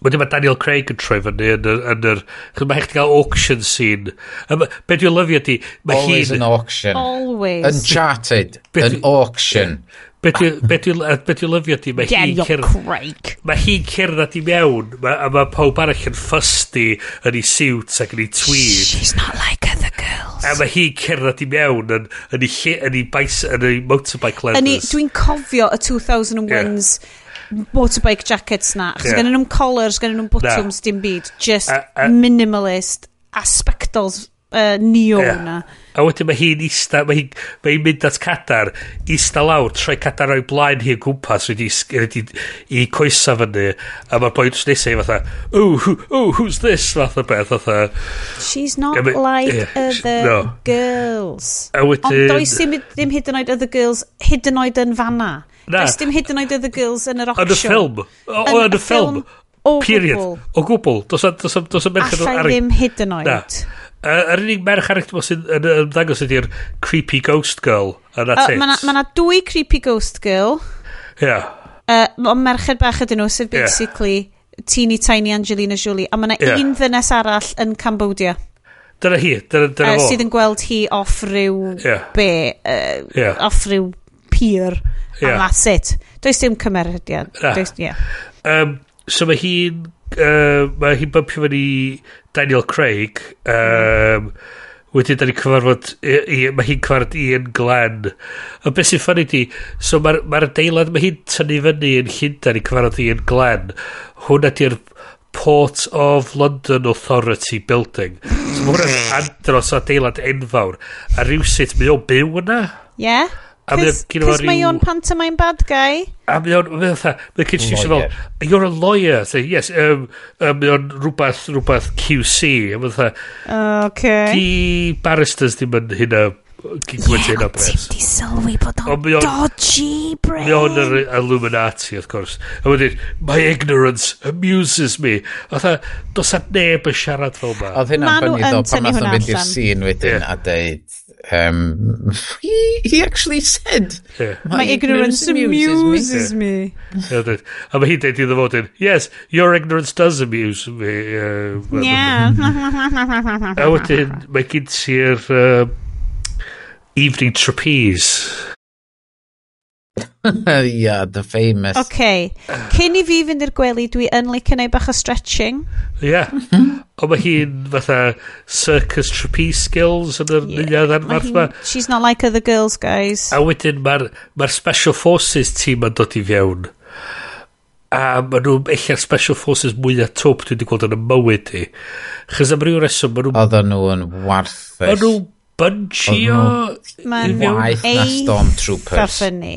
Mae'n ma Daniel Craig yn troi fyny yn yr... Yn yr Chos mae hech ti gael auction scene. Um, be dwi'n lyfio di... Mae Always an auction. Always. Uncharted. Beth, An auction. Be dwi'n lyfio di... Mae Daniel cer, Craig. Mae hi'n cerdded i mewn ma, a mae pawb arall yn ffysdi yn ei siwt ac yn ei tweed. She's not like other girls. A mae hi'n cerdded i mewn yn, yn, ei, yn, ei, bais, yn ei motorbike leathers. Dwi'n cofio y 2001's yeah motorbike jackets na. Achos yeah. gennyn nhw'n collars, gen nhw'n bottoms, dim byd. Just a, a, minimalist, aspectals uh, neo yeah. na. A wedyn mae hi'n ista, mae hi'n mae hi mynd at cadar, ista lawr, troi cadar o'i blaen hi yn gwmpas, wedi i, i coesa fyny, a mae'r boi nesau fatha, oh, who, oh, who's this? Fath o beth, fatha. She's not yeah, like yeah, other no. girls. A wedyn... Ond does dim hyd yn oed other girls, hyd yn oed yn fanna. Na. Does dim hyd yn oed oedd girls yn yr auction. Yn y ffilm. O, yn y ffilm. O Period. gwbl. O gwbl. Dos am dos, dos, o'n merched o'r arig. ddim hyd yn oed. Na. Yr unig merch arall dwi'n sy'n ymddangos ydy'r creepy ghost girl. And that's uh, it. Mae yna dwy creepy ghost girl. Yeah. Uh, Ond merched bach ydyn nhw, sydd basically yeah. teeny tiny Angelina Jolie. A mae yna yeah. un ddynes arall yn Cambodia. Dyna hi, dyna, dyna uh, Sydd yn gweld hi off ryw yeah. be, uh, yeah. off ryw pier. Yeah. And that's it. Does dim cymeriad. Ah. Does, yeah. Um, so mae hi'n... Uh, mae hi'n bumpio fyny Daniel Craig. Um. Wedyn, da ni cyfarfod... Mae hi'n cyfarfod Ian Glenn. A beth sy'n ffynnu di... So mae'r ma adeilad... Mae hi'n tynnu fyny yn Llundain i cyfarfod Ian Glenn. Hwna di'r Port of London Authority Building. So mae hwnna'n andros o adeilad enfawr. A rhywsut, mae o'n byw yna? Ie. Yeah. Chris, Chris mae o'n pantomime bad guy. A mae o'n, mae o'n, mae Chris Hughes fel, you're a lawyer. So, yes, um, um, mae o'n rhywbeth, rhywbeth QC. A mae'n fatha, okay. di barristers ddim yn hynna gigwyd hynna bres. Ie, ti'n di sylwi bod o'n dodgy, Bryn. Mae o'n yr Illuminati, of course. A wedyn, my ignorance amuses me. A dda, dos a neb yn siarad fel ma. Oedd hynna'n bynnu ddo pan nath o'n fynd i'r sîn wedyn a deud, um, he, he actually said, yeah. my, my, ignorance, ignorance amuses, me. me. Yeah. yeah I mean, he did the voting. Yes, your ignorance does amuse me. Uh, yeah. I would my kids here uh, evening trapeze. yeah, the famous. Oce. Okay. Cyn i fi fynd i'r gwely, dwi yn licio neud bach o stretching. Ie. Yeah. Ond mae hi'n fatha circus trapeze skills yn yr yeah. ddarnfarth ma. She's not like other girls, guys. A wedyn mae'r ma Special Forces team yn dod i fiewn. A maen nhw, eich Special Forces mwyaf top dwi wedi gweld yn y mywyd i. Chos am ryw reswm, maen nhw... Oedden nhw yn warthus. Maen nhw bunchio... Maen nhw waith na Stormtroopers. Gorffen ni.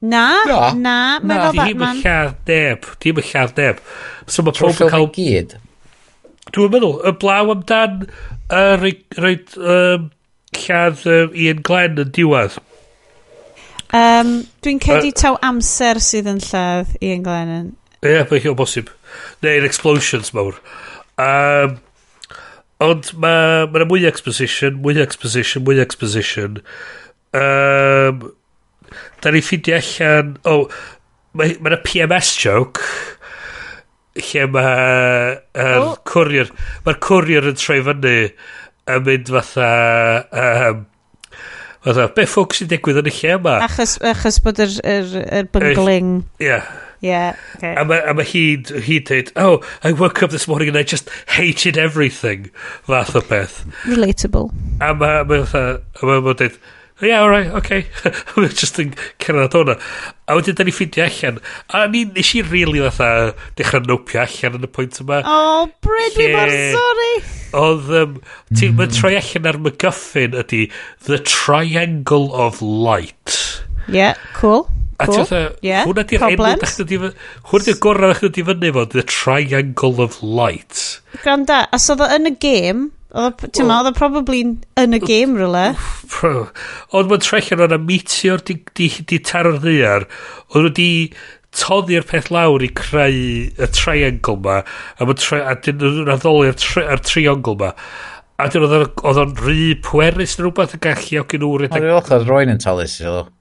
Na, na, na mae fel Batman. Dim y lladd neb, dim y lladd neb. So mae pob yn cael... gyd. Dwi'n meddwl, y blaw amdan uh, roed um, lladd um, Ian Glenn yn diwedd. Um, Dwi'n cedi uh, taw amser sydd yn lladd Ian Glenn. Ie, yeah, mae hi o bosib. Neu'n explosions mawr. Um, ond mae ma mwy exposition, mwy exposition, mwy exposition. Um, da ni ffindio allan... O, oh, mae yna PMS joke lle mae um, oh. courier, mae'r courier yn troi fyny yn mynd fatha um, fatha be ffwc sy'n digwydd yn y lle yma achos, achos bod yr, yr, yr byngling ie yeah. Yeah, okay. A mae ma hi'n hi dweud, oh, I woke up this morning and I just hated everything. Fath o beth. Relatable. A mae ma, ma, ma, mae, ma, ma, yeah, alright, okay. a mae'n just yn cerdded o'na. A wedyn, da ni ffindio allan. A ni, nes i rili really fatha dechrau nopio allan yn y pwynt yma. Oh, Bryd, dwi mor sori. Oedd, um, ti'n mm. troi allan ar MacGuffin ydy The Triangle of Light. Yeah, cool. A cool. ti'n yeah, hwnna di'r enw, hwnna di'r gorau dach chi'n di fyny fod, The Triangle of Light. Granda, a so yn y game, Ti'n ma, oedd o probably yn y game rhywle. Oedd mae'n trechio o'n y meteor di, di, di taro'r ddiar. Oedd nhw di toddi'r peth lawr i creu y triangle ma. A mae'n tre, a dyn nhw'n addoli'r tri, triangle ma. A dyn oedd o'n rhy pwerus neu rhywbeth yn gallu awgyn nhw rydyn. Oedd oedd oedd roi'n yn talus i ddod.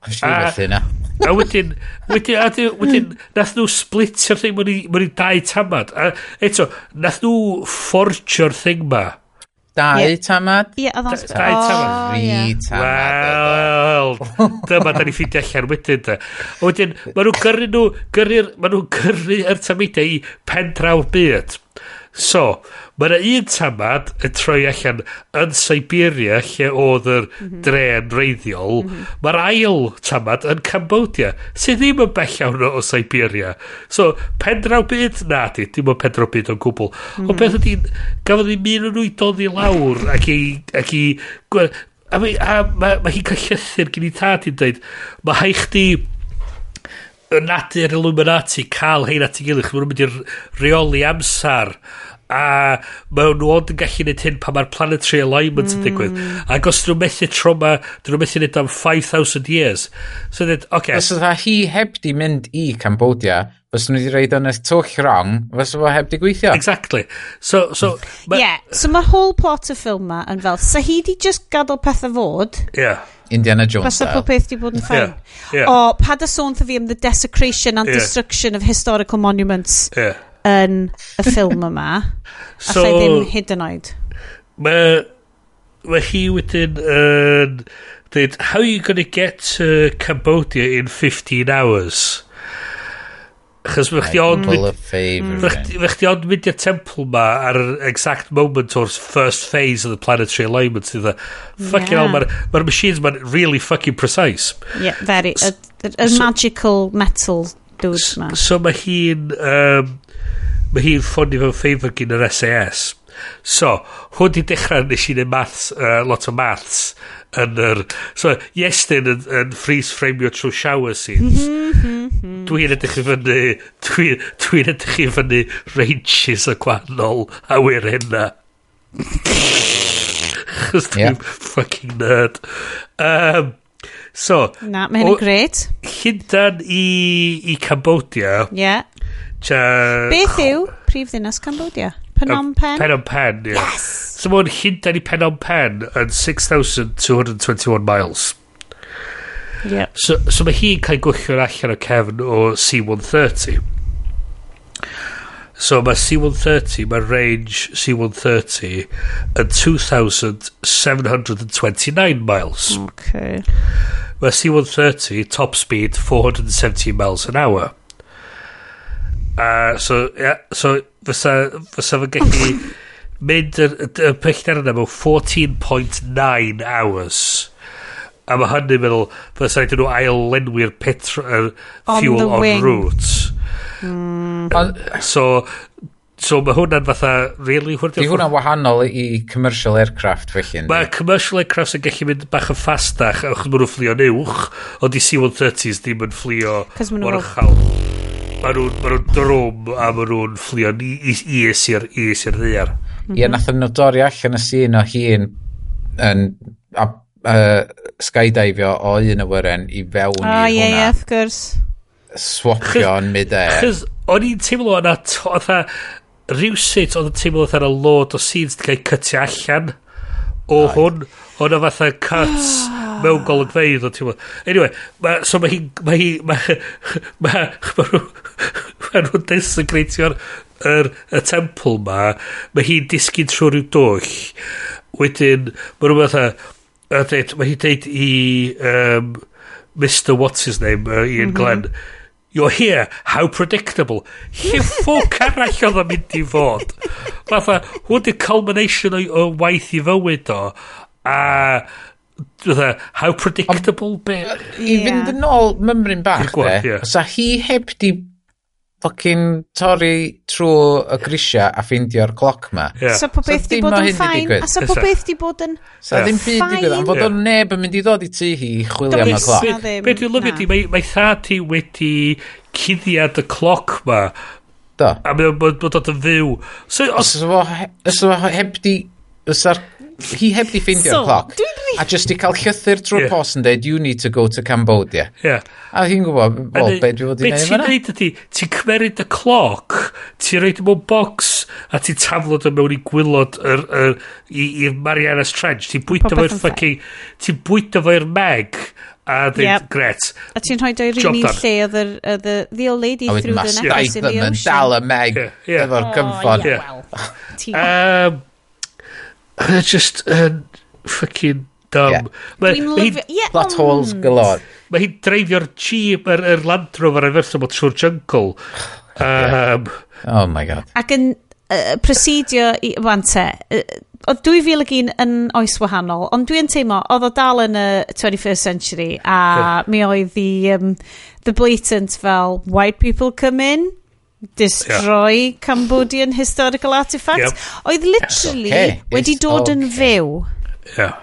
A wedyn, wedyn, a wedyn, nath nhw splitio'r thing, mae'n i dau tamad. A eto, nath nhw forgio'r thing ma Dau yeah. tamad? Ie, oedd o'n sbwyd. Dau tamad. Rhi tamad. Wel, dyma da ni ffeindio allan wedyn da. O wedyn, maen nhw'n gyrru nhw, gyrru, maen nhw'n gyrru yr tamidiau i pen draw'r byd. So, mae yna un tamad yn troi allan yn Siberia lle oedd yr mm -hmm. dren reiddiol. Mm -hmm. Mae'r ail tamad yn Cambodia, sydd ddim yn bell iawn o Siberia. So, pendraw byd? Na, di, dim ond pendraw byd o'n gwbl. Mm -hmm. Ond beth mhm. ydy, gafodd ni un o'n nhw i doddi lawr ac i... Ac i a mae ma, ma hi'n cael llythyr gen i tad i'n dweud, mae hai chdi y nadur Illuminati cael hein at ei gilydd, chymryd mynd i'r reoli amser a maen nhw ond yn gallu gwneud hyn pan mae'r planetary alignment yn digwydd hmm. ac os dyn nhw'n methu trauma dyn nhw'n methu neud am 5,000 years so dweud okay. os oedd hi heb di mynd i Cambodia os nhw wedi reid yn y twll wrong os nhw heb di gweithio exactly so so ma... yeah so mae whole plot of film ma yn fel so hi di just gadael pethau fod yeah Indiana Jones Basta pob peth di bod yn ffain. Yeah, yeah. O, pa da sôn fi am the desecration and yeah. destruction of historical monuments. Yeah yn y ffilm yma. so, a ddim hyd yn oed. Mae ma hi wedyn yn... Uh, dweud, how are you going to get to Cambodia in 15 hours? Chos fe chdi ond... Fe chdi ond mynd i'r temple ma ar yr exact moment o'r first phase of the planetary alignment sydd. Fucking yeah. hell, mae'r ma machines ma'n really fucking precise. Yeah, very. Y so, magical metal dude ma. So mae hi'n... Um, mae hi'n ffonio fe'n ffeifr gyn yr SAS. So, hwn di dechrau nes i i'n maths, uh, lot o maths yn yr... So, Iestyn yn, yn freeze frame trwy shower scenes. Mhm, mhm, mhm. dwi'n edrych i fyny... Dwi'n dwi edrych i fyny ranges y gwahanol a wir hynna. Chos dwi'n yeah. fucking nerd. Um, so... Na, mae hyn yn gret. Hyndan i, i Cambodia. Yeah. Cha... Beth yw prifddinas Cambodia? Phnom Pen? Phnom Pen, ie. Yes! So mae'n hyndan i Phnom Pen yn 6,221 miles. Yep. So, so mae hi'n cael gwyllio'n allan o cefn o C-130. So mae C-130, mae range C-130 yn 2,729 miles. Okay. Mae C-130 top speed 470 miles an hour. A so, ia, so fysa, fysa fy gallu mynd y, y pellter yna mewn 14.9 hours. A mae hynny'n meddwl, fysa iddyn nhw ail lenwi'r petrol, er, fuel on, on route. Mm. So, So mae hwnna'n fatha really hwrdd. Di hwnna'n wahanol i commercial aircraft felly. Mae commercial aircraft yn gallu mynd bach yn ffastach achos maen nhw'n fflio'n uwch, ond i C-130s ddim yn fflio o'r uchel. Mae nhw'n ma nhw drwm a mae nhw'n fflio is i'r is i'r ddiar. Ie, nath yn dorri allan y sîn o hun yn a, uh, skydivio o un awyren i fewn ah, i yeah, hwnna. Yeah, of course. Swapio yn mid-air. Chos o'n i'n teimlo yna, rhywsut oedd yn teimlo oedd yna lod o scenes di cael cytio allan o hwn, hwn o fatha cuts mewn golygfeidd o ti'n Anyway, ma, so mae hi... mae hi, mae, ma, ma, mae, ma nhw'n desegreitio'r yr, y temple ma, mae hi'n disgyn trwy rhyw dwll, wedyn, mae nhw'n fatha, mae hi'n deud i um, Mr What's his name, uh, Ian mm -hmm. Glenn, You're here, how predictable. Lliffo arall oedd o'n mynd i fod. Fatha, hwn di'r culmination o, o waith i fywyd o. A, fatha, how predictable be... I fynd yn ôl mymryn bach, de, yeah. sa hi heb di fucking torri trwy y grisiau a ffeindio'r cloc ma. Yeah. So po beth so di bod yn ffain? A so po beth di bod yn so ddim byd digwydd, am fod yeah. o'n neb yn mynd i ddod i tu hi i chwilio am y cloc. Be dwi'n lyfio di, mae, mae thati wedi cuddiad y cloc ma. Do. A mae'n bod bod yn fyw. So, os... Os yma heb di... Os ar hi heb di ffeindio'r so, cloc. Dwi... A just i cael llythyr trwy'r yeah. post yn dweud, you need to go to Cambodia. Yeah. A hi'n gwybod, well, be dwi fod i wneud fyna? Beth ti'n ydy, ti'n cymeryd y cloc, ti'n rhaid mewn box, a ti'n taflod o mewn i gwylod yr, yr, i, i Marianas Trench. Ti'n bwyta fo'r ffucking, ti'n bwyta fo'r meg, a dweud, yep. gret. A ti'n rhoi o'r un lle oedd the, the, the old lady through the necklace in the ocean. A wedyn mae dal y meg efo'r oh, cymffon. Hynna just yn ffucking dumb. Yeah. Ma, Dwi'n lyfio... Yeah, Plot holes mm. galore. Mae hi'n dreifio'r jeep, yr, er, er Land Rover yn fersio bod trwy'r jungle. Um, Oh my god. Ac yn uh, presidio i wante, uh, o 2001 yn oes wahanol, ond dwi'n teimlo, oedd o dal yn y 21st century, a yeah. mi oedd the, um, the blatant fel, white people come in, destroy yeah. Cambodian historical artifacts. Yep. Oedd literally okay. wedi dod okay. yn fyw. Yeah.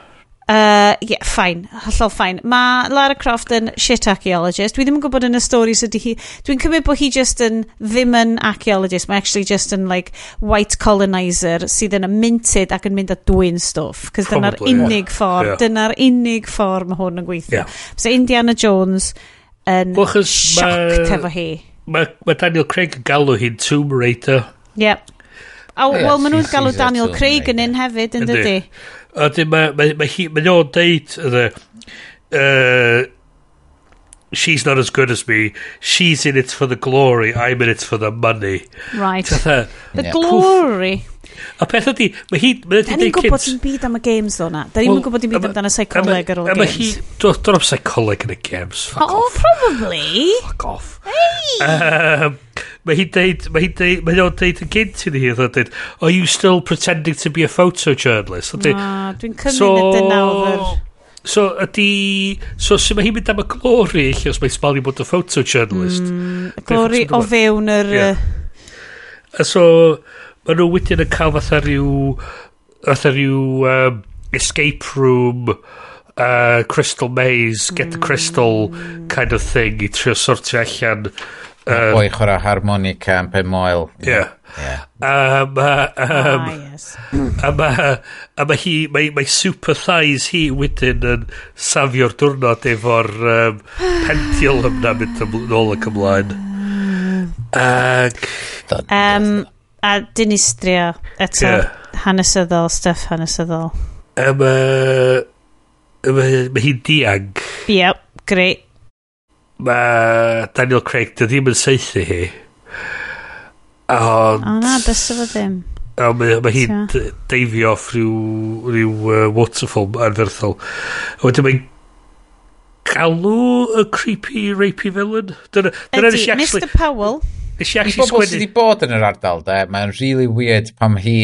Uh, yeah, fine, hollol fine. Mae Lara Croft yn shit archaeologist. Dwi ddim yn gwybod yn y stories ydy hi. Dwi'n cymryd bod hi just yn ddim yn archaeologist. Mae actually just yn like white colonizer sydd yn minted ac yn mynd â dwy'n stwff. Cos dyna'r unig yeah. ffordd, yeah. dyna'r unig ffordd mae hwn yn gweithio. Yeah. So Indiana Jones yn shocked ma... efo hi. Mae ma Daniel Craig yn galw hi'n Tomb Raider. Yep. A, yeah, wel, maen nhw'n galw Daniel Craig yn un hefyd, yn dydy? A dyn, mae ma, ma hi, ma nhw'n deud, ydde, uh, she's not as good as me, she's in it for the glory, I'm in it for the money. Right. the glory? A peth ydy, mae hi... Ma da ni'n gwybod dim byd am y games ddo na. Da ni'n gwybod dim byd amdano psycholeg ar ôl games. Mae hi... Dwi'n am psycholeg yn y games. Fuck oh, off. probably. Fuck off. Hey! Ehm, um, mae hi'n deud... Mae hi'n deud... Mae hi'n deud yn gynt i ni. Dwi'n deud, are you still pretending to be a photojournalist? Na, dwi'n cymryd so, y dynawr. So, ydy... So, sut mae hi'n mynd am y glori, lle, os mae'n sbalio bod y photojournalist? Mm, glori o fewn yr... Yeah. So, ma nhw wedyn yn cael fatha rhyw fatha rhyw um, escape room uh, crystal maze get the crystal hmm. kind of thing i trio sortio allan um, boi chwarae harmonica yn pen moel yeah. yeah. Um, uh, um, ah, yes. a mae a ma hi mae ma super thighs hi wedyn yn safio'r diwrnod efo'r um, pential yma mynd ymlaen hmm. ac um, A dinistrio eto yeah. hanesyddol, stuff hanesyddol. Um, uh, mae ma hi'n diag. Yep, great. Mae Daniel Craig dy ddim yn seithi hi. Ond... O na, bys efo ddim. A mae, ma hi'n deifio off rhyw, rhyw uh, waterfall anferthol. A wedyn mae'n galw y creepy, rapey villain. Dyna, dyna Ydy, actually... Mr Powell. Nes i actually sgwennu... sydd wedi bod yn yr ardal, de, mae'n really weird pam hi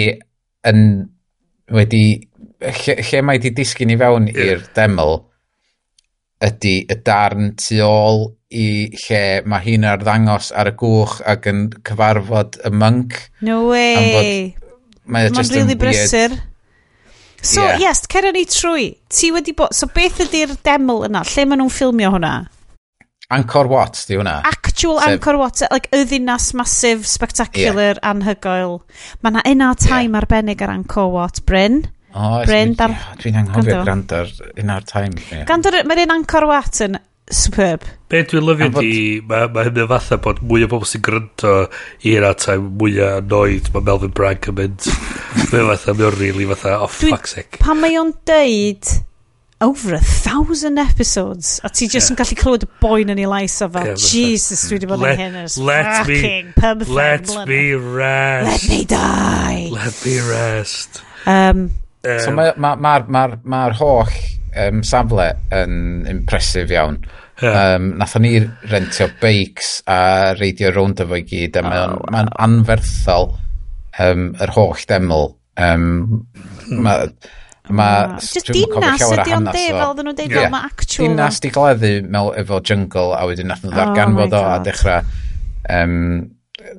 yn wedi... Lle, lle mae wedi disgyn i fewn yeah. i'r deml ydy y darn tu ôl i lle mae hi'n arddangos ar y gwch ac yn cyfarfod y monk. No way. Mae'n ma really brysur. So, yeah. yes, cer ni trwy. Ti wedi bod... So, beth ydy'r deml yna? Lle maen nhw'n ffilmio hwnna? Angkor Wat, di hwnna. Actual Sef... Angkor Wat, like, y ddinas masif, spectacular, yeah. anhygoel. Mae yna un time yeah. arbennig ar Angkor Wat, Bryn. O, Bryn, dar... Dwi'n anghofio gwrando ar un ar time. Yeah. Gandor, mae'r un Angkor Wat yn superb. Be dwi'n lyfio di, mae ma hynny'n fatha bod mwy o bobl sy'n gryndo i'r atai mwy o noed mae Melvin Bragg yn mynd. Mae'n fatha, mae'n rili really fatha, oh dwi, fuck's sake. Pan mae o'n deud over a thousand episodes. A ti just yn gallu clywed y boen yn ei lais o fel, uh, Jesus, dwi wedi bod yn hyn ys let fucking me, Let blynedd. me rest. Let me die. Let me rest. Um, um, so mae'r ma, ma, ma, ma, holl um, safle yn impresif iawn. Um, nath ni rentio beics a reidio rownd efo i gyd a oh, mae'n oh, anferthol um, yr holl deml. Um, ma, Mae... Just dinas ydi o'n de, fel oedden nhw'n deud, yeah. mae actual... Dinas di gleddu mel, efo jungle, a wedyn nath nhw oh ddarganfod oh o a dechrau um,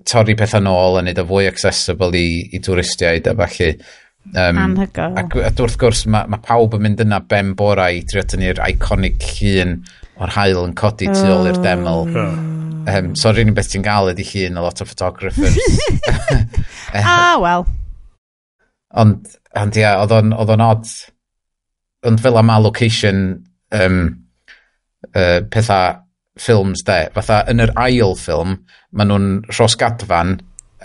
torri pethau nôl a neud o fwy accessible i, i twristiaid a falle. Um, Anhygoel. Ac, ac wrth gwrs, mae ma pawb yn mynd yna ben bora i trio tynnu'r iconic llun o'r hael yn codi tu ôl i'r deml. Um, so, rhywun beth ti'n gael ydy llun a lot o photographers. ah, wel. Ond Ond ia, oedd o'n, oedd o'n odd. Ond fel am location, um, uh, pethau ffilms de, fatha yn yr ail ffilm, maen nhw'n rhosgadfan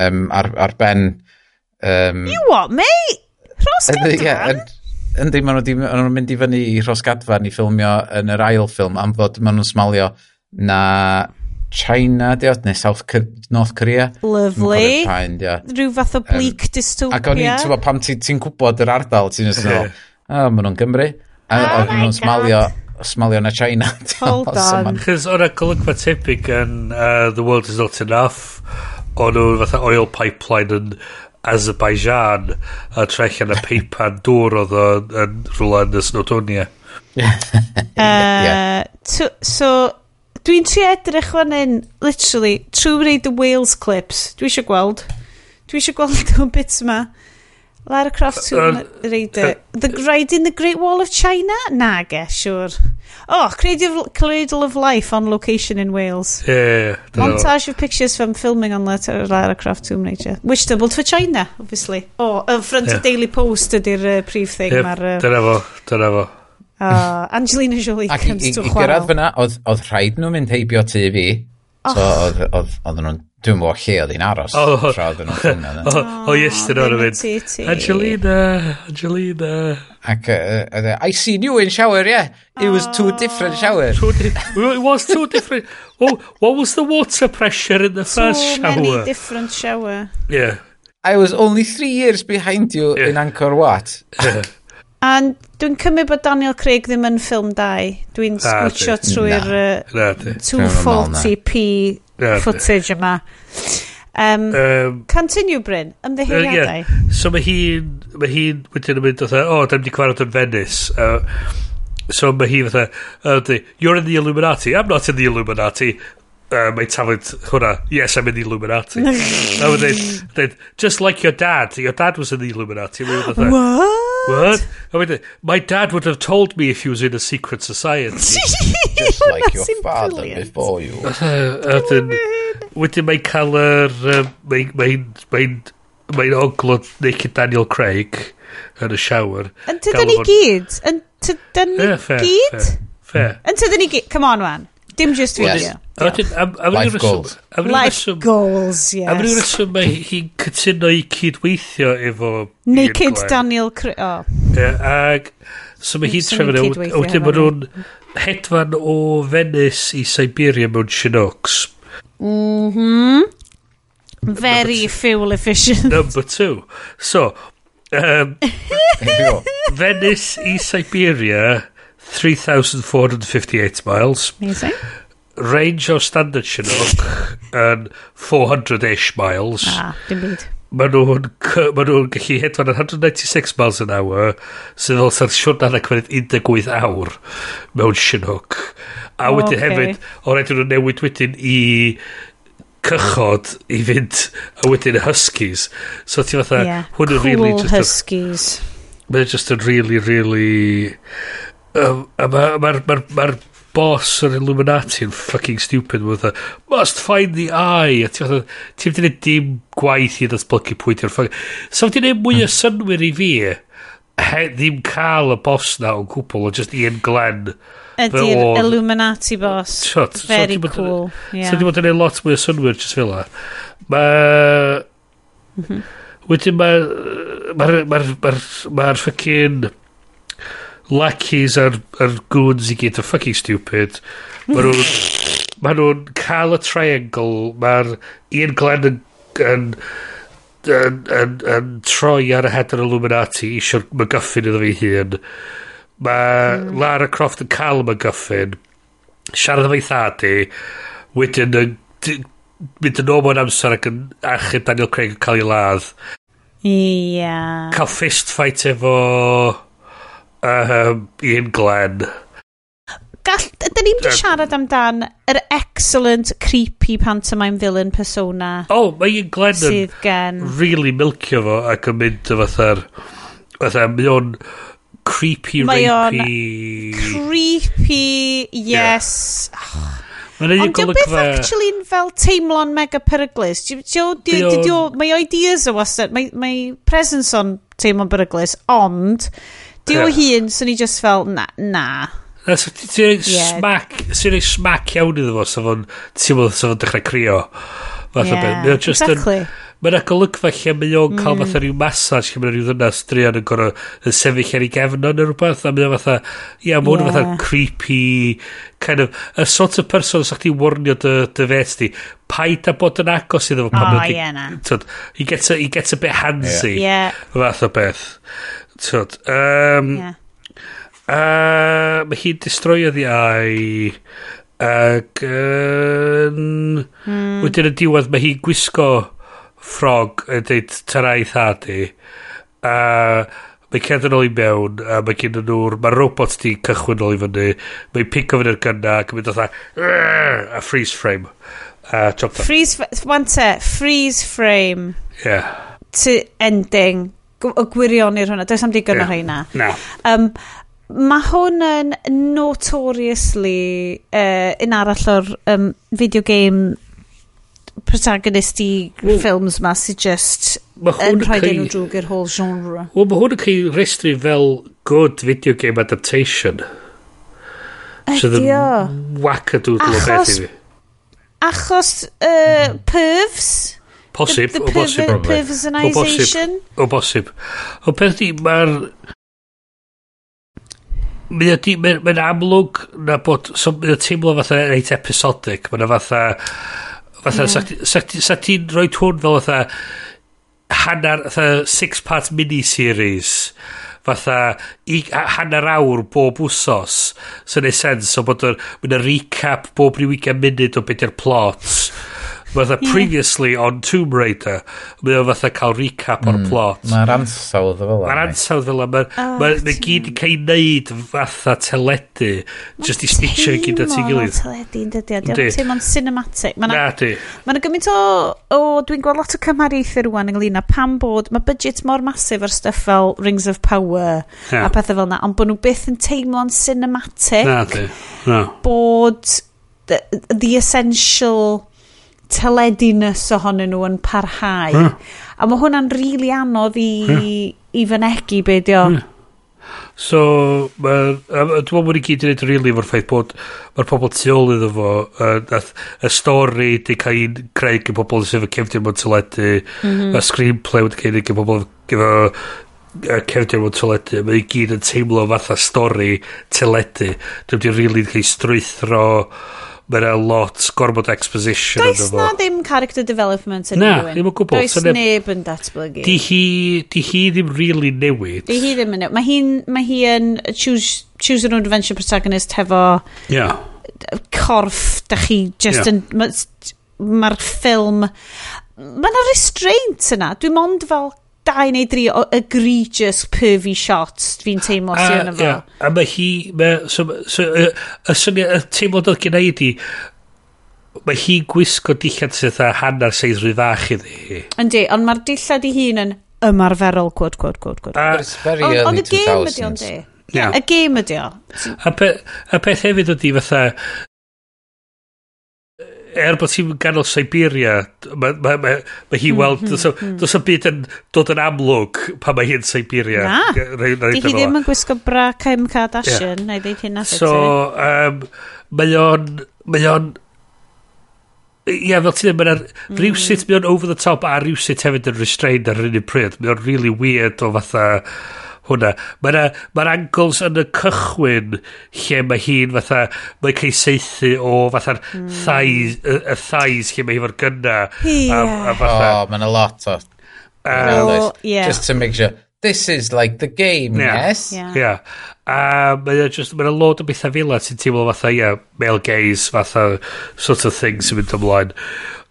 um, ar, ar ben... Um, you what, mate? Rhosgadfan? Yeah, Yndi, maen nhw'n mynd i fyny i Rhosgadfan i ffilmio yn yr ail ffilm am fod maen nhw'n smalio na China, di dio, neu South, North Korea. Lovely. Paen, Rhyw fath o bleak um, dystopia. Ac o'n i'n tyfo, pam ti'n ti gwybod yr ardal, ti'n just nôl, o, oh, maen nhw'n Gymru. A oh o'n nhw'n smalio, smalio na China. Hold on. Chos o'n golygfa tebyg yn uh, The World Is Not Enough, o'n nhw'n fatha oil pipeline yn Azerbaijan, a trellian y peipan dŵr oedd yn rhywle yn y Snowdonia. uh, yeah. so, Dwi'n tri edrych fan hyn, literally, trwy wneud y Wales clips. Dwi eisiau gweld. Dwi eisiau gweld y bits yma. Lara Croft Tomb uh, Raider. The Ride in the Great Wall of China? Na, ge, siwr. Sure. Oh, Creative Cradle of Life on location in Wales. Yeah. Montage no. of pictures from filming on Lara Croft Tomb Raider. Which doubled for China, obviously. Oh, in front yeah. of Daily Post ydy'r uh, prif thing. Yep, dyna fo, dyna fo. Uh, Angelina Jolie Ac comes i, to i gyrraedd fyna, oedd, oedd rhaid nhw mynd heibio tu fi. Oh. So, oedd, oedd, oedd nhw'n, dwi'n mwyn lle oedd hi'n aros. Oh, tra oedd nhw'n ffynna. O, o, ystyr o'n mynd. Angelina, Angelina. Ac, uh, I seen you in shower, yeah. It was two different oh. showers. it was two different. Oh, what was the water pressure in the first so shower? Too many different shower. Yeah. I was only three years behind you yeah. in Angkor Wat. A dwi'n cymryd bod Daniel Craig ddim yn ffilm 2. Dwi'n switio trwy'r uh, 240p na, footage yma. Um, um, continue, Bryn. Ymddeheuliadau. Uh, yeah. So mae hi'n... Mae hi'n wedyn yn mynd o, oh, da ni gwarad yn Venice. Uh, so mae hi fatha, uh, you're in the Illuminati, I'm not in the Illuminati. Uh, mae tafod hwnna, yes, I'm in the Illuminati. a wedyn, dweud, just like your dad. Your dad was in the Illuminati. A wedyn What? What? A wedyn, my dad would have told me if he was in a secret society. Just like your father brilliant. before you. A wedyn, wedyn mae'n cael yr... Uh, mae'n... Mae'n... Mae'n... Mae'n ogl o Naked Daniel Craig yn y shower. Yn tydyn ni Galw fo'n- gyd? Yn tydyn ni fair, gyd? fair, fair. Yn tydyn ni gyd? Come on, man. Dim just fi. Yes. A, a, Life goals. Life goals, yes. Am rhywun reswm mae hi'n cytuno i cydweithio efo... Naked Daniel... Craig. Oh. Ag... So mae hi'n trefyn e, a wedyn maen nhw'n hedfan o Venice i Siberia mewn Chinooks. Mhm. Very fuel efficient. Number two. So, um, Venice i Siberia 3,458 miles. Amazing. Range o standard Chinook yn 400-ish miles. Ah, dim byd. Mae nhw'n ma nhw gallu hedfan yn 196 miles an hour sydd fel sa'r siwrna'n cymryd 18 awr mewn Chinook. A oh, wedyn okay. hefyd, o rhaid nhw'n newid wedyn i cychod i fynd a wedyn y huskies. So ti fatha, yeah. hwn yn cool really just... Cool huskies. Mae'n just yn really, really... Um, a mae'r ma, ma, ma, ma boss o'r Illuminati yn fucking stupid with a must find the eye. A ti'n ti dweud dim gwaith i ddatblygu pwynt i'r ffog so ti'n neud mwy o hmm. synwyr i fi he, ddim cael y boss na o'n cwpl o just Ian Glenn ydy'r Illuminati boss. So, very so, cool yeah. so ti'n bod yn neud lot mwy o synwyr just fel la mae mhm. wedyn mae mae'r mae'r mae'r mae'r ffucking lackeys a'r, ar goons i gyd yn fucking stupid. Mae nhw'n ma nhw cael y triangle, mae'r un glen yn, yn, yn, yn, yn, troi ar y head yr Illuminati eisiau MacGuffin iddo fi hun. Mae mm. Lara Croft yn cael y MacGuffin, siarad efo'i ei thadi, wedyn yn mynd yn ôl amser ac yn achub Daniel Craig yn cael ei ladd. Ia. Yeah. Cael fist fight efo um, Ian Glenn. Gall, dyn ni'n uh, siarad amdan yr excellent creepy pantomime villain persona. O, oh, mae Ian Glenn sydd gen... really milkio fo ac yn mynd o fatha'r... Fatha, mae o'n creepy, mae rapey... creepy, yes. Yeah. Oh. Ond diw beth actually'n fel teimlo'n mega peryglis? Mae o ideas o wastad, mae presence o'n teimlo'n peryglis, ond Di o hun, so ni just fel, na, na. Na, so Ti'n ei smac, ti'n ei smac iawn iddo fo, sef fo'n, ti'n meddwl, sef o'n dechrau crio. Fath yeah, exactly. Mae yna golygfa lle mae o'n cael mm. fatha rhyw massage lle mae rhyw ddynas drian yn gorau yn sefyll ar ei gefn o'n rhywbeth a mae o'n fatha ia mae o'n yeah. fatha creepy kind of y sort of person sa'ch ti warnio dy, dy fet di paid a bod yn agos iddo fo pan oh, yeah, na. Tod, he, gets a, he gets a bit handsy yeah. yeah. fath o beth tod um, yeah. Uh, mae hi'n destroio the eye ac yn... mm. wedyn y diwedd mae hi'n gwisgo ffrog yn dweud tyrai thad a mae cerdd yn ôl i mewn a mae gen nhw'r mae robot di cychwyn ôl i fyny mae'n pico fyny'r gynna ac yn mynd a a freeze frame a chop down freeze one te freeze frame. Yeah to ending y gwirionir hwnna does am digon yeah. o hynna na. Um, Mae hwn yn notoriously uh, un arall o'r um, video game protagonist i well, ffilms ma sy'n just yn rhoi enw drwg i'r whole genre. Wel, mae hwn yn cael restru fel good video game adaptation. Ydio. Sydd wacadoodle o beth i fi. Achos uh, pervs? Posib, o bosib. Pervsonization? O bosib. O beth di, mae'r... Mae ydi, mae'n amlwg na bod, so, mae'n teimlo fatha reit episodic, mae'n fatha Fatha, yeah. sa, sa, sa ti'n rhoi hwn fel fatha hanner, fatha six-part mini-series. Fatha i, hanner awr bob wsos. Sy'n ei sens o so, bod yna recap bob rhyw 20 munud o beth yw'r plot Fatha yeah. previously on Tomb Raider, mae o fatha cael recap o'r hmm. plot. Mae'r ansawdd fel yna. Mae'r ansawdd fel yna. Mae'n ma gyd i cael ei wneud fatha teledu, just i stitio i gyd at ei gilydd. Mae'n teledu, dydy. Mae'n teimlo'n cinematic. Ma na, di. Mae'n gymaint o... o dwi'n gweld lot o cymhariaethau rwan ynglyn â pam bod... Mae budget mor masif ar stuff fel Rings of Power yeah. a pethau fel yna, ond bod nhw byth yn teimlo'n cinematic. Na, di. No. Bod the, the essential teledinus ohonyn nhw yn parhau. Mm. A mae hwnna'n rili really anodd i, mm. i fynegu be di o. Mm. So, dwi'n meddwl bod ni gyd yn wneud rili efo'r ffaith bod mae'r pobl tu ôl iddo fo, y stori di cael ei creu gyda pobl sydd efo cefnir mewn teledu, mhm. y screenplay wedi cael ei gyda pobl efo cefnir mewn teledu, mae i gyd yn teimlo fatha stori teledu. Dwi'n e meddwl rili cael ei strwythro mae'n a lot gormod exposition Does na ddim character development yn Na, ddim yn gwbl. Does so neb yn datblygu. Di hi, di hi ddim really newid. Di hi ddim yn newid. Mae hi, ma hi yn choose, choose an adventure protagonist hefo yeah. corff, da chi just yeah. yn... Mae'r ma ffilm... Mae yna restraint yna. Dwi'n mond fel dau neu dri o egregious pervy shots fi'n teimlo sy'n yna fo. Yeah, a mae hi, mae, so, so, y, y syniad, y teimlad oedd gen i di, mae hi gwisgo dillad sydd a hanner seis rwy fach iddi. Yndi, ond mae'r dillad i hun yn ymarferol, quote, quote, quote, quote. Uh, it's very on, early on 2000s. Ond y game ydi ond di. Yeah. Y game ydi o. A, pe, a peth hefyd ydi fatha, er bod ti'n ganol Siberia, mae ma, ma, ma hi weld, mm, does mhm. dos o byd yn dod yn amlwg pan mae hi'n Siberia. Na, di hi ddim yn gwisgo bra Kim Kardashian, yeah. na ddeud hyn athyn. So, um, mae o'n, mae o'n, Ie, yeah, fel ti'n dweud, mae'n mm. rhywsit, mae o'n over the top a rhywsit hefyd yn restrained ar yr un pryd. Mae o'n really weird o fatha hwnna. Mae'r ma angles yn y cychwyn lle mae hi'n fatha, mae'n cael seithi o fatha'r mm. thais, y, y thais lle mae hi fo'r gynna. Yeah. A, a fatha. Oh, mae'n a lot o. Uh, yeah. Just to make sure. This is like the game, yeah. yes? Yeah. yeah. A mae'n just, mae'n load o bethau fila sy'n teimlo fatha, yeah, male gaze, fatha sort of thing sy'n mynd ymlaen.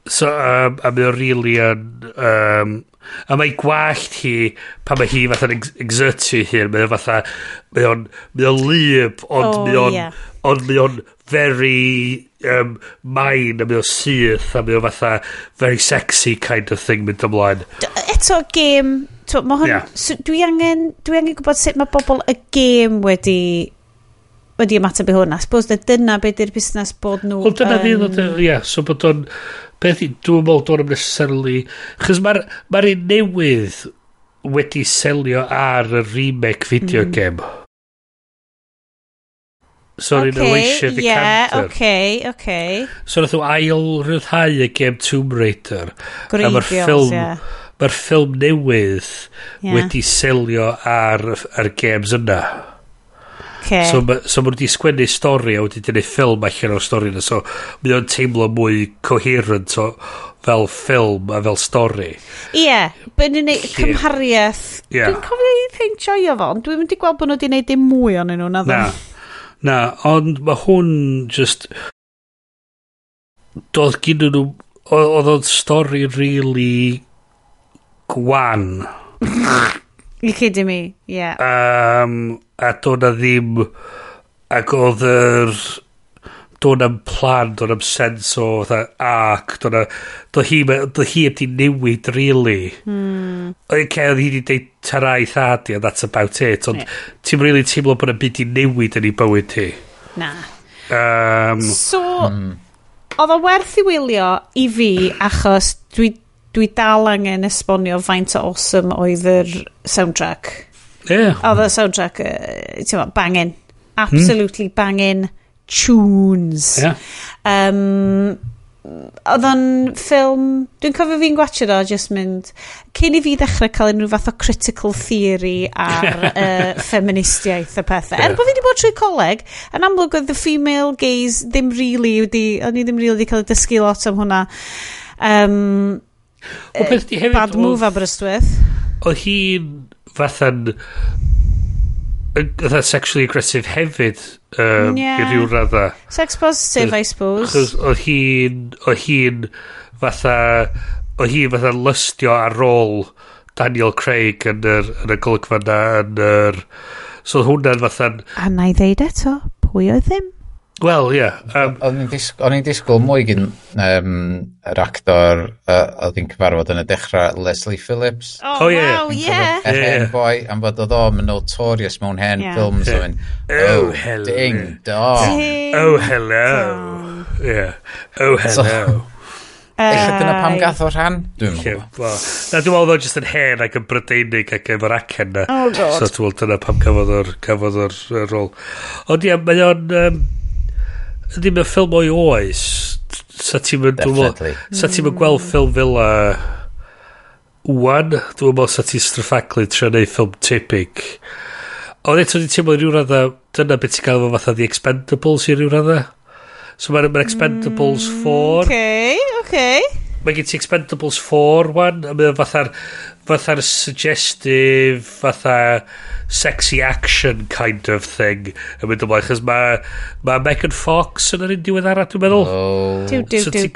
So, um, a mae'n really yn, um, A mae gwallt hi, pan mae hi fatha'n ex exertio hyn, mae o fatha, mae o'n, mae o'n lyb, ond oh, mae o'n, yeah. ond mae o'n very um, main, a mae o'n syth, a mae o'n fatha very sexy kind of thing mynd ymlaen. Eto, game, to, mae hwn, yeah. so, dwi angen, dwi angen gwybod sut mae bobl y game wedi wedi ymateb i hwn. A suppose dyna beth yw'r busnes bod nhw... Wel, dyna um, ni, ie, so bod o'n... Beth i, dwi'n meddwl dwi'n meddwl necessarily, chys mae'r ma un newydd wedi selio ar y remake video mm. game. So okay, yn eisiau the Yeah, Canter. okay, okay. So nath o ail rhyddhau y game Tomb Raider. Gwreiddiol, mae'r ffilm, yeah. Mae'r ffilm newydd yeah. wedi selio ar, ar games yna. Okay. So, ma, so mae nhw wedi sgwennu stori a wedi dynnu ffilm allan o'r stori yna. So mae o'n teimlo mwy coherent o, fel ffilm a fel stori. Ie, yeah, bydd ni'n gwneud cymhariaeth. Yeah. Dwi'n cofio i ddyn joio fo, ond dwi'n mynd i gweld bod nhw wedi gwneud dim mwy o'n nhw na Na, na, ond mae hwn just... Doedd gyn nhw... Oedd o'n stori really gwan. You kidding me, yeah. Um, a doedd na ddim... Ac oedd yr... Doedd am plan, doedd am sens o fatha arc, doedd na... Doedd hi, doedd hi wedi newid, really. Mm. Okay, oedd hi wedi deud tarai thadi, and that's about it. Ond yeah. ti'n really teimlo bod y byd i newid yn ei bywyd hi. Na. Um, so, mm. oedd o werth i wylio i fi, achos dwi dwi dal angen esbonio faint o awesome oedd yr soundtrack. Yeah. Oedd y soundtrack, uh, bangin. Absolutely hmm. bangin tunes. Yeah. Um, oedd o'n ffilm, dwi'n cofio fi'n gwachio o just mynd, cyn i fi ddechrau cael unrhyw fath o critical theory ar uh, feministiaeth y pethau. Yeah. Er bod fi wedi bod trwy coleg, yn amlwg oedd the female gaze ddim really wedi, o'n i ddim really wedi cael ei dysgu lot am hwnna. Um, O beth di hefyd... Bad move Aberystwyth. O hi'n fatha'n fatha sexually aggressive hefyd um, yeah. i ryw radda. Sex positive, I suppose. Chos o hi'n, Oedd hi'n fatha, Oedd hi'n fatha lystio ar ôl Daniel Craig yn yr, yn y golygfa na, yn yr... So hwnna'n fatha'n... A na i ddeud eto, pwy oedd ddim? Wel, ie. Yeah, um, o'n i'n disgwyl, disgwyl mwy gyn um, yr actor uh, oedd hi'n cyfarfod yn y dechrau Leslie Phillips. Oh, oh yeah. wow, yeah. Y hen boi, am fod oedd o'n notorious mewn hen yeah. ffilms. Yeah. Oh, oh, hello. Ding, dong. Oh, hello. Yeah. Oh, hello. Eich dyna pam gath o rhan? Dwi'n gwybod. Na, dwi'n meddwl jyst yn hen ac yn brydeinig ac efo'r acen na. Oh, god. So, dwi'n meddwl dyna pam cafodd o'r rôl. Ond ie, mae o'n... Um, ddim yn ffilm o'i oes? Sa ti'n mynd sa ti'n mynd gweld ffilm fel a wwan dwi'n meddwl sa ti'n straffaglu trio neud ffilm typig ond eto ti'n teimlo rhyw radda dyna beth ti'n cael efo fatha The Expendables i rhyw radda. So mae'n ma Expendables 4 mm, okay, okay. mae gen ti Expendables 4 wan a mae'n fatha'r fatha'r suggestive fatha sexy action kind of thing yn mynd ymlaen chos mae ma Megan Fox yn yr un diweddara dwi'n meddwl oh. do, do, so ti'n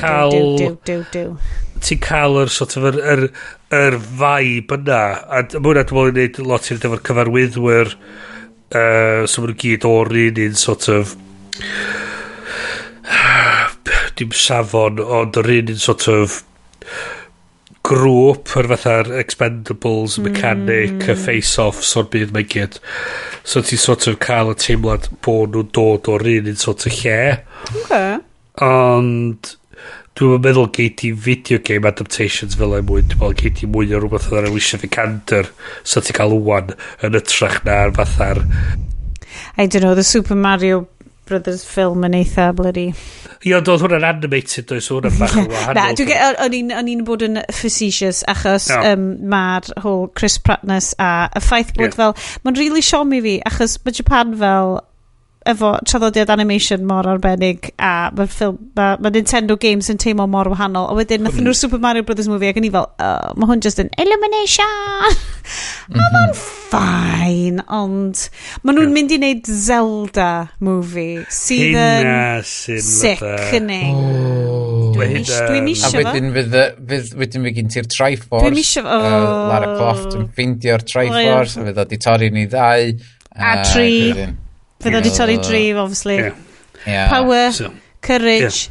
cael ti'n cael yr sort of yr, yr, yr vibe yna a mwyn dwi'n meddwl i wneud lot i'n dyfo'r cyfarwyddwyr uh, so maen nhw gyd o'r un un sort of dim safon ond yr un un sort of grŵp yr fatha'r Expendables, mm. Mechanic, mm. Face-Offs o'r byd mae'n gyd. So ti sort of cael y teimlad bod nhw'n dod o'r un un sort of lle. Okay. Ond dwi'n meddwl gei ti video game adaptations fel ei mwy. Dwi'n meddwl gei ti mwy o rhywbeth o'r Alicia Vikander so ti cael wwan yn ytrach na'r fatha'r I don't know, the Super Mario Brothers film yn eitha bloody. Ie, ond oedd hwnna'n animated, does hwnna'n bach yn wahanol. Na, o'n i'n bod yn facetious, achos no. um, mae'r whole Chris Prattness a y ffaith bod yeah. fel, mae'n really siomi fi, achos mae Japan fel, efo traddodiad animation mor arbennig a mae'r ffilm mae ma Nintendo games yn teimlo mor wahanol a wedyn nath nhw'r Super Mario Brothers movie ac yn i fel uh, mae hwn just yn illumination mm -hmm. a mae'n ffain ond mae nhw'n yeah. mynd i wneud Zelda movie sydd yn sick yn ei Dwi'n misio fo. A wedyn wedyn fydd gen ti'r Triforce. Dwi'n misio fo. Lara Croft yn oh. ffeindio'r oh, Triforce. A fydd o di torri ni ddau. A, a tri. Fydd di torri drif, obviously. Yeah. Yeah. Power, so, courage,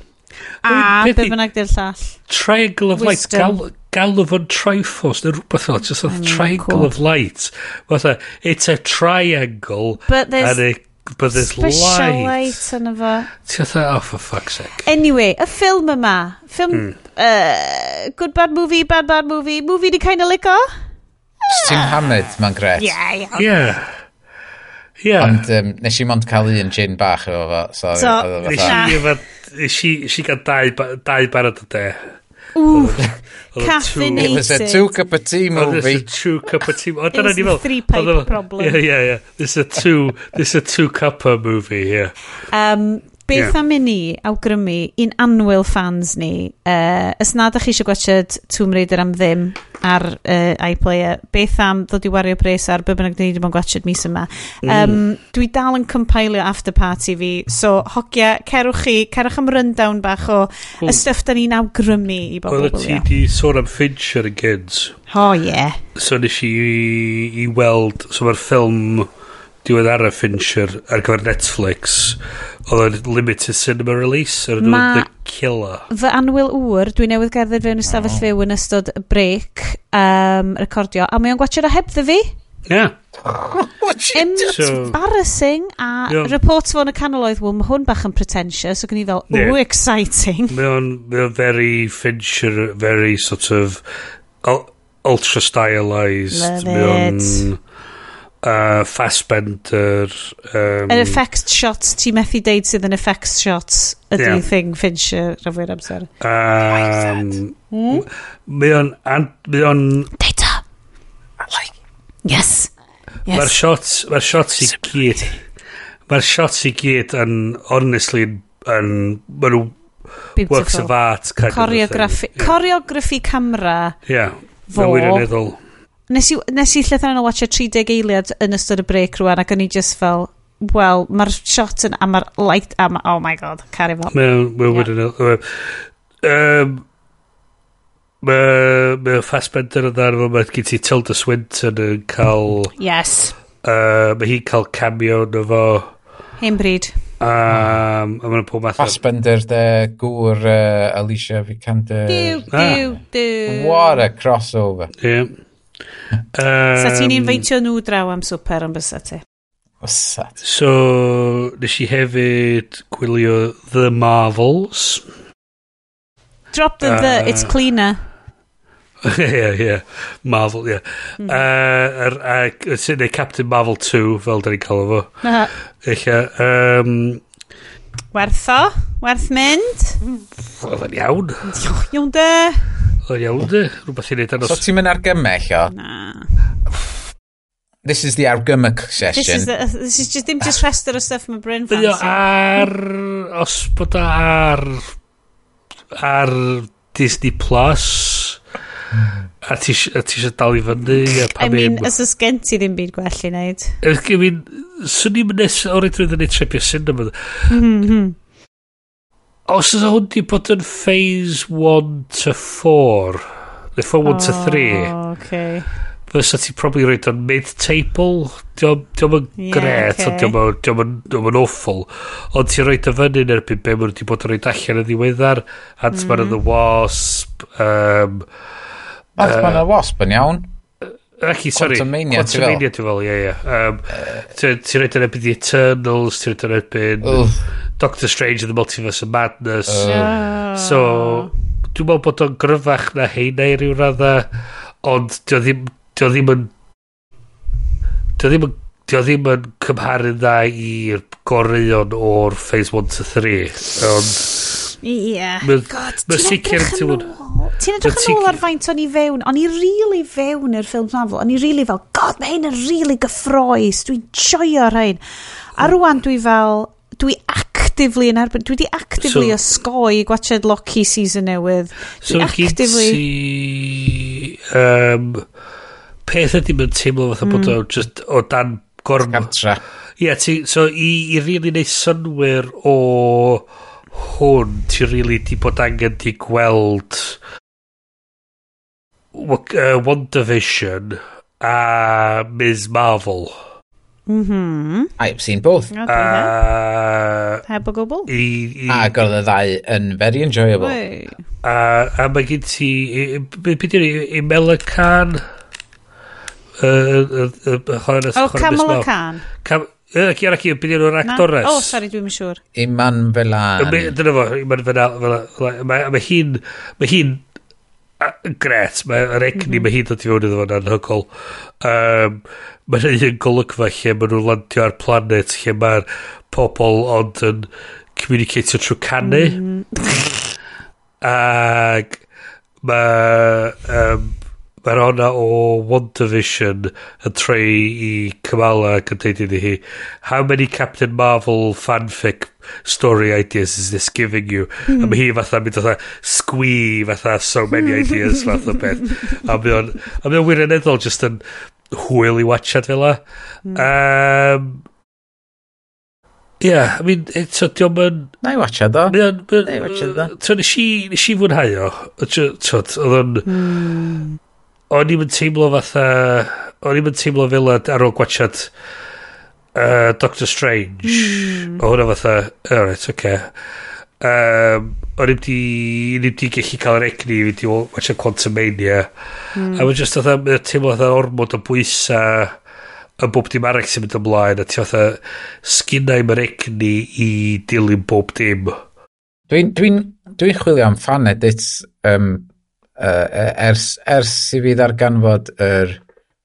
yeah. a be bynnag di'r llall. Triangle of Wisdom. Light, gal, galw fo'n triforce, neu rhywbeth o, just a mm, triangle cool. of light. Fatha, it's a triangle, but there's, and it, but there's special light. light yn efo. Ti'n fatha, oh, for fuck's sake. Anyway, y ffilm yma, ffilm, mm. uh, good bad movie, bad bad movie, movie di kind of lico? Tim ah. Hamid, mae'n gret. Yeah, yeah. Yeah. Yeah. Ond um, nes i mond cael un gin bach efo fo. So, so nes i ah. efo... Nes i gael dau, dau barod o de. Wff, caffeinated. It was a two cup of tea movie. Oh, this is a two cup of tea. Oh, it was a three pipe problem. Yeah, yeah, yeah. This is a two, this is a two cupper movie here. Um, beth yeah. am i ni awgrymu i'n anwyl fans ni, uh, os nad ydych chi eisiau gwachod Tomb Raider am ddim ar uh, iPlayer, beth am ddod i wario pres ar be bynnag ni wedi bod yn gwachod mis yma. Mm. Um, dwi dal yn compilio after party fi, so hogia, cerwch chi, cerwch am rundown bach o cool. y hmm. stuff da ni'n awgrymu i bobl. Wel, ti di sôn am Fincher yn gynt. Oh. Yeah. So nes i, i weld, so mae'r ffilm... Film diweddara Fincher ar gyfer Netflix oedd yn limited cinema release ar yno The Killer The Anwyl Ŵr dwi newydd gerdded fewn ystafell oh. fyw yn ystod break um, recordio a mae o'n gwachio ar heb ddy fi Yeah. Embarrassing a yeah. report fo'n y canol oedd wel mae hwn bach yn pretentious ac o'n i fel yeah. ooh exciting mae o'n very Fincher very sort of ultra stylized mae o'n uh, Fassbender... Um, an effects shot, ti methu deud sydd yn effects shot ydy yeah. thing Fincher rhaid amser. Um, hmm? Mae o'n... Mae o'n... Data! Like. Yes! yes. Mae'r shots, mae shots i gyd... Mae'r shots i gyd yn, honestly, yn... Mae nhw... Works of art. Choreography Choreography camera. Yeah. Fo. Mae'n wirioneddol. Nes i, nes i llythyr yna watcha 30 eiliad yn ystod y break rwan ac o'n i just fel, wel, mae'r shot yn, a mae'r light, a ma, oh my god, caru fel mae mae yn Um, Mae ma Fassbender yn ddarfod, mae gen ti Tilda Swinton yn cael... Yes. Uh, mae hi'n cael cameo na fo. hyn bryd Um, a mae'n pob math... Fassbender de gŵr uh, Alicia Vikander. Diw, diw, ah. diw. What a crossover. Yeah. Sa ti'n inventio nhw draw am swper am bysa ti? Osat. So, nes i hefyd gwylio The Marvels. Drop the uh, the, it's cleaner. yeah, yeah. Marvel, yeah. Mm. Uh, uh, uh, Captain Marvel 2, fel da ni'n cael efo. Eich, um, Wertho? Werth mynd? Wel, yn iawn. Iawn de. Mae'n iawn, de? Rhywbeth i wneud anos. So ti'n mynd argymell o? Na. This is the argymell session. This is, the, uh, this is just, dim just ah. rester o stuff mae Bryn fancy. ar... Os bod o ar... Ar Disney Plus... A ti eisiau dal i fyny I mean, os ys gen ti ddim byd gwell i wneud I mean, swn i'n mynd o'r edrych yn ei trepio cinema mhm, mhm os ydw hwn di bod yn phase 1 to 4, neu 4 1 to 3, okay. fysa ti probably roed o'n mid-table, diolch yn gret, ond diolch yn awful, ond ti'n roed o fyny yn erbyn be maen nhw wedi bod yn roed allan yn ddiweddar, Ant-Man mm. and the mm. Wasp, um, Ant-Man uh, and the Wasp yn iawn. Aki, sorry. Quantumania, ti'n fel? Quantumania, ti fel, ie, ie. Um, ti'n rhaid yn ebyn The Eternals, ti'n rhaid yn ebyn Doctor Strange and the Multiverse of Madness. Uh. So, dwi'n meddwl bod o'n gryfach na heina i ryw radda, ond dio ddim, dio ddim yn... Dio ddim yn dio ddim yn cymharu dda i'r goreuon o'r Phase 1 to 3. Ond... Ie. Yeah. God, ti'n edrych yn ôl. Ti'n edrych yn ôl ar faint o'n i fewn, o'n i really fewn i'r ffilms Marvel, o'n i really fel, god, mae hyn yn really gyffroes, dwi'n joio rhain. A rwan dwi fel, dwi actively yn erbyn, dwi di actively so, ysgoi gwachod Loki season newydd. Dwi so actively... Ti, um, peth ydy mae'n teimlo fatha mm. bod hmm. o just o dan gorm... Gamtra. Ie, yeah, ti, so i, i really neud synwyr o hwn, ti really di bod angen di gweld uh, WandaVision a Ms Marvel. Mm-hmm. I've seen both. Okay, uh, Heb o gwbl? I, i, Ac oedd y ddau yn very enjoyable. Wei. Uh, a mae gen ti... Beth ydy Imela Khan? O, oh, Kamala Khan. Ac i'r ac i'r, beth yw'r actores? Oh, o, sori, dwi'n siŵr. Iman Felan. Dyna fo, Iman Felan. Mae hi'n... Mae hi'n gret, mae'r egni mhm. mae hi'n dod i fewn iddo fo'n anhygol. Um, mae'n un golygfa lle mae nhw'n landio ar planet lle mae'r pobl ond yn communicatio trwy canu. Mm. Ac mae... Um, mae'r honna o WandaVision yn treu i Kamala ac yn deud iddi hi, how many Captain Marvel fanfic story ideas is this giving you? Mm. A mae hi fatha mynd fatha sgwi fatha so many ideas fath o beth. A mae o'n, a mae o'n wirioneddol just yn hwyl i watchad fel la. Um, hmm. yeah, I mean, eto, diolch yn... Na i watcha ddo. Na i watcha ddo. Nes i fwynhau o. Oedd o'n... Hmm o'n i'n teimlo fatha... O'n i'n teimlo fel ar ôl gwachad uh, Doctor Strange. Mm. O hwnna fatha, alright, oce. Okay. Um, o'n i'n di... O'n i'm di gallu cael yr egni i fynd i watcha Quantum Mania. Mm. A mae'n just fatha, mae'n teimlo fatha ormod o bwysa y bob dim arall sy'n mynd ymlaen a ti fatha sginnau mae'r egni i dilyn bob dim. Dwi'n dwi, dwi, chwilio am fan edit um, uh, ers, ers i fi ddarganfod yr,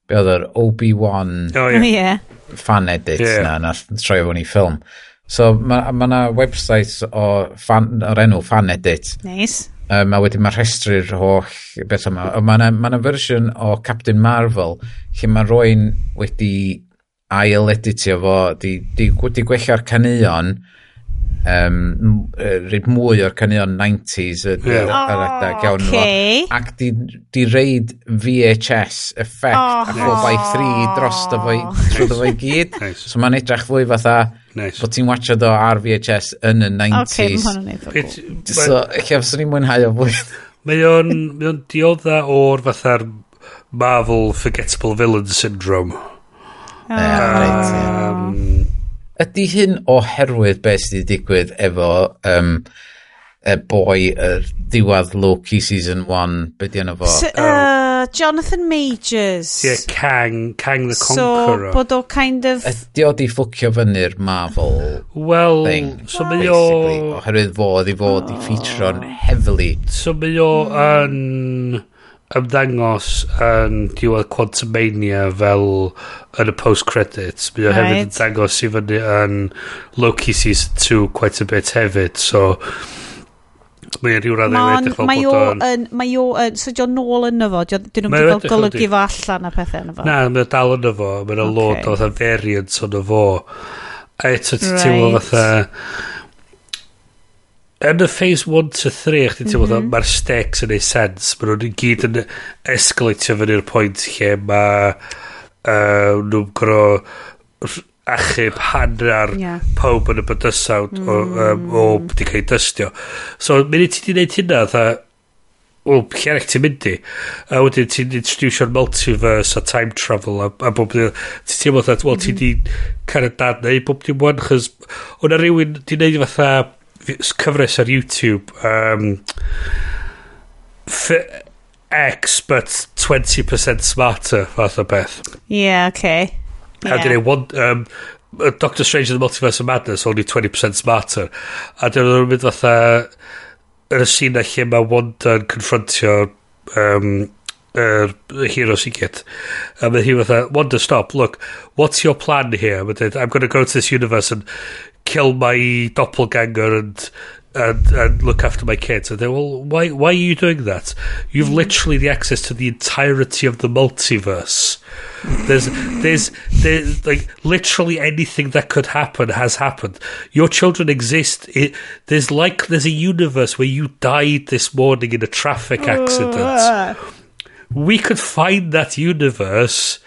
be oedd yr Obi-Wan oh, yeah. yeah. fan edit yeah. na, na troi fo'n i ffilm. So mae ma yna ma websites o fan, o'r enw fan edit. Nice. Um, a wedyn mae rhestru'r holl beth yma. Mae yna ma fersiwn o Captain Marvel lle mae rwy'n wedi ail editio fo, di, di, di gwella'r caneuon um, rhaid mwy o'r caneuon 90s yr yeah. adag iawn okay. nhw. Ac di, di reid VHS effect oh, a 4x3 dros dy fo, trwy fo i gyd. nice. So mae'n edrych fwy fatha nice. bod ti'n watcha do ar VHS yn y 90s. Okay, so, eich fyswn ni'n mwynhau o fwy. Mae o'n diodda o'r fatha'r Marvel Forgettable Villain Syndrome. Oh, um, right, yeah. Ydy hyn oherwydd beth sydd wedi digwydd efo um, y boi y diwad Loki Season 1, be di enw fo? Uh, Jonathan Majors. Yeah, Kang, Kang the Conqueror. So, bod o kind of... Ydy o di ffwcio fyny'r Marvel well, thing, so mae O... Oherwydd fod i fod i oh. ffeitron heavily. So mae o yn... Mm ymddangos yn diwedd Quantumania fel yn y post-credits. Mae right. hefyd yn dangos i fyny yn Loki Season 2 quite a bit hefyd. So, mae'n rhyw radd yn edrych fel bod o'n... Mae o yn... So, diolch nôl yn yfo? Dyn nhw'n wedi fel golygu fo allan a pethau yn yfo? Na, mae dal yn yfo. Mae'n okay. lot o variant o'n yfo. A eto ti'n teimlo fatha yn y phase 1 to 3, chdi ti'n mm -hmm. mae'r stakes yn ei sens. Mae nhw'n gyd yn escalatio fyny'r pwynt lle mae uh, nhw'n gro achub hanner yeah. pawb yn y bydysawd mm. o, um, o wedi cael ei dystio. So, mynd i ti di wneud hynna, dda, o, lle arach ti'n mynd i? A wedyn ti'n introducio'r multiverse a time travel a, a bob ti'n teimlo dda, wel, ti mm-hmm. di cael y dan neu bob dim wan, chys o'na rhywun di wneud fatha cyfres ar YouTube um, X but 20% smarter fath o beth. Yeah okay. Yeah. a dyn one um, Doctor Strange in the Multiverse of Madness only 20% smarter. A dyn nhw'n mynd fatha yn y sy'n lle mae Wanda yn confrontio um, er, hero secret a mae hi fatha stop look what's your plan here? I'm going to go to this universe and kill my doppelganger and and, and look after my kids. And they well, why, why are you doing that? You've literally the access to the entirety of the multiverse. There's, there's, there's, like, literally anything that could happen has happened. Your children exist. It, there's like, there's a universe where you died this morning in a traffic accident. Ah. We could find that universe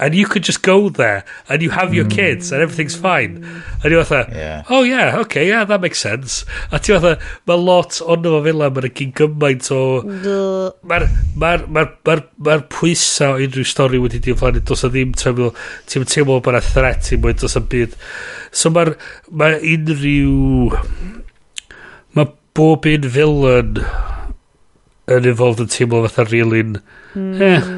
and you could just go there and you have your mm. kids and everything's fine. And you're like, yeah. oh yeah, okay, yeah, that makes sense. A ti fatha, mae lot ond o fila, mae'n gyn gymaint o... Mae'r ma ma ma ma pwysa o unrhyw stori wedi di ymlaen, dos o ddim teimlo, ti'n teimlo bod yna threat i mwy, dos o byd. So mae'r ma unrhyw... Mae bob un villain yn involved yn teimlo fatha rilun... Mm. Eh,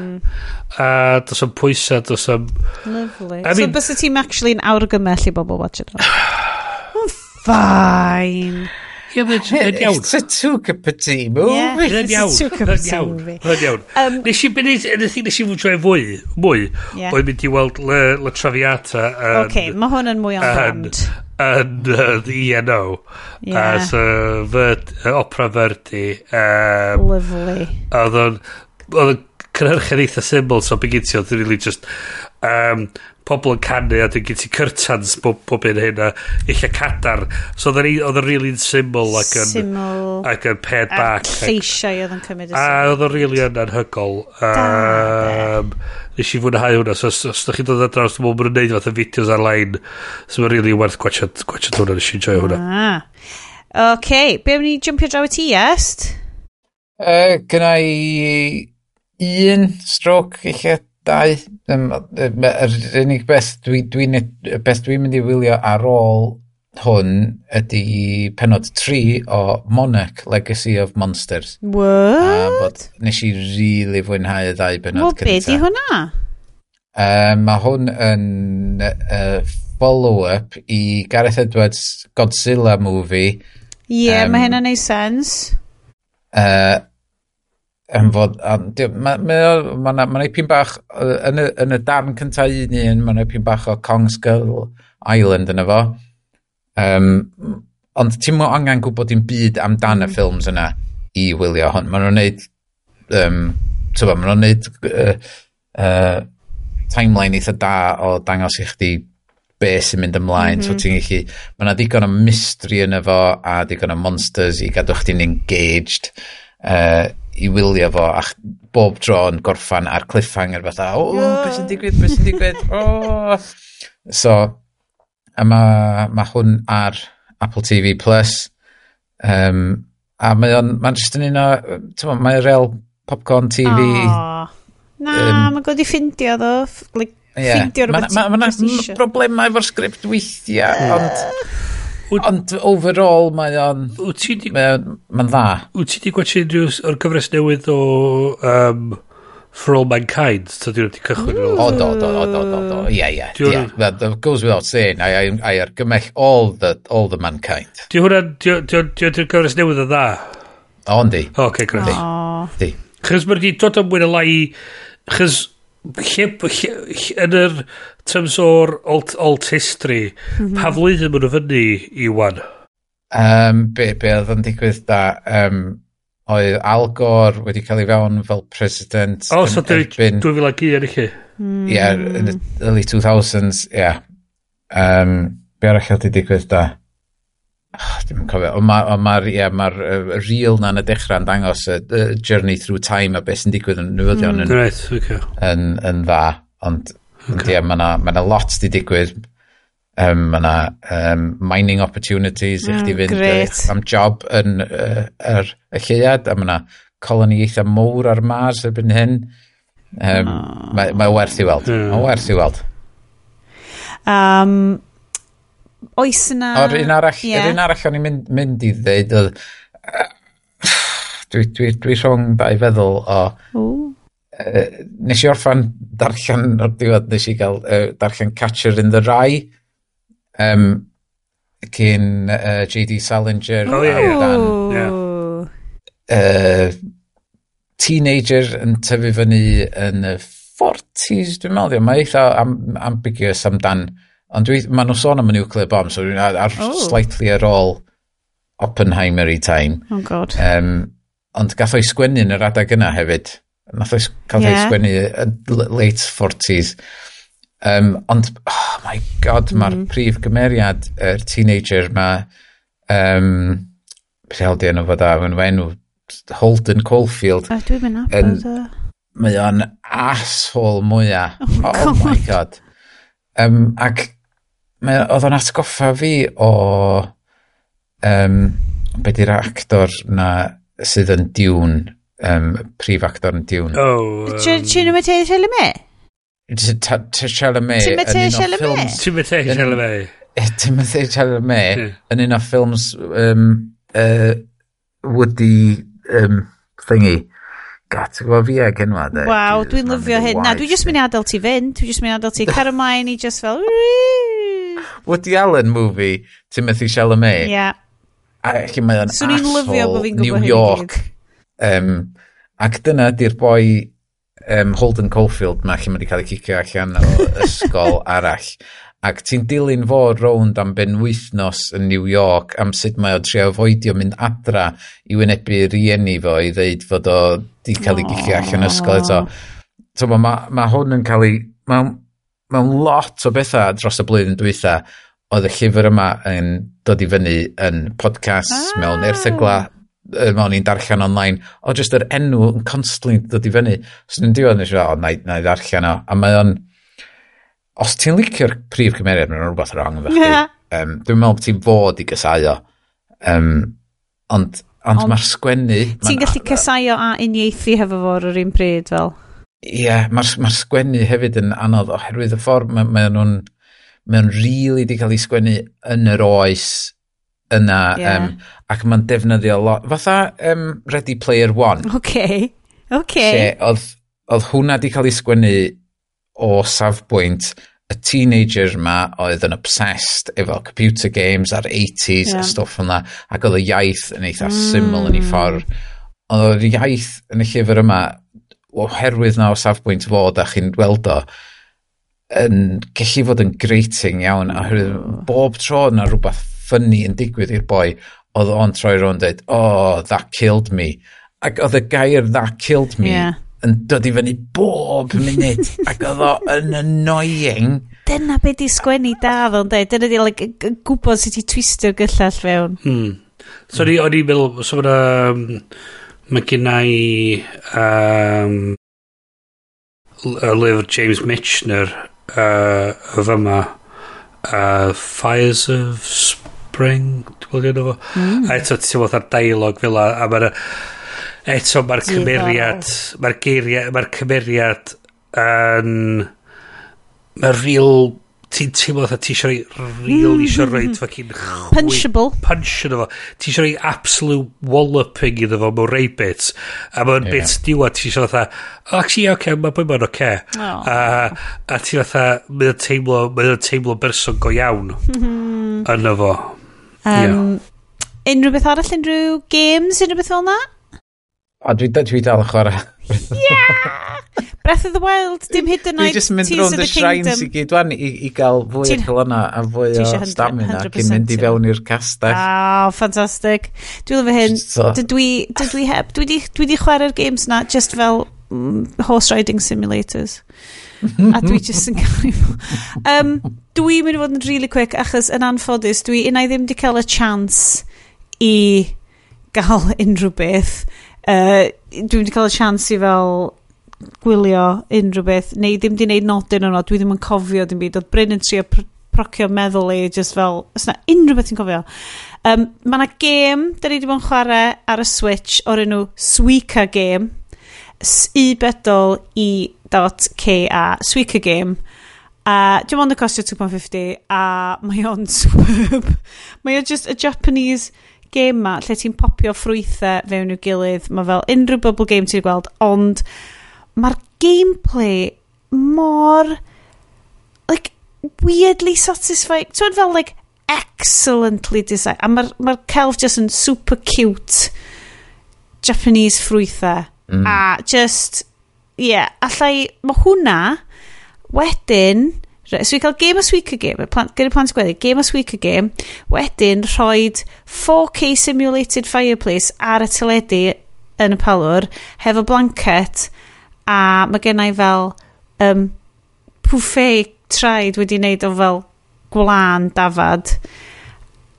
A dos am pwysa, dos am... Lovely. I mean, so bys y ti'n actually yn awrgymell i bobl watch it on? Fine. Ie, mae'n iawn. It's a two-cup of tea movie. Yeah, it's a two-cup of tea movie. Mae'n iawn. Um, nes i, nes i, nes i fwtio e fwy, mwy, yeah. oedd mynd i weld le, le trafiata. Oce, okay, mae hwn yn mwy o'n brand. Yn uh, the ENO. Yeah. As a verd, opera verdi. Um, Lovely. Oedd o'n cynhyrchu'n eitha syml, so be gyd ti oedd really just um, pobl yn canu a dwi'n gyd curtains bob, bob un hyn a eich cadar. So oedd yn really syml ac yn... Syml. Ac yn ped bac. A lleisiau oedd yn cymryd y syml. A oedd yn really yn anhygol. Um, nes i fwynhau hwnna. So os, os da chi dod adra, draws, dwi'n mwyn gwneud fath o fideos ar-lein, so mae'n really werth gwachod, gwachod hwnna. Nes i enjoy hwnna. Ah. OK, be am ni jumpio draw i ti, Est? Uh, gynna i un stroke eich dau. Um, yr unig beth dwi'n dwi, dwi beth dwi'n mynd i wylio ar ôl hwn ydy penod 3 o Monarch Legacy of Monsters. What? A bod nes i rili really fwynhau y ddau benod well, cyntaf. Wel, beth di hwnna? Um, mae hwn yn uh, follow-up i Gareth Edwards Godzilla movie. Ie, yeah, um, mae hynna'n neud sens. Uh, yn fod, mae yna ma, ma, ma pyn bach, yn y, yn y darn cyntaf un un, mae yna pyn bach o Kong Skull Island yn efo. Um, ond ti'n mwyn angen gwybod dim byd amdan y ffilms yna i wylio hwn. Maen nhw'n neud, um, tyfa, maen nhw'n neud uh, uh, timeline eitha da o dangos i chdi be sy'n mynd ymlaen. Mm -hmm. So mhm. ti'n gallu, mae yna digon o mystery yn efo a digon o monsters i gadw chdi'n engaged. Uh, i wylio fo a bob tro'n gorffan ar cliffhanger fatha o, oh, yeah. beth sy'n digwydd, beth sy'n digwydd oh. so a mae ma hwn ar Apple TV Plus um, a mae o'n mae'n just yn un o mae'n real popcorn TV oh. na, um, mae'n god i ffindio ddo like, yeah. ffindio rhywbeth ma, ma, ma, ma, ma problemau efo'r sgript weithiau ond Ond overall mae o'n... Wyt ti di... Mae'n dda. Wyt ti di gwachio unrhyw o'r gyfres newydd o... Um, For All Mankind, so dwi'n wedi cychwyn fel... O, do, do, do, do, do, do, ie, ie, That goes without saying, I, I, I argymell all the, all the mankind. Di hwnna, di hwnna'n gyfres newydd o dda? O, yndi. O, okay, great. Di. Chys mae'n di dod am wyn y lai... Chos... Yn yr terms o'r alt, alt history, mm -hmm. pa flwyddyn maen nhw fyny i wan? Um, be, be oedd yn digwydd da, um, oedd Al Gore wedi cael ei fewn fel president. O, oh, so erbyn... 2001 i chi? Ie, yeah, in hmm. the early 2000s, ie. Yeah. Um, be arall oedd wedi digwydd da? Oh, dim yn cofio, ond mae'r ma, yeah, ma uh, reel na'n y dechrau yn dangos y uh, journey through time a beth sy'n digwydd yn newyddion mm. yn, right, okay. yn, yn dda, ond Okay. Yeah, mae yna ma lot di digwydd. Um, mae yna um, mining opportunities i chdi fynd uh, am job yn uh, er, y lleuad, a mae yna coloni eitha mowr ar Mars erbyn hyn. Um, oh. Mae ma werth i weld. Mm. Mae werth i weld. Um, oes yna... O'r un arall, yeah. yr un arall o'n i'n mynd, mynd i ddeud, oedd... Dwi, dwi, dwi rhwng da i feddwl o... Ooh uh, nes i orffan darllen o'r diwedd, nes i gael uh, darllen Catcher in the Rye, um, cyn uh, J.D. Salinger oh, yeah, amdan yeah. Uh, teenager yn tyfu fyny yn y 40s, dwi'n meddwl, mae eitha am, ambiguous amdan, ond dwi, maen nhw sôn am y nuclear bomb, so dwi'n ar, ar oh. slightly ar ôl Oppenheimer i time. Oh god. Um, ond gath o'i sgwennu yn yr adeg yna hefyd. Nath oes cael yeah. ei sgwennu uh, late 40s. Um, ond, oh my god, mm. mae'r prif gymeriad, yr er teenager, ma Um, Beth held i enw fod a, mae'n enw Holden Caulfield. A dwi'n mynd nabod o. Mae o'n asshole mwyaf. Oh, oh god. my god. Um, ac mae, oedd o'n atgoffa fi o um, be di'r actor na sydd yn diwn um, prif actor yn diwn. Oh, um... Timothée Chalamet? Timothée Chalamet. Timothée Chalamet. Timothée Chalamet. Timothée Chalamet yn un o ffilms um, uh, Woody um, thingy. Gat, gwybod fi ag enwa, de. Waw, dwi'n lyfio hyn. Na, dwi'n just mynd i adael ti fynd. Dwi'n just mynd i adael ti Carmine i just fel... Woody Allen movie, Timothy Chalamet. Ia. Yeah. Ac mae o'n asshole New York. Hyn Um, ac dyna di'r boi um, Holden Caulfield ma lle mae wedi cael ei cicio allan o ysgol arall. Ac ti'n dilyn fo rownd am ben wythnos yn New York am sut mae o trio foedio mynd adra i wynebu rieni fo i ddeud fod o di cael ei gicio allan ysgol eto. So, mae ma, ma hwn yn cael ei... Mae'n ma lot o bethau dros y blwyddyn dwytha oedd y llyfr yma yn dod i fyny yn podcast ah. mewn erthygla er, mewn i'n darllen online, o jyst yr enw yn constantly dod i fyny. So ni'n diwedd nes i fel, o, na, na i ddarllen o. A mae o'n, os ti'n licio'r prif cymeriad, mae'n rhywbeth wrong efo chdi. Yeah. Um, dwi'n meddwl bod ti'n fod i gysau o. Um, ond ond, ond mae'r sgwennu... Ti'n ma gallu cysau a uniaethu hefo fo ar yr un pryd fel? Ie, yeah, mae'r ma sgwennu hefyd yn anodd oherwydd y ffordd mae ma nhw'n... Mae'n rili really di cael ei sgwennu yn yr oes yna. Yeah. Um, ac mae'n defnyddio lot. Fatha um, Ready Player One. OK. OK. Lle oedd, oedd hwnna di cael ei sgwennu o safbwynt y teenager ma oedd yn obsessed efo computer games a'r 80s yeah. a stwff yna ac oedd y iaith yn eitha mm. syml yn ei ffordd oedd y iaith yn y llyfr yma oherwydd na o safbwynt fod a chi'n gweld o yn gallu fod yn grating iawn a bob tro na rhywbeth ffynnu yn digwydd i'r boi, oedd o'n troi ro'n dweud, oh, that killed me. Ac oedd y gair that killed me yeah. yn dod i fyny bob munud. ac oedd o yn annoying. Dyna be di sgwennu da fel dweud. Dyna di like, gwybod sut i twistio'r gyllall fewn. Hmm. So, mm. o'n i'n meddwl, so fyna, um, mae gen i um, lyfr James Michener uh, fyma, uh, Fires of Spring Bring, gwybod yno fo. Mm. A eto, ti'n meddwl ar dialog fel a, a mae'r... Eto, mae'r cymeriad... Mae'r geiriad... Mae'r cymeriad yn... Mae'r real... Ti'n teimlo dda ti eisiau rhoi real eisiau rhoi mm. fucking chwi... Punchable. Punch yn efo. Ti eisiau rhoi absolute walloping iddo fo mewn rei bits. A mae'n yeah. bits diwedd ti eisiau dda, oh, actually, oce, okay, mae bwyd ma'n oce. Oh. A, a ti'n dda, mae'n teimlo, mae'n teimlo berson go iawn. Mm -hmm. Yn efo. Um, yeah. Unrhyw beth arall, unrhyw games, unrhyw beth fel na? A dwi, dwi dal yn chwarae. yeah! Breath of the Wild, dim hyd yn oed Tears of the Kingdom. Dwi'n mynd rownd y shrines i gyd wan i, i gael fwy o colonna a fwy o stamina cyn mynd i fewn i'r castell. Ah, oh, ffantastig. Dwi'n lyfo hyn. So. Dwi, dwi, heb, dwi di chwarae'r games na just fel mm, horse riding simulators a dwi jyst yn cael um, Dwi'n mynd i fod yn really quick achos yn anffodus dwi unai ddim di cael y chance i gael unrhyw beth. Uh, dwi'n wedi cael y chance i fel gwylio unrhyw beth neu ddim di wneud nodyn yno dwi ddim yn cofio dim byd oedd Bryn yn trio pr procio meddwl i just fel os na unrhyw beth ti'n cofio um, mae yna gêm da ni wedi bod yn chwarae ar y Switch o'r enw Suica Game i bedol i K.A. Suica Game. A uh, dim ond y costio 2.50 a mae o'n superb. mae o'n just a Japanese game ma lle ti'n popio ffrwythau fewn i'w gilydd. Mae fel unrhyw bubble game ti'n gweld ond mae'r gameplay mor like weirdly satisfying. Ti'n fel like excellently designed. A mae'r ma celf just yn super cute Japanese ffrwythau. Mm. A just ie, yeah, allai, mae hwnna wedyn, so i cael Game of a Game, gyda plant gweddi, Game of a Game, wedyn rhoi 4K Simulated Fireplace ar y teledu yn y palwr, hefo blanket, a mae gennau fel um, pwffe traed wedi wneud o fel gwlan dafad,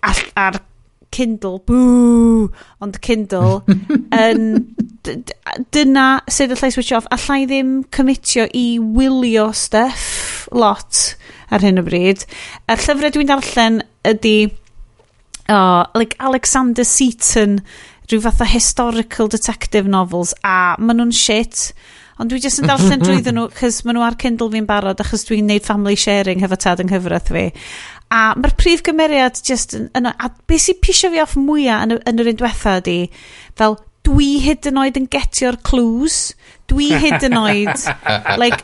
a'r Kindle, bŵ, ond Kindle, yn, dyna sydd allai switch off, allai ddim cymitio i wylio stuff lot ar hyn o bryd. Y llyfrau dwi'n darllen ydy, oh, like Alexander Seaton, rhyw fath o historical detective novels, a maen nhw'n shit. Ond dwi jyst yn darllen drwyddyn nhw, cys maen nhw ar Kindle fi'n barod, achos dwi'n neud family sharing hefo tad yng nghyfraith fi. A mae'r prif gymeriad just yn... yn a beth sy'n pisio fi off mwyaf yn, yn yr un diwetha ydi, fel dwi hyd yn oed yn getio'r clues. Dwi hyd yn oed, like,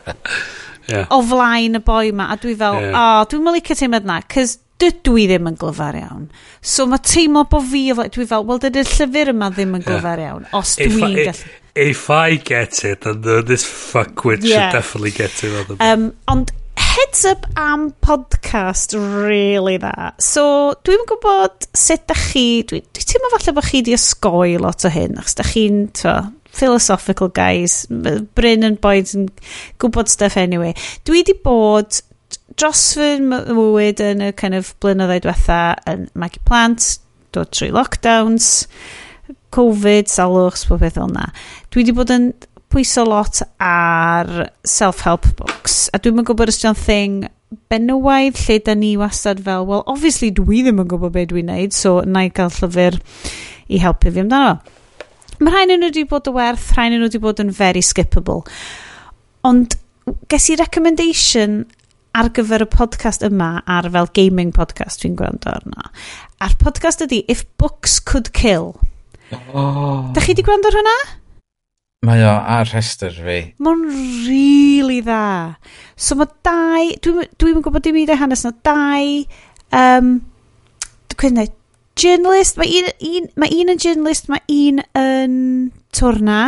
yeah. o flaen y boi ma. A dwi fel, yeah. oh, dwi'n mylicio teimlad na, cys dydw i ddim yn glyfar iawn. So mae teimlo bod fi, dwi fel, wel dydy'r llyfr yma ddim yn glyfar iawn, os dwi'n gallu... If I get it, then this fuckwit yeah. should definitely get it. Um, ond heads up am podcast really dda. So, dwi'n gwybod sut da chi, dwi'n dwi teimlo falle bod chi di osgoi lot o hyn, achos da chi'n, philosophical guys, Bryn yn boed yn gwybod stuff anyway. Dwi di bod dros fy mywyd yn y kind of blynyddoedd diwetha yn magu plant, dod trwy lockdowns, Covid, salwch, bob beth fel yna. Dwi wedi bod yn pwyso lot ar self-help books. A dwi'n yn gwybod os dyna'n thing benywaidd lle da ni wastad fel, well, obviously dwi ddim yn gwybod beth dwi'n neud, so na i gael llyfr i helpu fi amdano. Mae rhain nhw wedi bod y werth, rhain nhw wedi bod yn very skippable. Ond ges i recommendation ar gyfer y podcast yma ar fel gaming podcast dwi'n gwrando arno. A'r podcast ydy If Books Could Kill. Oh. Da chi wedi gwrando ar hwnna? Mae o ar rhestr fi. Mae'n really dda. So mae dau, dwi'n dwi, gwybod dim i hanes na, dau, um, dwi'n gwneud, journalist, mae un, un, mae un yn journalist, mae un yn twrna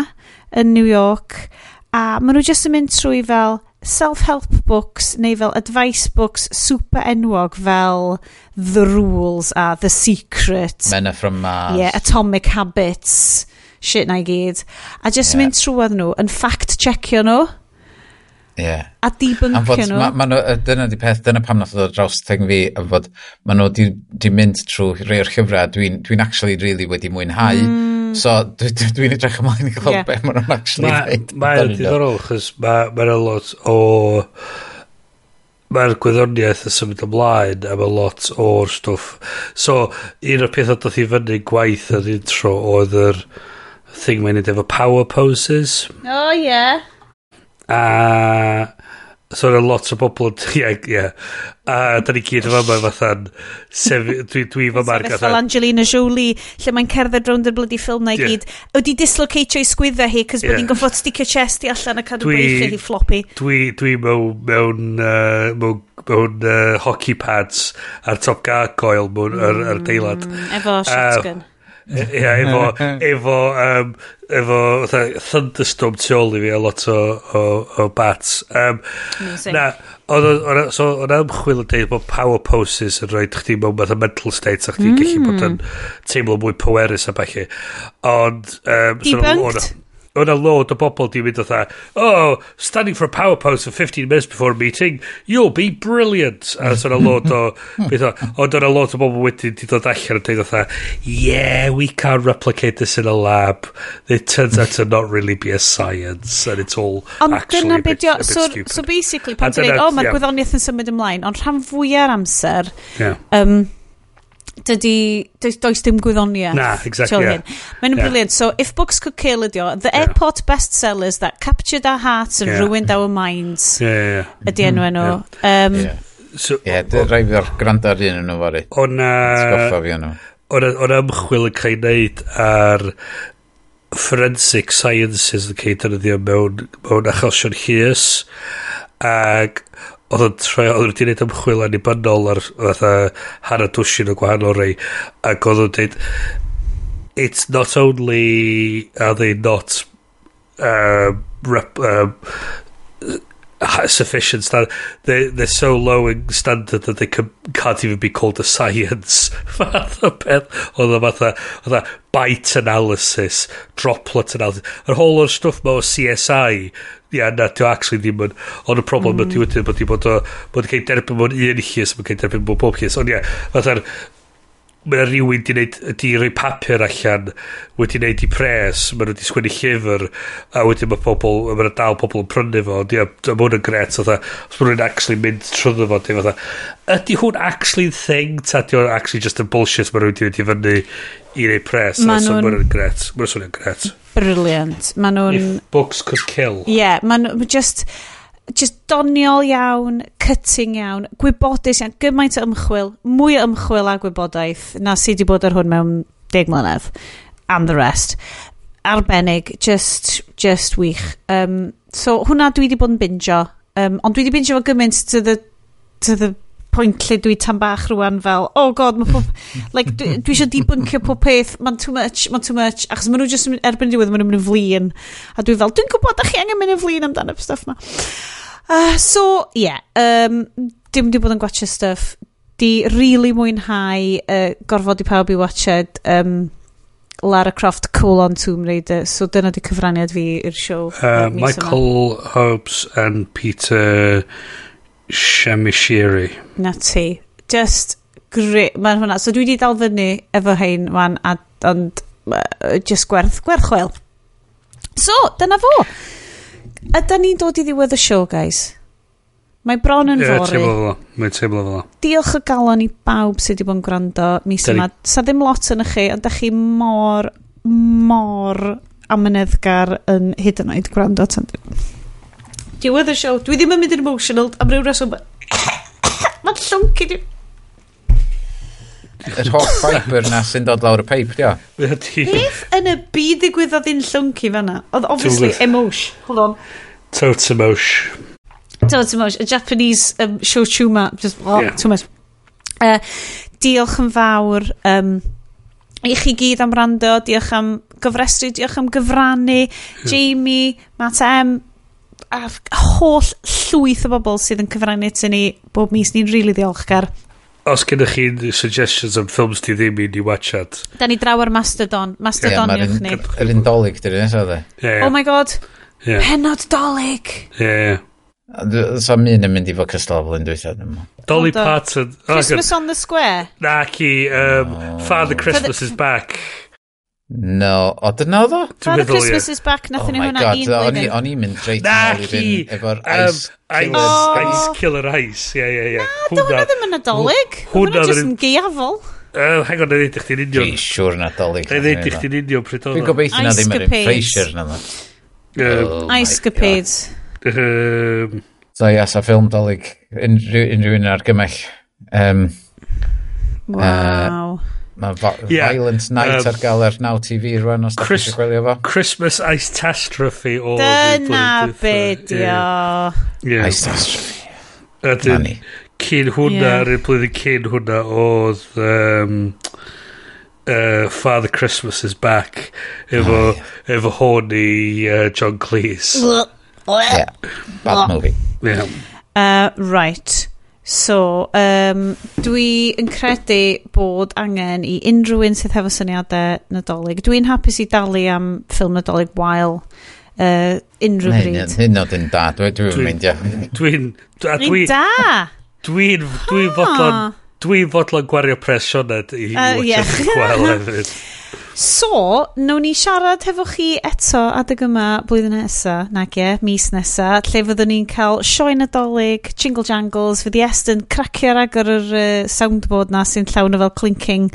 yn New York, a maen nhw jyst yn mynd trwy fel self-help books neu fel advice books super enwog fel The Rules a The Secret. Men are from Mars. Yeah, Atomic Habits shit na i gyd. A just yeah. mynd trwad nhw yn fact checkio nhw. Yeah. A dibyncio nhw. Ma, ma nhw. Dyna di peth, dyna pam nath o ddod draws teg fi, am fod ma nhw di, di mynd trwy rei o'r llyfrau dwi'n dwi actually really wedi mwynhau. Mm. So dwi'n dwi, dwi edrych ymlaen i gweld yeah. beth ma nhw'n actually dweud. Mae'n diddorol, chys mae'n ma lot o... Mae'r gwyddoniaeth yn symud ymlaen a mae lot o'r stwff. So, un o'r pethau doth i fyny gwaith yr intro oedd yr... Er, thing mae'n efo power poses. O, oh, ie. Yeah. A... So yna lot o bobl yn... Ie, ie. A da ni gyd yma fama fatha'n... Dwi, dwi fy marg ar fel Angelina Jolie, lle mae'n cerdded rownd y bloody ffilm na i yeah. gyd. Ydi dislocatio i sgwydda hi, cos yeah. bod hi'n gofod sticio chest i allan a cadw breichu hi floppy. Dwi, dwi mewn, mewn, uh, mewn, mewn uh, hockey pads ar top gargoyle mewn, mm, ar, ar deilad. Mm, efo shotgun. Uh, Ia, efo, efo, um, efo thunderstorm tu ôl i fi a lot o, o, o bats. Um, Amazing. na, o'n so, ymchwil yn dweud bod power poses yn rhoi chdi mewn math o mental state a chdi mm. gallu bod yn mm. teimlo mwy powerus a falle. Ond... Um, Debunked? o'n a load o bobl di mynd fatha, oh, standing for a power pose for 15 minutes before a meeting, you'll be brilliant. A so o'n a load o, beth o, ond o'n a load o bobl wedyn di dod allan yn dweud fatha, yeah, we can't replicate this in a lab. It turns out to not really be a science, and it's all on actually a bit, a bit so, stupid. So basically, pan ti'n dweud, oh, mae'r yeah. gwyddoniaeth yn symud ymlaen, ond rhan fwyaf amser, yeah. um, dydy, does, does dim gwyddoniaeth. Na, exactly. Yeah. Mae'n yeah. brilliant. So, If Books Could Kill ydi o, the yeah. airport bestsellers that captured our hearts and yeah. ruined our minds. Yeah, yeah, yeah. Ydi enw enw. Mm-hmm. Yeah. Um, yeah. So, yeah, dy rai fi'r gwrando ar un yn yma, O'na... Sgoffa fi yna. O'na ymchwil yn cael ei wneud ar forensic sciences yn cael ei defnyddio mewn, mewn achosion llys ac oedd yn troi, oedd wedi gwneud ymchwil anibynnol ar fatha hana dwsin o gwahanol rei, ac oedd o'n dweud, it's not only are they not uh, rep, um, sufficient standard, they, they're so low in standard that they can, can't even be called a science. Fath o peth. Oedd o fatha oedd bite analysis droplet analysis. Yr whole o'r stwff ma o CSI ia, na, ti'n actually ddim yn... Ond y problem mm. ydy wedyn bod i bod o... Bod i cael derbyn mewn un llys, mae'n cael derbyn mewn bob llys. Ond ia, fatha'r mae yna rhywun di wneud, di rhoi papur allan, wedi wneud i pres, mae nhw wedi sgwennu llyfr, a wedyn mae pobl, mae dal pobl yn prynu fo, di, a mae hwn yn gret, fatha, os mae nhw'n actually mynd trwyddo fo, di, fatha, ydy hwn actually thing, ta di hwn actually just a bullshit, mae nhw wedi mynd fyny i wneud pres, ma so mae nhw'n gret, mae nhw'n swnio'n gret. Brilliant, mae nhw'n... If books could kill. Ie, Yeah, mae nhw'n just just doniol iawn, cutting iawn, gwybodus iawn, gymaint o ymchwil, mwy o ymchwil a gwybodaeth na sydd wedi bod ar hwn mewn deg mlynedd, and the rest. Arbennig, just, just wych. Um, so hwnna dwi wedi bod yn binjo, um, ond dwi wedi binjo fo gymaint to the, to the pwynt lle dwi tan bach rwan fel, oh god, mae pob... like, dwi, dwi eisiau debuncio pob peth, mae'n too much, mae'n too much, achos maen nhw jyst erbyn diwedd, maen nhw'n mynd yn flin, a dwi fel, dwi'n gwybod, da chi angen mynd yn flin amdano'r stuff ma. Uh, so, ie, yeah, um, dim di bod yn gwachio stuff. Di really mwynhau uh, gorfod i pawb i watched um, Lara Croft colon Tomb Raider. So dyna di cyfraniad fi i'r siow. Uh, Michael yma. Hobbs and Peter Shamishiri. Na ti. Just great. Mae'n hwnna. So dwi di dal fyny efo hein, man, a, ond uh, just gwerth, gwerth chwil. So, dyna fo. Ydy ni'n dod i ddiwedd y show, guys? Mae bron yn yeah, fori. Mae'n teimlo fel. Diolch o galon i bawb sydd wedi bod yn gwrando mis yma. Sa ddim lot yn chi, ond da chi mor, mor amyneddgar yn hyd yn oed gwrando. Diwedd y siow. Dwi ddim yn mynd yn emotional am ryw reswm. Mae'n llwnc i yr holl fiber na sy'n dod lawr y peip, dio. Beth yn y byd ddigwyddodd un llwnci fanna? Oedd obviously emosh. Hold on. Totemosh. Totemosh. A Japanese um, shochuma. Just, oh, yeah. too much. Uh, diolch yn fawr um, i chi gyd am rando. Diolch am gyfrestru. Diolch am gyfrannu. Yeah. Jamie, Matt M, a holl llwyth o bobl sydd yn cyfrannu to ni bob mis ni'n rili really ddiolchgar os gennych chi suggestions am ffilms di ddim i ni watchad. Da ni draw ar Mastodon. Mastodon yeah, ni. Yr un dolyg, dyn ni'n Oh my god. Yeah. Penod dolyg. yeah, yeah. So mi yn mynd i fod cystal fel yn dweud Dolly Parton. Oh, Christmas on the Square. Na, ki. Um, oh. Father Christmas is back. No, o dyna oedd o? Father Christmas is back, nothing oh hwnna un blwyddyn. O'n i'n mynd reit na, nôl i fynd efo'r ice, um, ice, oh. ice Killer Ice. Ie, ie, ie. Na, hwnna ddim yn nadolig. Hwnna jyst yn geafol. Uh, hang on, na ddeud i chdi'n union. Fi siwr na dolyg. Na ddeud i chdi'n union pryd oedd. Dwi'n gobeithio na ddim yr Frasier na dda. Oh ice Capades. Ehm. So, yes, a ffilm dolyg. Unrhyw un argymell. Um, wow. Mae yeah. Violent Night um, ar gael ar Now TV rwan os da chi eisiau gwylio fo. Christmas Ice Tastrophe o... Dyna beth, yeah. yeah. Ice Tastrophe. Ydyn, cyn hwnna, yeah. yr blwyddyn cyn hwnna oedd um, uh, Father Christmas is Back efo, oh, efo hwn i uh, John Cleese. yeah, bad movie. Yeah. Uh, right. So, um, dwi yn credu bod angen i unrhyw un sydd hefo syniadau nadolig. Dwi'n hapus i dalu am ffilm nadolig wael uh, unrhyw bryd. Hyn oedd yn da, dwi'n mynd, ia. Dwi'n... Dwi'n da! Dwi'n dwi fodlon Dwi'n fodlon gwario pres Sioned i uh, yeah. gweld hefyd. So, nawn ni siarad hefo chi eto adeg yma blwyddyn nesa, nag e, mis nesa, lle fyddwn ni'n cael sioe nadolig, jingle jangles, fydd Iestyn cracio'r agor yr uh, soundboard na sy'n llawn o fel clinking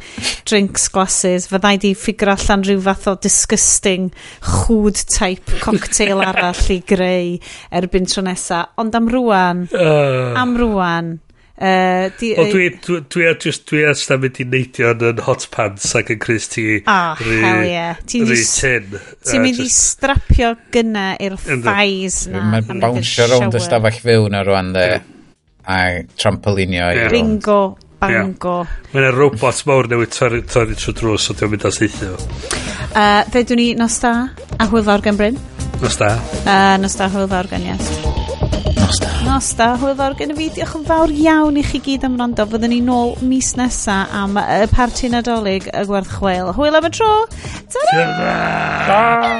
drinks glasses, fyddai di ffigur allan rhyw fath o disgusting chwd type cocktail arall i greu erbyn tro nesa, ond am rwan, uh. am rwan, Uh, di, Wel, dwi, dwi, dwi, a just, dwi a sta mynd i neidio yn hot pants ac yn Chris ti oh, ah, rhy, hell yeah. Ti'n rhy tin. Ti'n mynd i strapio gyna i'r thais na. Mae'n bawnsio rownd y stafell fyw na rwan de. A trampolinio i rownd. Ringo, bango. Mae'n robot mawr newid torri trwy drws o diolch mynd as eithio. Uh, Fedwn ni nos da a hwyl fawr gan Bryn. Nos da. Uh, nos da hwyl fawr gan Iest. Nos da. Nos da. Hwyl fawr gen i fi. Diolch yn fawr iawn i chi gyd am rando. Fyddwn ni nôl mis nesa am y parti nadolig y gwerth chweil. Hwyl am y tro. Ta-ra! Ta-ra!